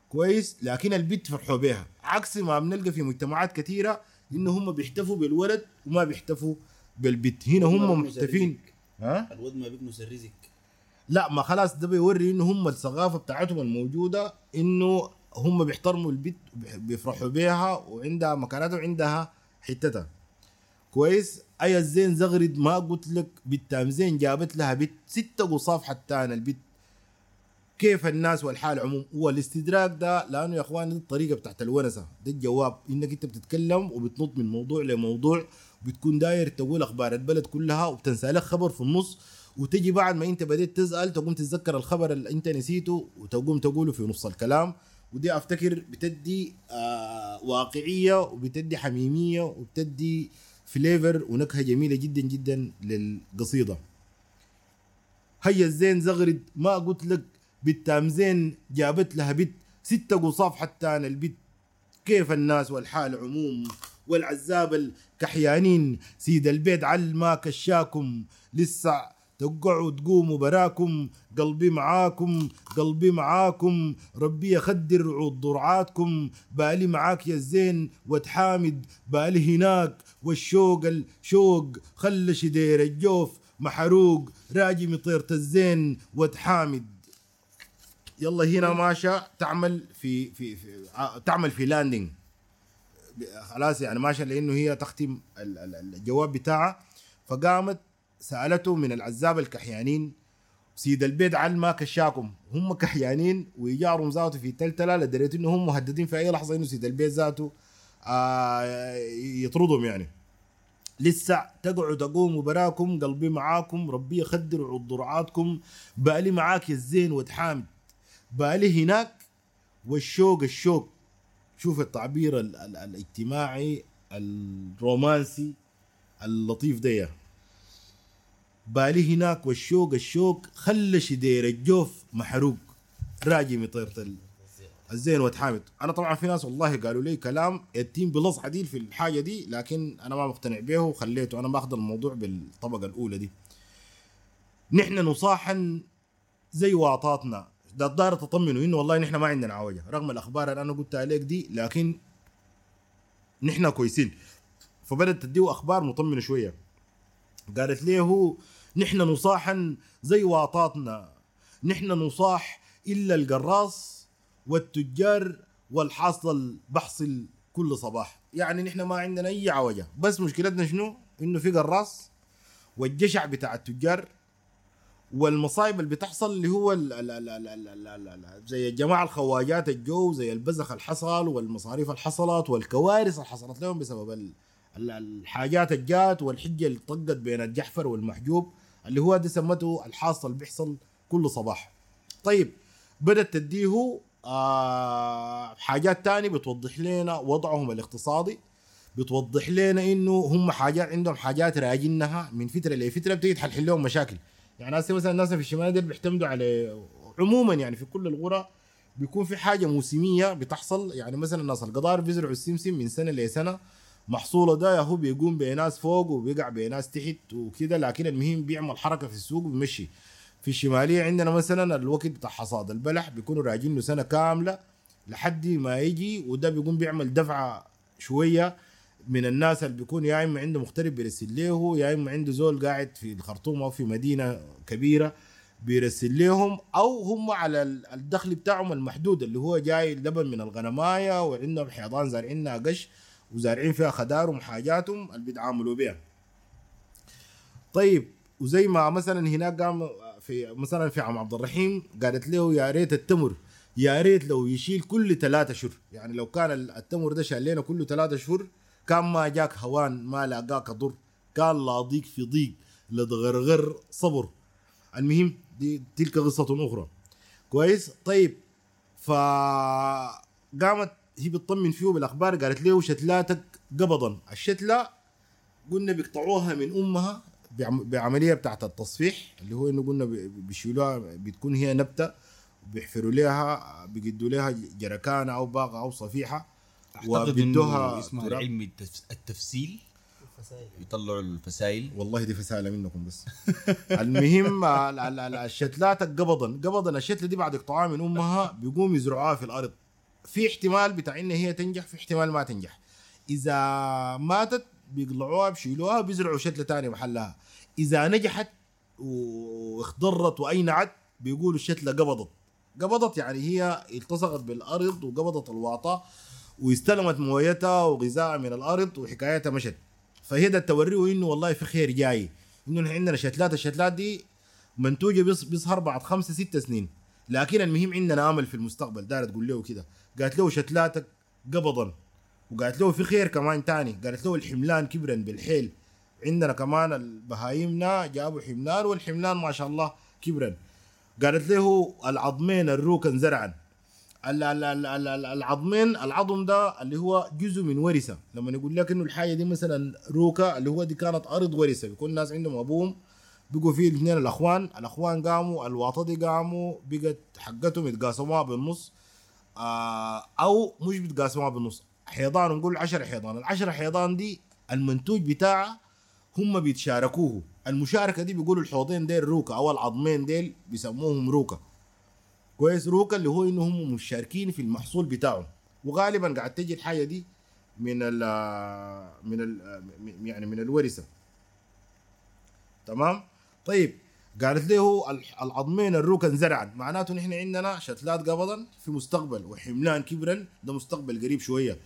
كويس لكن البنت فرحوا بها عكس ما بنلقى في مجتمعات كثيرة إنه هم بيحتفوا بالولد وما بيحتفوا بالبنت هنا هم محتفين. ها؟ الود ما بيكنس الرزق. لا ما خلاص ده بيوري إنه هم الثقافة بتاعتهم الموجودة إنه هم بيحترموا البنت بيفرحوا بيها وعندها مكانتها وعندها حتتها. كويس. اي الزين زغرد ما قلت لك بنت زين جابت لها بنت ستة قصاف حتى أنا البنت كيف الناس والحال عموم؟ والاستدراك ده لأنه يا أخوان دي الطريقة بتاعت الونسة. ده الجواب. إنك أنت بتتكلم وبتنط من موضوع لموضوع بتكون داير تقول أخبار البلد كلها وبتنسى لك خبر في النص. وتجي بعد ما أنت بديت تسأل تقوم تتذكر الخبر اللي أنت نسيته وتقوم تقوله في نص الكلام. ودي أفتكر بتدي آه واقعية وبتدي حميمية وبتدي فليفر ونكهه جميلة جدا جدا للقصيدة. هيا الزين زغرد ما قلت لك بالتام زين جابت لها بنت ستة قصاف حتى أنا البت كيف الناس والحال عموم والعزاب الكحيانين؟ سيد البيت عل ما كشاكم لسه تقعوا تقوموا براكم قلبي معاكم قلبي معاكم. ربي يخدر عود ضرعاتكم بالي معاك يا الزين وتحامد. بالي هناك والشوق الشوق. خلى شدير الجوف محروق. راجي مطيرة الزين وتحامد. يلا هنا ماشى تعمل في في, في ع- تعمل في لاندنج خلاص يعني ماشى لأنه هي تختم ال- ال- الجواب بتاعها. فقامت سألته من العزاب الكحيانين سيد البيت عل ما كشاكم هم كحيانين ويجارهم ذاته في تلتلة لدرجه إنه هم مهددين في أي لحظة إنه سيد البيت ذاته آه يطردهم يعني. لسه تقعوا تقوموا براكم قلبي معاكم ربي يخدر عود ضرعاتكم بألي معاك يا الزين وتحامد بألي هناك والشوق الشوق. شوف التعبير ال- ال- الاجتماعي الرومانسي اللطيف ده بالي هناك والشوق الشوق خلى شدير الجوف محروق. راجي مطيرة ال- الزين وتحامد أنا طبعا في ناس والله قالوا لي كلام يتيم بلص عديل في الحاجة دي لكن أنا ما مقتنع به وخليته. أنا باخذ الموضوع بالطبقة الأولى دي. نحن نصاحا زي واطاتنا. ده الدار تطمنوا إنه والله نحن ما عندنا عوجة. رغم الأخبار اللي أنا قلتها عليك دي لكن نحن كويسين. فبدأت تديه أخبار مطمنة شوية. قالت له نحن نصاحا زي واطاتنا. نحن نصاح إلا القراص والتجار والحاصل بحصل كل صباح. يعني نحن ما عندنا أي عوجة. بس مشكلتنا شنو؟ إنه في قراص والجشع بتاع التجار والمصايب اللي بتحصل اللي هو ال ال ال ال ال ال ال ال زي الجماعه الخواجات الجو زي البزخ اللي حصل والمصاريف اللي حصلت والكوارث اللي حصلت لهم بسبب ال ال- الحاجات الجات والحجة اللي طقت بين الجحفر والمحجوب. اللي هو دي سمته الحاصل بيحصل كل صباح. طيب بدأت تديه آه حاجات تاني بتوضح لنا وضعهم الاقتصادي بتوضح لنا إنه هم حاجات عندهم حاجات راجنها من فترة لفترة بتيجي تحل لهم مشاكل. يعني هسه مثلا الناس في الشمال دي بيعتمدوا على عموما يعني في كل القرى بيكون في حاجة موسمية بتحصل. يعني مثلا الناس القضار بيزرعوا السمسم من سنة لسنة محصوله ده يا هو بيقوم بناس فوق وبيقع بناس تحت وكده لكن المهم بيعمل حركة في السوق وبيمشي. في الشمالية عندنا مثلا الوقت بتاع حصاد البلح بيكونوا راجين له سنة كاملة لحد ما يجي وده بيقوم بيعمل دفعة شوية من الناس اللي بيكون يا إما عنده مغترب بيرسل له يا إما عنده زول قاعد في الخرطوم أو في مدينة كبيرة بيرسل لهم أو هم على ال- الدخل بتاعهم المحدود اللي هو جاي لبن من الغنماية وعندهم حيطان زارعينها قش وزارعين فيها خدارهم وحاجاتهم اللي بيتعاملوا بيها. طيب وزي ما مثلا هناك قام في مثلا في عم عبد الرحيم قالت له يا ريت التمر يا ريت لو يشيل كل ثلاثة شهور يعني لو كان التمر ده شال لنا كل ثلاثة شهور كان ما جاك هوان ما لاقاك ضر. كان لاضيك في ضيق لتغرغر صبر. المهم دي تلك قصة أخرى. كويس؟ طيب فقامت هي بتطمن فيه بالأخبار قالت له شتلاتك قبضا. الشتلة قلنا بيقطعوها من أمها بعم- بعملية بتاعت التصفيح اللي هو إنه قلنا بي- بيشيلوها بتكون هي نبتة وبيحفروا لها بيقدوا لها جركانة أو باقة أو صفيحة أعتقد وبيدوها انه اسمها التف- التفسيل. يطلعوا الفسائل. والله دي فسالة منكم بس. المهم ال- ال- ال- الشتلات قبضا. قبضا. الشتلة دي بعد إقطاعها من أمها بيقوم يزرعوها في الأرض. في احتمال بتاع إن هي تنجح في احتمال ما تنجح. إذا ماتت بيقلعوها بيشيلوها بيزرعوا شتلة تانية محلها. إذا نجحت واخضرت وأينعت بيقولوا الشتلة قبضت. قبضت يعني هي التصقت بالأرض وقبضت الواطة واستلمت مويتها وغذائها من الأرض وحكايتها مشت. فهي ده توريه إنه والله في خير جاي. إنه نحن عندنا شتلات الشتلات دي منتوجة بيظهر بعد خمسة ستة سنين. لكن المهم عندنا آمل في المستقبل. دار تقول له كده. قالت له شتلاتك قبضا وقالت له في خير كمان تاني. قالت له الحملان كبرا بالحيل. عندنا كمان البهايمنا جابوا حملان والحملان ما شاء الله كبرا قالت له العظمين الروكا زرعا ال- ال- ال- ال- ال- العظمين العظم ده اللي هو جزء من ورثة. لما يقول لك إنه الحاجة دي مثلا روكا اللي هو دي كانت أرض ورثة. بيكون الناس عندهم أبوهم بقوا فيه الاثنين الأخوان. الأخوان قاموا الواطه دي قاموا بقت حقتهم يتقاسموها بالنص آه أو مش بيتقاسموها بالنص. حيضان نقول 10 حيضان. العشرة حيضان دي المنتوج بتاعها هم بيتشاركوه. المشاركة دي بيقولوا الحوضين ديل روكا أو العظمين ديل بيسموهم روكا. كويس روكا اللي هو انهم مشاركين في المحصول بتاعهم. وغالبا قاعد تجي الحاجة دي من ال من ال يعني من الورثة. تمام؟ طيب قالت له العظمين الروكا زرعا معناته نحن عندنا شتلات قبضا في مستقبل وحملان كبرا ده مستقبل قريب شوية.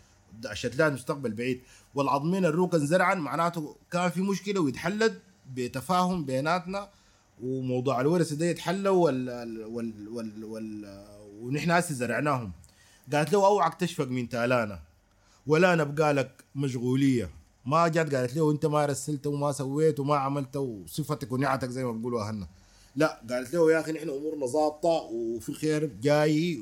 الشتلات مستقبل بعيد. والعظمين الروكا زرعا معناته كان في مشكلة ويتحلت بتفاهم بيناتنا وموضوع الورثه ده يتحلى وال وال وال, وال ونحن هسه زرعناهم. قالت له أوعك تشفق من تالانا ولا نبقى لك مشغولية. ما جات قالت له انت ما رسلت وما سويت وما عملت وصفتك ونعتك زي ما بيقولوا اهلنا. لا قالت له يا أخي نحن امورنا ظابطة وفي خير جاي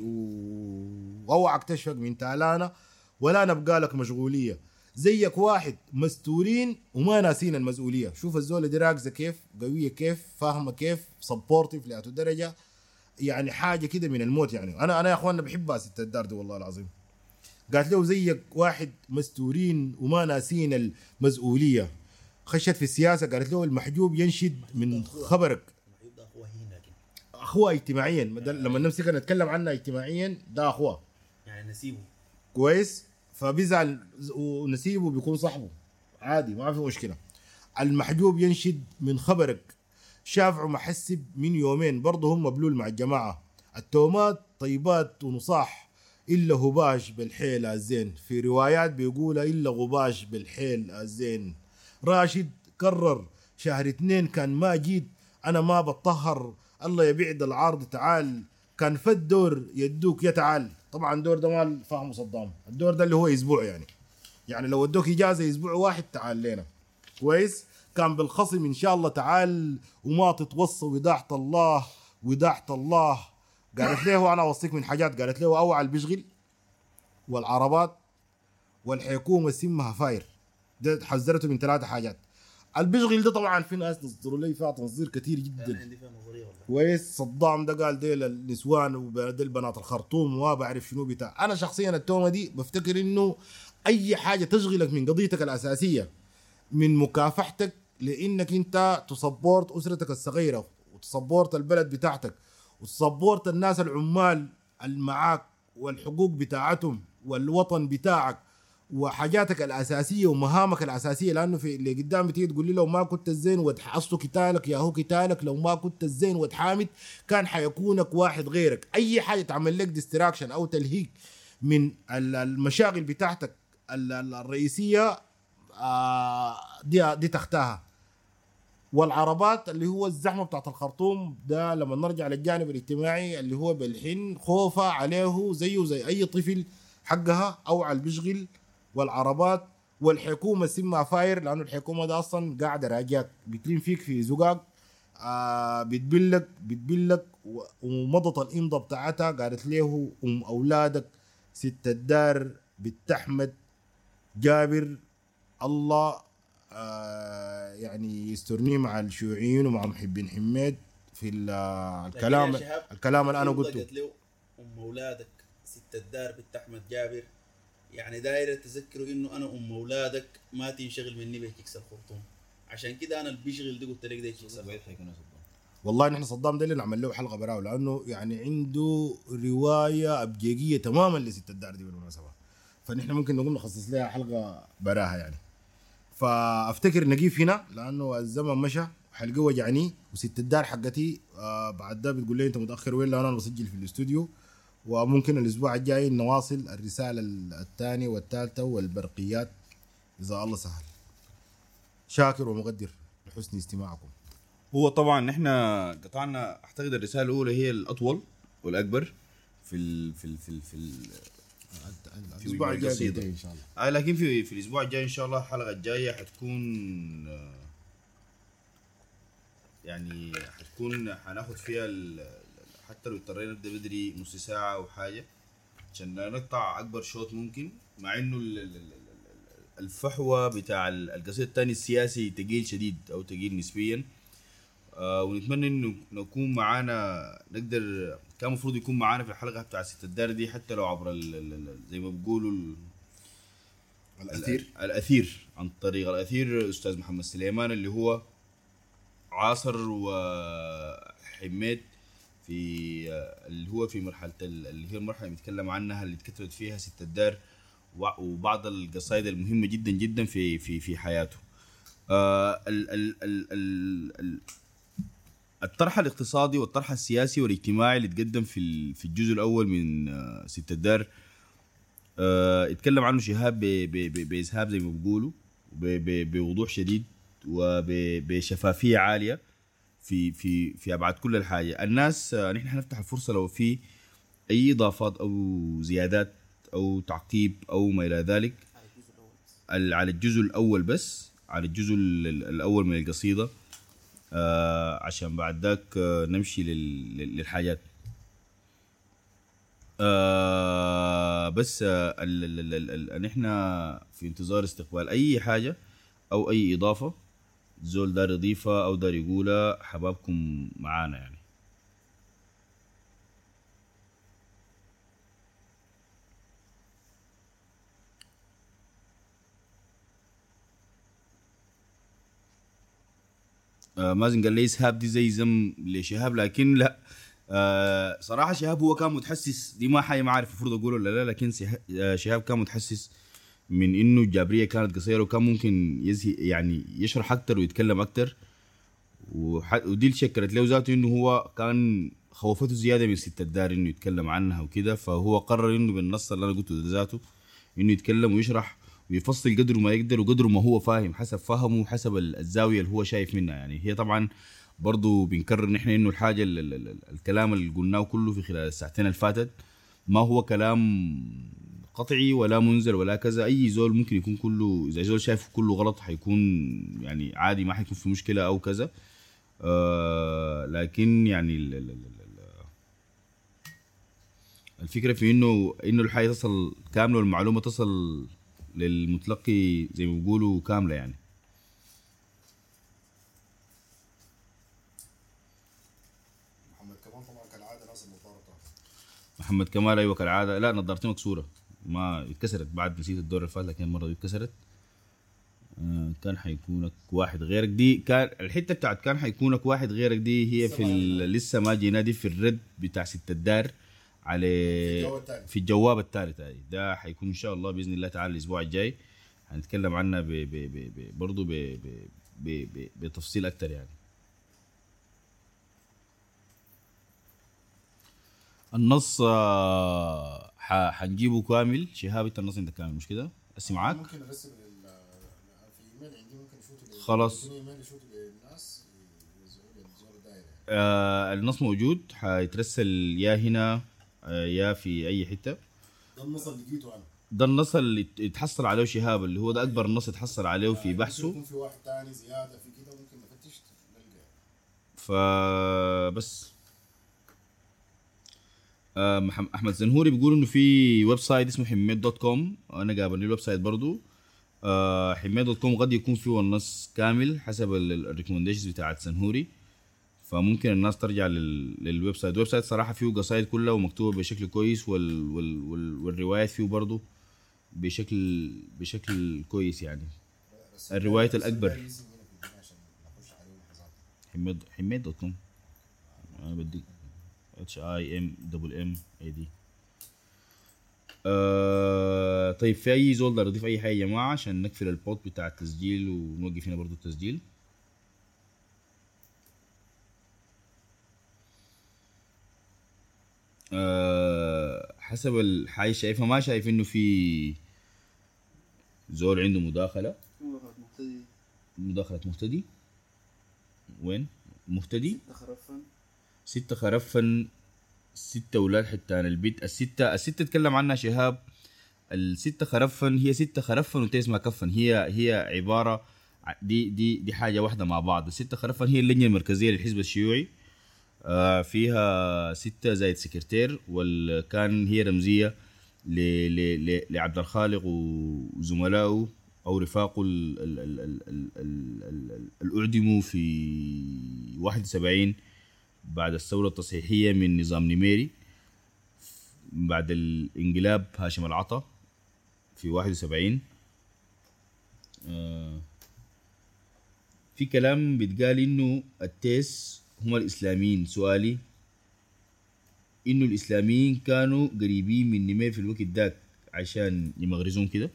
واوعك تشفق من تالانا ولا نبقى لك مشغولية. زيك واحد مستورين وما ناسين المسؤولية. شوف الزوله دي راكزه كيف قوية كيف فاهمة كيف سبورتيف لأتو درجة. يعني حاجة كده من الموت يعني. أنا أنا يا اخوانا بحبها ست الدار دي والله العظيم. قالت له زيك واحد مستورين وما ناسين المسؤولية. خشت في السياسة قالت له المحجوب ينشد من خبرك. اخوه هنا لكن اخوها اجتماعيا لما نمسك نتكلم عنها اجتماعيا ده أخوها. يعني نسيبه. كويس؟ فبيزعل ونسيبه بيكون صاحبه. عادي ما في مشكلة. المحجوب ينشد من خبرك. شافعوا محسب من يومين. برضه هم مبلول مع الجماعة. التومات طيبات ونصاح. إلا هباش بالحيل الزين في روايات بيقول إلا غباش بالحيل الزين راشد كرر شهر اتنين كان ما جيت أنا ما بتطهر. الله يبعد العارض تعال. كان فت دور يدوك يا تعال طبعا دور ده ما فاهمه صدام. الدور ده اللي هو أسبوع يعني. يعني لو ادوك إجازة أسبوع واحد تعال لنا كويس؟ كان بالخصم إن شاء الله تعال وما تتوصى وداعة الله وداعة الله. قالت له أنا أوصيك من حاجات. قالت له أوعى البشغل والعربات والحكومة سمها فاير. ده حذرته من ثلاثة حاجات. البشغل ده طبعا في ناس تصدروا لي فيها تصدير كثير جدا. أنا عندي فيها نظرية والله. كويس. صدام ده قال ديل النسوان وديل بنات الخرطوم وما بعرف شنو بتاع. أنا شخصيا التومة دي بفتكر إنه أي حاجة تشغلك من قضيتك الأساسية من مكافحتك لإنك أنت تصبورت أسرتك الصغيرة وتصبورت البلد بتاعتك. وتصبورت الناس العمال المعاك والحقوق بتاعتهم والوطن بتاعك وحاجاتك الأساسية ومهامك الأساسية. لأنه في اللي قدام بتيجي تقول لي لو ما كنت الزين وتحصل قتالك يا هو قتالك. لو ما كنت الزين وتحامد كان حيكونك واحد غيرك. أي حاجة تعمل لك ديستراكشن أو تلهيك من ال- المشاغل بتاعتك ال- ال- الرئيسية آه، دي دي تختها. والعربات اللي هو الزحمة بتاعت الخرطوم ده لما نرجع للجانب الاجتماعي اللي هو بالحين خوفه عليه زيه زي أي طفل حقها أو على البشغل والعربات والحكومة سمها فاير لأنه الحكومة ده أصلا قاعدة راجاك بتلم فيك في زقاق آه بتبلك بتبلك ومضت الإمضة بتاعتها قالت له أم أولادك ست الدار بنت احمد جابر الله آه يعني يسترني مع الشيوعيين ومع محبين حميد في ال- الكلام الكلام اللي أنا قلته. له أم أولادك ست الدار بنت أحمد جابر. يعني دايرة تذكروا إنه أنا أم أولادك ما تنشغل مني بيكس الخرطوم عشان كده أنا اللي بيشغل دي قلت لك ده يكس بعيد حيكون صدام؟ والله نحن صدام ده اللي نعمل له حلقة براو لأنه يعني عنده رواية ابجيجيه تماما لست الدار دي بالمناسبة. فنحن ممكن نقول نخصص لها حلقة براها يعني. فافتكر نقيف هنا لأنه الزمن مشى حلقه وجعني وست الدار حقتي آه بعد ده بتقول لي أنت متأخر وين؟ لأن أنا بسجل في الاستوديو. وممكن الأسبوع الجاي نواصل الرسالة الثانية والثالثة والبرقيات. إذا الله سهل. شاكر ومقدر لحسن استماعكم. هو طبعا إحنا قطعنا أعتقد الرسالة الأولى هي الأطول والأكبر في ال في ال في ال في ال الأسبوع الجاي. قصيدة. إن شاء الله. آه لكن في في الأسبوع الجاي إن شاء الله الحلقة الجاية حتكون آه، يعني حتكون حناخد فيها حتى لو اضطرينا نبدأ بدري نص ساعة أو حاجة عشان نقطع أكبر شوط ممكن مع إنه ال- ال- ال- ال- الفحوى بتاع ال- القصيد الثاني السياسي تقيل شديد أو تقيل نسبيا. آه ونتمنى إنه نكون معانا نقدر كان المفروض يكون معانا في الحلقة بتاع ست الدار دي حتى لو عبر ال- ال- ال- زي ما بيقولوا ال- الأثير الأثير عن طريق الأثير أستاذ محمد سليمان اللي هو عاصر وحميد في اللي هو في مرحلة ال- اللي هي المرحلة اللي بنتكلم عنها اللي اتكتبت فيها ست الدار وبعض القصائد المهمة جدا جدا في في في حياته. آه ال ال ال ال ال الطرح الاقتصادي والطرح السياسي والاجتماعي اللي تقدم في في الجزء الأول من آه، ست الدار آه، اتكلم عنه شهاب بإسهاب زي ما بيقولوا بوضوح شديد وبشفافيه عالية في في في أبعاد كل الحاجة. الناس آه، نحن حنفتح الفرصة لو في أي إضافات أو زيادات أو تعقيب أو ما إلى ذلك على الجزء الأول بس على الجزء ال- ال- الأول من القصيدة. آه عشان بعد ذاك آه نمشي لل- لل- للحاجات. آه بس آه ال- ال- ال- ال- ال- نحن في انتظار استقبال أي حاجة أو أي إضافة زول دار يضيفها أو دار يقولها حبابكم معانا يعني. مازن قال لي إسهاب دي زي زم لشهاب لكن لا. آه صراحة شهاب هو كان متحسس دي ما حاجة ما عارف المفروض أقوله ولا لا لكن آه، شهاب كان متحسس من إنه الجابرية كانت قصيرة وكان ممكن يزهي يعني يشرح أكتر ويتكلم أكتر. وح... ودي اللي شكرت له ذاته إنه هو كان خوفته زيادة من ست الدار إنه يتكلم عنها وكده. فهو قرر إنه بالنص اللي أنا قلته ذاته إنه يتكلم ويشرح ويفصل قدر ما يقدر وقدر ما هو فاهم حسب فهمه وحسب ال- الزاوية اللي هو شايف منها. يعني هي طبعا برضو بنكرر نحن إنه الحاجة ال ال ال الكلام اللي قلناه كله في خلال الساعتين اللي فاتت ما هو كلام قطعي ولا منزل ولا كذا. أي زول ممكن يكون كله إذا زول شايف كله غلط حيكون يعني عادي ما حيكون في مشكلة أو كذا. آه لكن يعني ال ال ال ال الفكرة في انه إنه الحاجة تصل كاملة والمعلومة تصل للمتلقي زي ما بيقولوا كاملة يعني. محمد كمان طبعا كالعادة ناس المطارقة. محمد كمال أيوه كالعادة. لا نظارتي مكسورة. ما اتكسرت بعد نسيت الدور اللي فات لكن المرة دي اتكسرت. آه، كان حيكونك واحد غيرك دي. كان الحتة بتاعت كان حيكونك واحد غيرك دي هي في لسه ما جينا دي في الرد بتاع ست الدار. على. في الجواب الثالث هاي ده حيكون إن شاء الله بإذن الله تعالى الأسبوع الجاي هنتكلم عنها ب ب ب ب برضه ب ب ب ب بتفصيل أكتر يعني النص آه، حنجيبه كامل شهاب أنت النص انت كامل مش كده؟ أسي معاك ممكن ارسل لل- في إيميل عندي ممكن لل- خلاص. للناس. آه النص موجود حيترسل يا هنا آه يا في أي حتة. ده النص اللي لقيته أنا. ده النص اللي اتحصل عليه شهاب اللي هو ده أكبر نص اتحصل عليه في يعني بحثه. ممكن في واحد تاني زيادة في كده ممكن نفتش نلقى فبس آه، أحمد زنهوري بيقول إنه في website اسمه حميد dot com أنا قابلني ال website برضو. آه، حميد dot com قد يكون فيه النص كامل حسب ال recommendations بتاعت زنهوري. فممكن الناس ترجع لل- لل website. ال website صراحة فيه قصايد كلها ومكتوبة بشكل كويس وال وال وال والروايات فيه برضو بشكل بشكل كويس يعني. عليه لحظات حميد حميد dot com. أنا بديك H A M double M A D طيب في أي زول اضيف أي حاجة يا جماعة؟ عشان نقفل البوت بتاع التسجيل ونوقف هنا برضو التسجيل. آه حسب الحاجة شايفها ما شايف إنه في زول عنده مداخلة. مبتدئ مداخلة مهتدي. وين؟ مهتدي. ستة خرفن ستة أولاد حتى أنا البيت الستة الستة تكلم عنها شهاب. الستة خرفن هي ستة خرفن ما كفن. هي هي عبارة دي دي دي حاجة واحدة مع بعض. الستة خرفن هي اللجنة المركزية للحزب الشيوعي. آه، فيها ستة زائد سكرتير وكان هي رمزية لعبد الخالق وزملائه أو رفاقه الأعدموا أعدموا في 71 بعد الثورة التصحيحية من نظام نميري بعد الانقلاب هاشم العطا في 71 آه، في كلام بيتقال إنه التيس هم الإسلاميين. سؤالي إنه الإسلاميين كانوا قريبين من نمير في الوقت ذاك عشان يمغرزون كده؟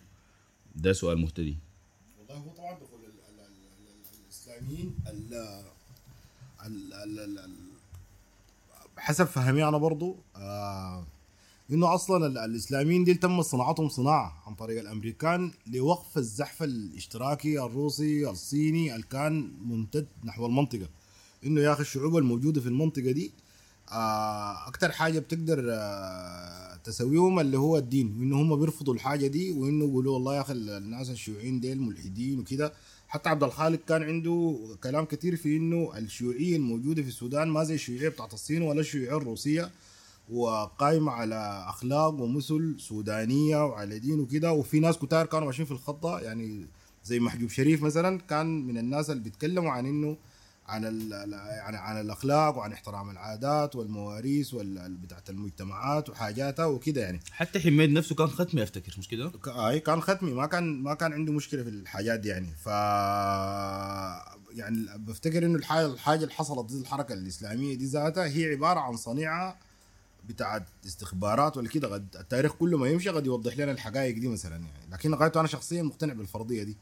ده سؤال مهتدي. والله هو طبعا دخول ال- ال- ال- ال- الإسلاميين ال ال ال ال ال حسب فهمي أنا برضو آه إنه أصلا ال- الإسلاميين دي تم صناعتهم صناعة عن طريق الأمريكان لوقف الزحف الاشتراكي الروسي الصيني اللي كان ممتد نحو المنطقة. إنه يا أخي الشعوب الموجودة في المنطقة دي آه أكتر حاجة بتقدر آه تسويهم اللي هو الدين وإنه هم بيرفضوا الحاجة دي وإنه يقولوا والله يا أخي الناس الشيوعيين ديل ملحدين وكده. حتى عبد الخالق كان عنده كلام كتير في إنه الشيوعيه الموجودة في السودان ما زي الشيوعية بتاعت الصين ولا الشيوعية الروسية وقايمة على أخلاق ومثل سودانية وعلى دين وكده. وفي ناس كتار كانوا ماشيين في الخطة يعني زي محجوب شريف مثلا كان من الناس اللي بيتكلموا عن إنه عن ال يعني عن الأخلاق وعن احترام العادات والمواريث وال- بتاعت المجتمعات وحاجاتها وكده يعني. حتى حميد نفسه كان ختمي أفتكر مش كده؟ اي كان ختمي. ما كان ما كان عنده مشكلة في الحاجات دي يعني. ف يعني بفتكر إنه الحاجة الحاجة اللي حصلت ضد الحركة الإسلامية دي ذاتها هي عبارة عن صنيعة بتاعت استخبارات ولا كده. قد التاريخ كله ما يمشي قد يوضح لنا الحقائق دي مثلا يعني. لكن لغاية أنا شخصيا مقتنع بالفرضية دي.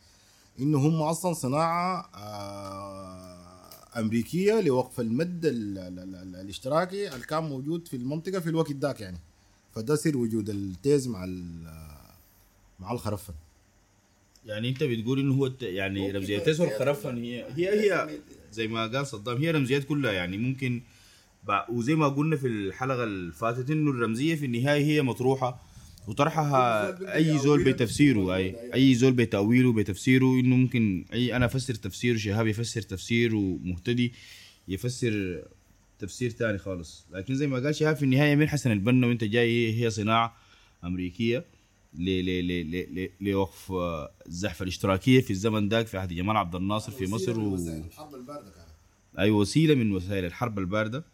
إنه هم أصلا صناعة آه، أمريكية لوقف المد ال- ال- ال- ال- الاشتراكي اللي كان موجود في المنطقة في الوقت ذاك يعني. فده سر وجود التيز مع ال- مع الخرفه يعني أنت بتقول إنه هو يعني رمزيات بس تسوى هي الخرفن هي هي هي زي ما قال صدام هي رمزيات كلها يعني. ممكن وزي ما قلنا في الحلقة اللي فاتت إنه الرمزية في النهاية هي مطروحة. وطرحها أي زول بتفسيره اي أي زول بتأويله بتفسيره إنه ممكن اي أنا أفسر تفسير شهاب يفسر تفسير ومهتدي يفسر تفسير تاني خالص. لكن زي ما قال شهاب في النهاية من حسن البنا وأنت جاي هي صناعة أمريكية ل ل ل ل ل لوقف آه، الزحف الاشتراكية في الزمن ذاك في عهد جمال عبد الناصر في مصر و... الحرب الباردة كانت أي وسيلة من وسائل الحرب الباردة.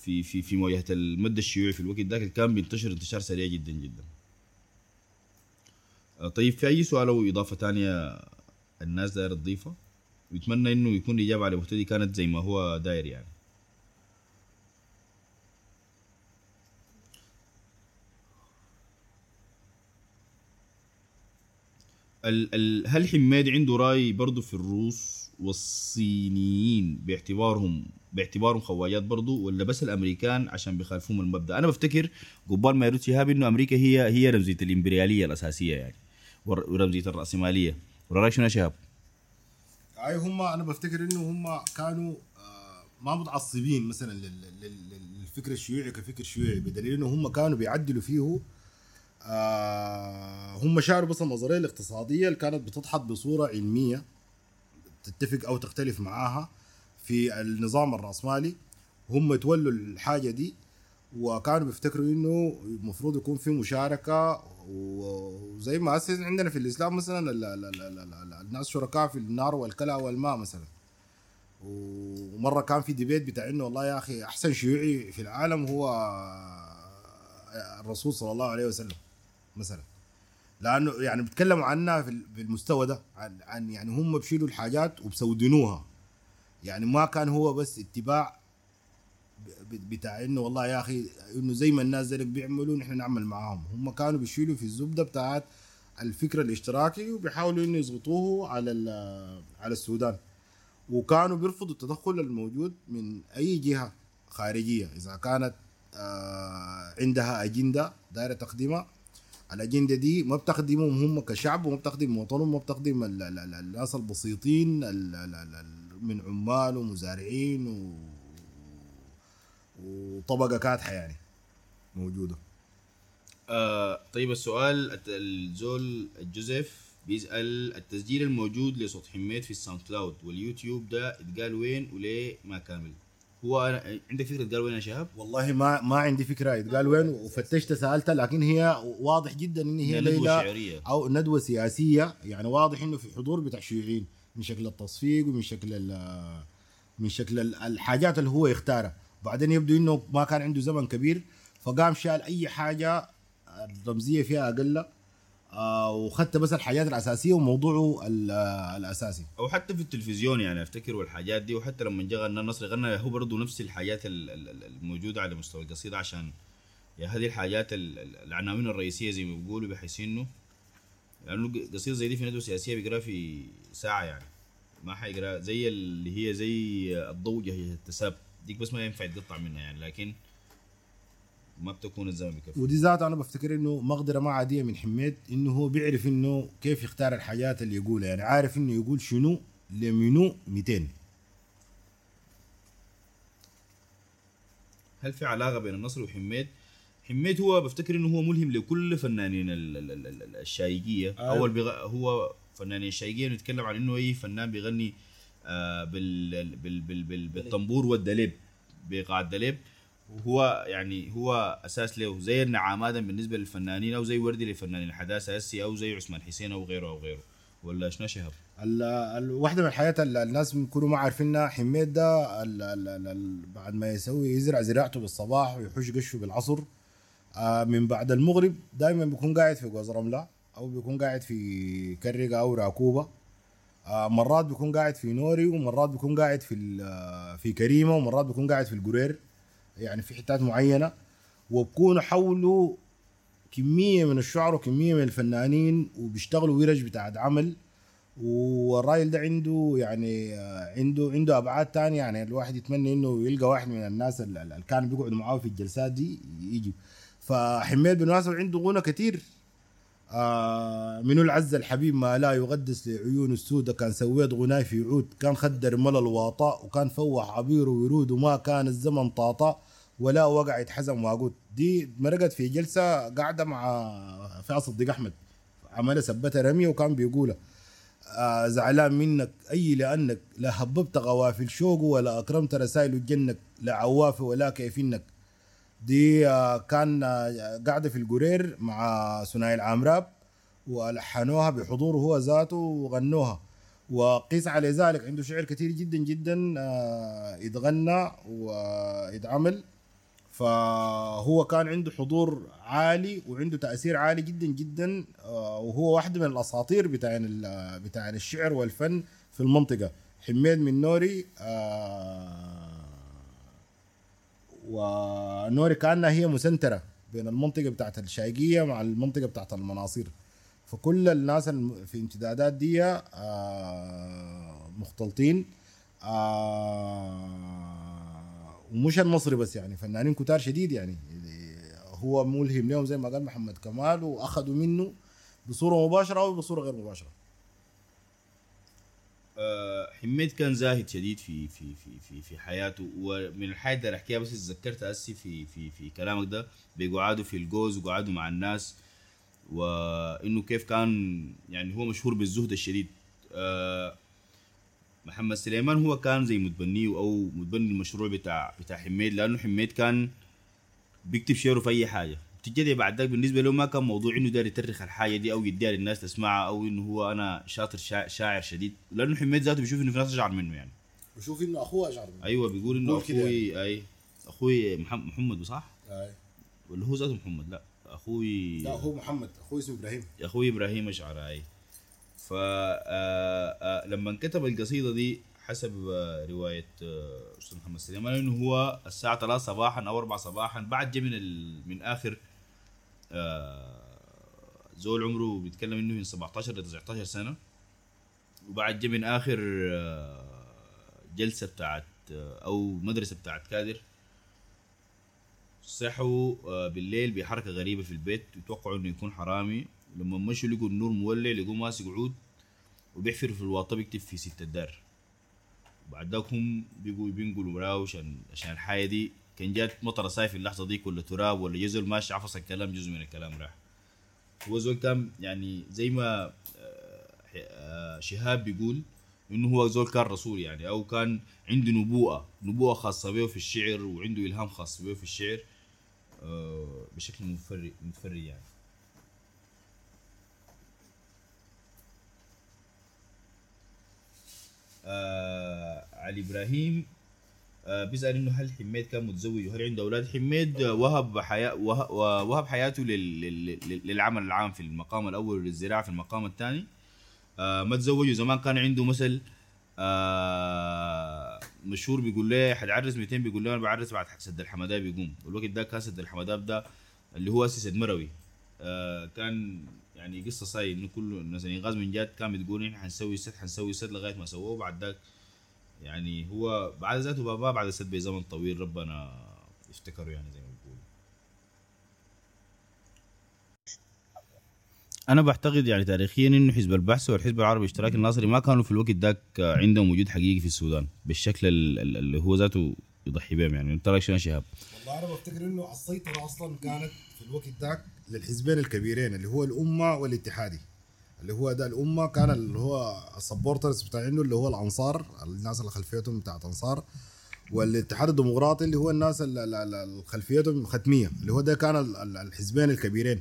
في في في مواجهه المد الشيوعي في الوقت ذاك كان بينتشر انتشار سريع جدا جدا. آه، طيب في أي سؤال أو إضافة ثانية الناس داير تضيفها؟ ويتمنى إنه يكون الاجابه على مهتدي كانت زي ما هو داير يعني. ال ال هل حماد عنده رأي برضه في الروس والصينيين باعتبارهم باعتبارهم خواجات برضه ولا بس الأمريكان عشان بيخالفوهم المبدأ. أنا بفتكر قبال ما يرد شهاب إنه أمريكا هي هي رمزية الإمبريالية الأساسية يعني ور- ورمزية الرأسمالية. ولا رأيك شنو يا شهاب؟ أي هم أنا بفتكر إنه هم كانوا آه، ما متعصبين مثلا لل- لل- لل- للفكر الشيوعي كفكر شيوعي بدليل إنه هم كانوا بيعدلوا فيه آه، هم شاروا بس النظرية الاقتصادية اللي كانت بتضحط بصورة علمية تتفق أو تختلف معاها. في النظام الرأسمالي هم تولوا الحاجة دي وكانوا بيفتكروا إنه المفروض يكون في مشاركة وزي ما اسس عندنا في الإسلام مثلا ال- ال- ال- ال- ال- الناس شركاء في النار والكلى والماء مثلا. ومرة كان في ديبيت بتاع إنه والله يا أخي أحسن شيوعي في العالم هو الرسول صلى الله عليه وسلم مثلا. لأنه يعني بيتكلموا عنها في ال- في المستوى ده عن, عن يعني هم بيشيلوا الحاجات وبسودنوها يعني ما كان هو بس اتباع بتاع إنه والله يا أخي إنه زي ما الناس ذلك بيعملوا نحن نعمل معاهم. هم كانوا بيشيلوا في الزبدة بتاعت الفكر الاشتراكي وبيحاولوا إنه يضغطوه على على السودان. وكانوا بيرفضوا التدخل الموجود من أي جهة خارجية. إذا كانت آه، عندها أجندة دايرة تقديمها الأجندة دي ما بتخدمهم هم كشعب وما بتخدم وطنهم ما بتخدم ال- ال- ال- الناس البسيطين ال- ال- ال- ال- من عمال ومزارعين و وطبقة كادحه يعني موجودة آه طيب السؤال الزول الجوزيف بيسأل التسجيل الموجود لصوت حميد في ال SoundCloud واليوتيوب ده اتقال وين وليه ما كامل هو أنا عندك فكرة اتقال وين يا شهاب؟ والله ما ما عندي فكرة يتقال وين وفتشت سالتها لكن هي واضح جدا إن هي ليلة. أو ندوة سياسية يعني واضح إنه في حضور بتاع شيوعيين من شكل التصفيق ومن شكل من شكل ال- الحاجات اللي هو يختارها. بعدين يبدو إنه ما كان عنده زمن كبير فقام شال أي حاجة الرمزية فيها أقل آه وخدت بس الحاجات الأساسية وموضوعه ال- الأساسي. أو حتى في التلفزيون يعني أفتكر والحاجات دي وحتى لما جا غنى النصر غنى هو برضه نفس الحاجات ال- ال- ال- الموجودة على مستوى القصيدة عشان يا هذه الحاجات ال- ال- العناوين الرئيسية زي ما بيقولوا بحيث إنه لأنه قصيدة زي دي في ندوة سياسية بيقرأها في ساعة يعني. ما حيقرأ زي اللي هي زي الضوء هي التساب ديك بس ما ينفع يتقطع منها يعني لكن ما بتكون الزمن بكفي ودي ذاته أنا بفتكر إنه مقدرة ما عادية من حميد إنه هو بيعرف إنه كيف يختار الحاجات اللي يقولها يعني. عارف إنه يقول شنو لمنو 200 هل في علاقة بين النصر وحميد؟ حميد هو بفتكر إنه هو ملهم لكل فنانين ال- ال- ال- ال- الشايقية. أيوة. أول بغ... هو فنانين الشايقية نتكلم عن إنه اي فنان بيغني آه بال... بال... بال... بال... بالطنبور والدليب بايقاع الدليب وهو يعني هو أساس له زي النعام آدم بالنسبة للفنانين أو زي وردي لفنانين الحداثة هسي أو زي عثمان حسين أو غيره أو غيره. ولا شنو ال- واحدة من الحاجات اللي الناس بيكونوا ما عارفينها حميد ده بعد ما يسوي يزرع زراعته بالصباح ويحوش قشه بالعصر. آه، من بعد المغرب دائما بيكون قاعد في جوز رملة أو بيكون قاعد في كرقه أو راكوبه آه، مرات بيكون قاعد في نوري ومرات بيكون قاعد في آه، في كريمة ومرات بيكون قاعد في القرير يعني في حتات معينة. وبكونوا حوله كمية من الشعر وكمية من الفنانين وبيشتغلوا ورش بتاعت عمل. والراجل ده عنده يعني آه، عنده عنده أبعاد تانية يعني الواحد يتمنى إنه يلقى واحد من الناس اللي كانوا بيقعدوا معاه في الجلسات دي يجي. فحميد بالمناسبه عنده غنى كتير. آه منو العز الحبيب ما لا يغدس لعيون السودة كان سويت غناي في عود كان خدر ملل الواطاء وكان فوح عبير وورود وما كان الزمن طاطا ولا وقع يتحزم واقود. دي مرقت في جلسة قاعدة مع فيها صديق أحمد. عملها سبتها رمية وكان بيقولها آه زعلان منك أي لأنك لا هببت غوافل شوقه ولا أكرمت رسائل جنك لا عوافي ولا كيفنك دي آه، كان آه، قاعدة في القرير مع ثنائي العمراب ولحنوها بحضوره هو ذاته وغنوها. وقيس على ذلك عنده شعر كثير جدا جدا آه، يتغنى ويتعمل. فهو كان عنده حضور عالي وعنده تأثير عالي جدا جدا آه، وهو واحد من الأساطير بتاع بتاع الشعر والفن في المنطقة. حميد من نوري آه، ونوري كأنها هي مسنترة بين المنطقة بتاعت الشايقية مع المنطقة بتاعت المناصير. فكل الناس في امتدادات دي آه، مختلطين آه، ومش المصري بس يعني فنانين كتار شديد يعني. هو ملهم لهم زي ما قال محمد كمال وأخذوا منه بصورة مباشرة أو بصورة غير مباشرة. حميد كان زاهد شديد في في في في في حياته. ومن الحاجات اللي أحكيها بس تذكرت هسي في في في كلامك ده بيقعدوا في الجوز وقعدوا مع الناس وإنه كيف كان يعني هو مشهور بالزهد الشديد. آه، محمد سليمان هو كان زي متبنيه أو متبني المشروع بتاع بتاع حميد لأنه حميد كان بيكتب شعره في أي حاجة. بتجي بعد ذاك بالنسبة له ما كان موضوع إنه داير يترخ الحاجة دي أو يديها للناس تسمعها أو إنه هو أنا شاطر شا- شاعر شديد لأنه حميد ذاته بيشوف إنه في ناس أشعر منه يعني. وشوف إنه أخوه أشعر منه. أيوه بيقول إنه أخوي أي أخوي محمد صح؟ آه. ولا هو ذاته محمد؟ لا أخوي لا هو محمد. اخوه اسمه إبراهيم. أخوي إبراهيم أشعر أي. ف آه، آه، لما كتب القصيدة دي حسب آه، رواية آه، أستاذ محمد سليمان إنه هو الساعة 3 صباحا أو 4 صباحا بعد من ال... من آخر آه، زول عمره بيتكلم إنه من 17 ل 19 سنة. وبعد جا من آخر آه، جلسة بتاعت آه، أو مدرسة بتاعت كادر صحوا آه، بالليل بحركة غريبة في البيت يتوقعوا إنه يكون حرامي. لما مشوا لقوا النور مولع لقوا ماسك عود وبيحفر في الواطة بيكتب في ست الدار. وبعد هم بيقوا بينقلوا مراه عشان عشان الحاجة دي. كان جات مطره صاير في اللحظة ديك ولا تراب ولا جزل ماشي عفص الكلام جزء من الكلام راح. هو زول كان يعني زي ما آه، شهاب بيقول إنه هو زول كان رسول يعني أو كان عنده نبوءة نبوءة خاصة به في الشعر وعنده إلهام خاص به في الشعر آه، بشكل متفرج متفرج يعني. آه علي إبراهيم بيسأل إنه هل حميد كان متزوج وهل عنده أولاد؟ حميد آه، وهب حياة وه- وهب حياته لل- لل- لل- للعمل العام في المقام الأول وللزراعه في المقام الثاني. آه ما تزوج وزمان كان عنده مثل آه مشهور بيقول لي حتعرس 200 بيقول لي أنا بعرس بعد سد الحمداء بيقوم. والوقت ده كان سد الحمداء ده اللي هو اسس مروي آه كان يعني قصة صاي إنه كل مثلا غاز من جات كان بتقول إحنا حنسوي سد حنسوي سد لغاية ما سووه. بعد ذاك يعني هو بعد ذاته بابا بعد السد بزمن طويل ربنا يفتكره يعني زي ما بيقولوا. أنا بعتقد يعني تاريخيا إنه حزب البحث والحزب العربي الاشتراكي الناصري ما كانوا في الوقت ذاك عندهم وجود حقيقي في السودان بالشكل ال- ال- اللي هو ذاته يضحي بهم يعني. أنت رأيك شنو يا شهاب؟ والله أنا بفتكر إنه السيطرة أصلا كانت في الوقت ذاك للحزبين الكبيرين اللي هو الأمة والاتحادي اللي هو ده الأمة كان اللي هو السبورترز بتاع انه اللي هو الأنصار الناس اللي خلفيتهم بتاعت أنصار والاتحاد الديمقراطي اللي هو الناس اللي- خلفيتهم ختمية اللي هو ده كان ال- ال- الحزبين الكبيرين.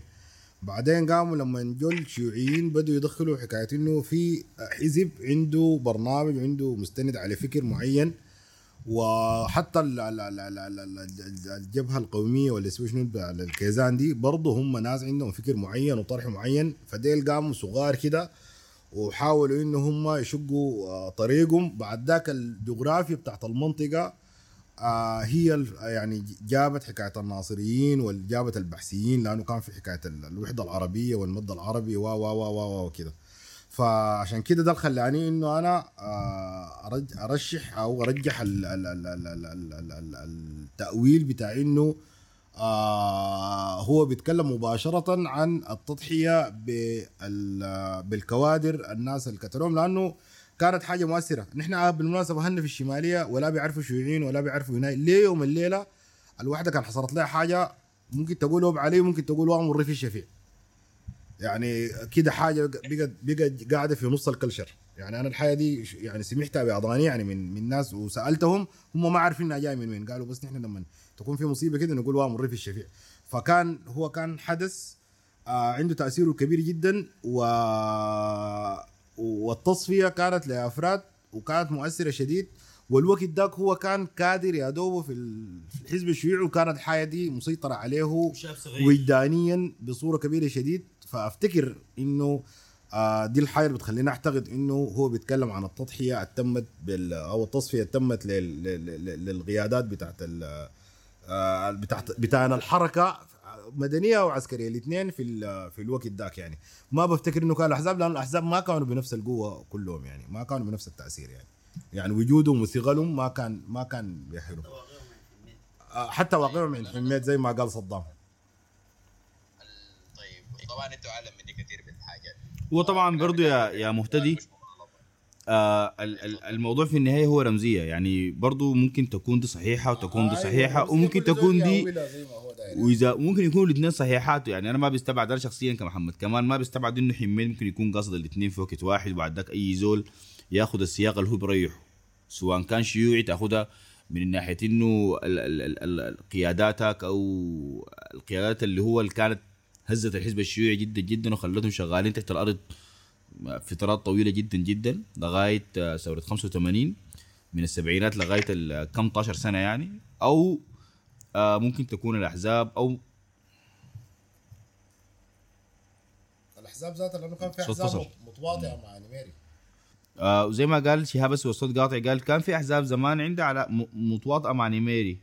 بعدين قاموا لما جو الشيوعيين بدوا يدخلوا حكاية إنه في حزب عنده برنامج عنده مستند على فكر معين وحتى ال- ال- ال- ال- ال- ال- الجبهة القومية ولا اسمه شنو الكيزان دي برضه هم ناس عندهم فكر معين وطرح معين فديل قاموا صغار كده وحاولوا إنه هم يشقوا آه، طريقهم. بعد ذاك الجغرافيا بتاعت المنطقة آه هي يعني جابت حكاية الناصريين وجابت البحثيين لأنه كان في حكاية ال- الوحدة العربية والمد العربي و و و و وكده فعشان كده ده خلاني انه أنا آه، ارشح أو ارجح ال- ال- ال- ال- ال- ال- ال- ال- التاويل بتاع انه آه هو بيتكلم مباشره عن التضحيه بال- بالكوادر الناس اللي قتلوهم لأنه كانت حاجة مؤثره نحن بالمناسبه هن في الشماليه ولا بيعرفوا شيوعيين ولا بيعرفوا هنا ليه يوم الليلة الواحده كان حصلت لها حاجة ممكن تقول وب علي ممكن تقول وامر رفي الشفيع يعني كده حاجة بقت بقت قاعدة في نص الكلشر. يعني أنا الحاجة دي يعني سمعتها باضاني يعني من من ناس وسألتهم هم ما عارفين إنها جاية من وين. قالوا بس نحن لما تكون في مصيبة كده نقول وامر رفي الشفيع. فكان هو كان حدث آه عنده تأثيره كبير جدا و والتصفية كانت لأفراد وكانت مؤثرة شديد. والوقت ذاك هو كان كادر يا دوبه في ال- في الحزب الشيوعي وكانت الحياة دي مسيطرة عليه وجدانيا بصورة كبيرة شديد. فافتكر انه آه دي الحاجة اللي بتخليني اعتقد انه هو بيتكلم عن التضحية التمت بال أو التصفية التمت لل- لل- لل- للقيادات بتاعت ال- آه بتاعت بتاعنا الحركة مدنية وعسكريه الاثنين في ال- في الوقت ذاك يعني. ما بفتكر إنه كان الأحزاب لأن الأحزاب ما كانوا بنفس القوة كلهم يعني ما كانوا بنفس التأثير يعني. يعني وجودهم وثقلهم ما كان ما كان بيحلو آه، حتى واقعهم عند حميد زي ما قال صدام. طبعا أنتوا أعلم مني كثير بالحاجات. هو طبعا برضو يا يا مهتدي. آه ال- ال- الموضوع في النهاية هو رمزية. يعني برضو ممكن تكون دي صحيحة وتكون دي صحيحة وممكن تكون دي وإذا ممكن يكونوا الاثنين صحيحات. يعني أنا ما بستبعد أنا شخصيا كمحمد. كمان ما بستبعد إنه حميد ممكن يكون قاصد الاثنين في وقت واحد وبعد ذاك أي زول ياخذ السياق اللي هو بريحه. سواء كان شيوعي تاخذها من ناحية إنه ال- ال- ال- ال- قياداتك أو القيادات اللي هو اللي كانت هزت الحزب الشيوعي جدا جدا وخلتهم شغالين تحت الأرض فترات طويلة جدا جدا لغاية آه، ثورة 85 من السبعينات لغاية ال- كم طاشر سنة يعني. أو آه، ممكن تكون الأحزاب أو الأحزاب ذاتها لأنه كان في أحزاب. متواطئة مع نميري آه وزي ما قال شهاب بس والصوت قاطع قال كان في أحزاب زمان عندها على متواطئة مع نيميري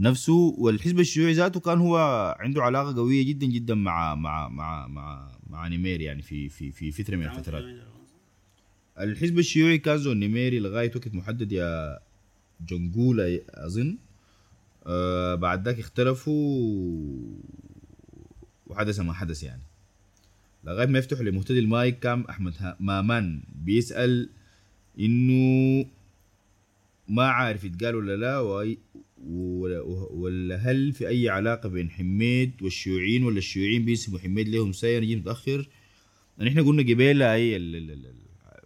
نفسه والحزب الشيوعي ذاته كان هو عنده علاقة قوية جدا جدا مع مع مع مع, مع نيميري يعني في في في فترة من الفترات. الحزب الشيوعي كان زول نيميري لغاية وقت محدد يا جنقولا أظن آه بعد ذاك اختلفوا وحدث ما حدث يعني. لغاية ما يفتحوا لمهتدي المايك كان أحمد مامان بيسأل إنه ما عارف يتقال ولا لا وأي- ولا ولا هل في اي علاقه بين حميد والشيوعيين ولا الشيوعيين بيسموا حميد لهم سير نجي متاخر يعني إحنا قلنا قبيله ال-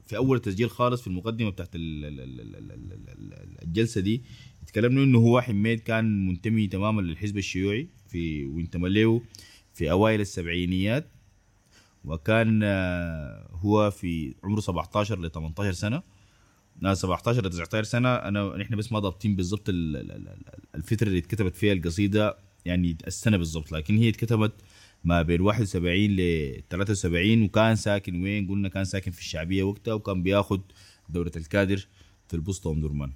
في اول تسجيل خالص في المقدمه بتاعت ال- ال- ال- ال- ال- ال- ال- الجلسه دي تكلمنا انه هو حميد كان منتمي تماما للحزب الشيوعي في وانتمى له في اوائل السبعينيات وكان آه، هو في عمره 17 ل 18 سنه لا 17 ل 19 سنة أنا نحن بس ما ضابطين ال- الفترة اللي اتكتبت فيها القصيدة يعني السنة بالضبط لكن هي اتكتبت ما بين 71 ل 73 وكان ساكن وين؟ قلنا كان ساكن في الشعبية وقتها وكان بياخد دورة الكادر في البوسطة أم درمان.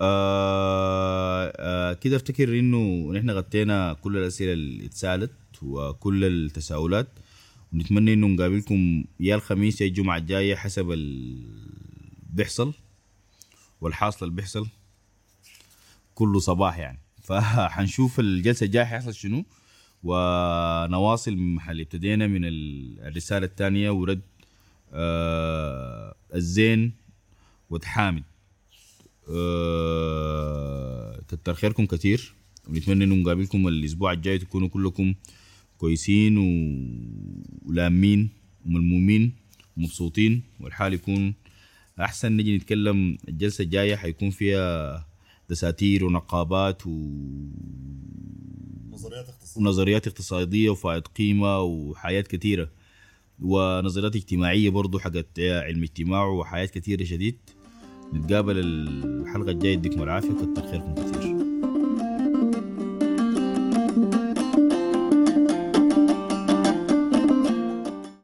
آه آه كده أفتكر إنه نحن غطينا كل الأسئلة اللي اتسألت وكل التساؤلات ونتمنى إنه نقابلكم يا الخميس يا الجمعة الجاية حسب ال بيحصل والحاصل اللي بيحصل كله صباح يعني. فحنشوف الجلسة الجاية حيحصل شنو ونواصل من محل ابتدينا من ال- الرسالة الثانية ورد آه الزين وتحامد آه كتر خيركم كتير ونتمنى إنه نقابلكم الأسبوع الجاي تكونوا كلكم كويسين ولامين وملمومين ومبسوطين والحال يكون أحسن نجي نتكلم الجلسة الجاية حيكون فيها دساتير ونقابات و... نظريات اقتصادية. ونظريات اقتصادية وفائض قيمة وحياه كثيره ونظريات اجتماعية برضو حقت علم اجتماع وحياه كثيره شديد. نتقابل الحلقة الجاية. يديكم العافية. كتر خيركم كثير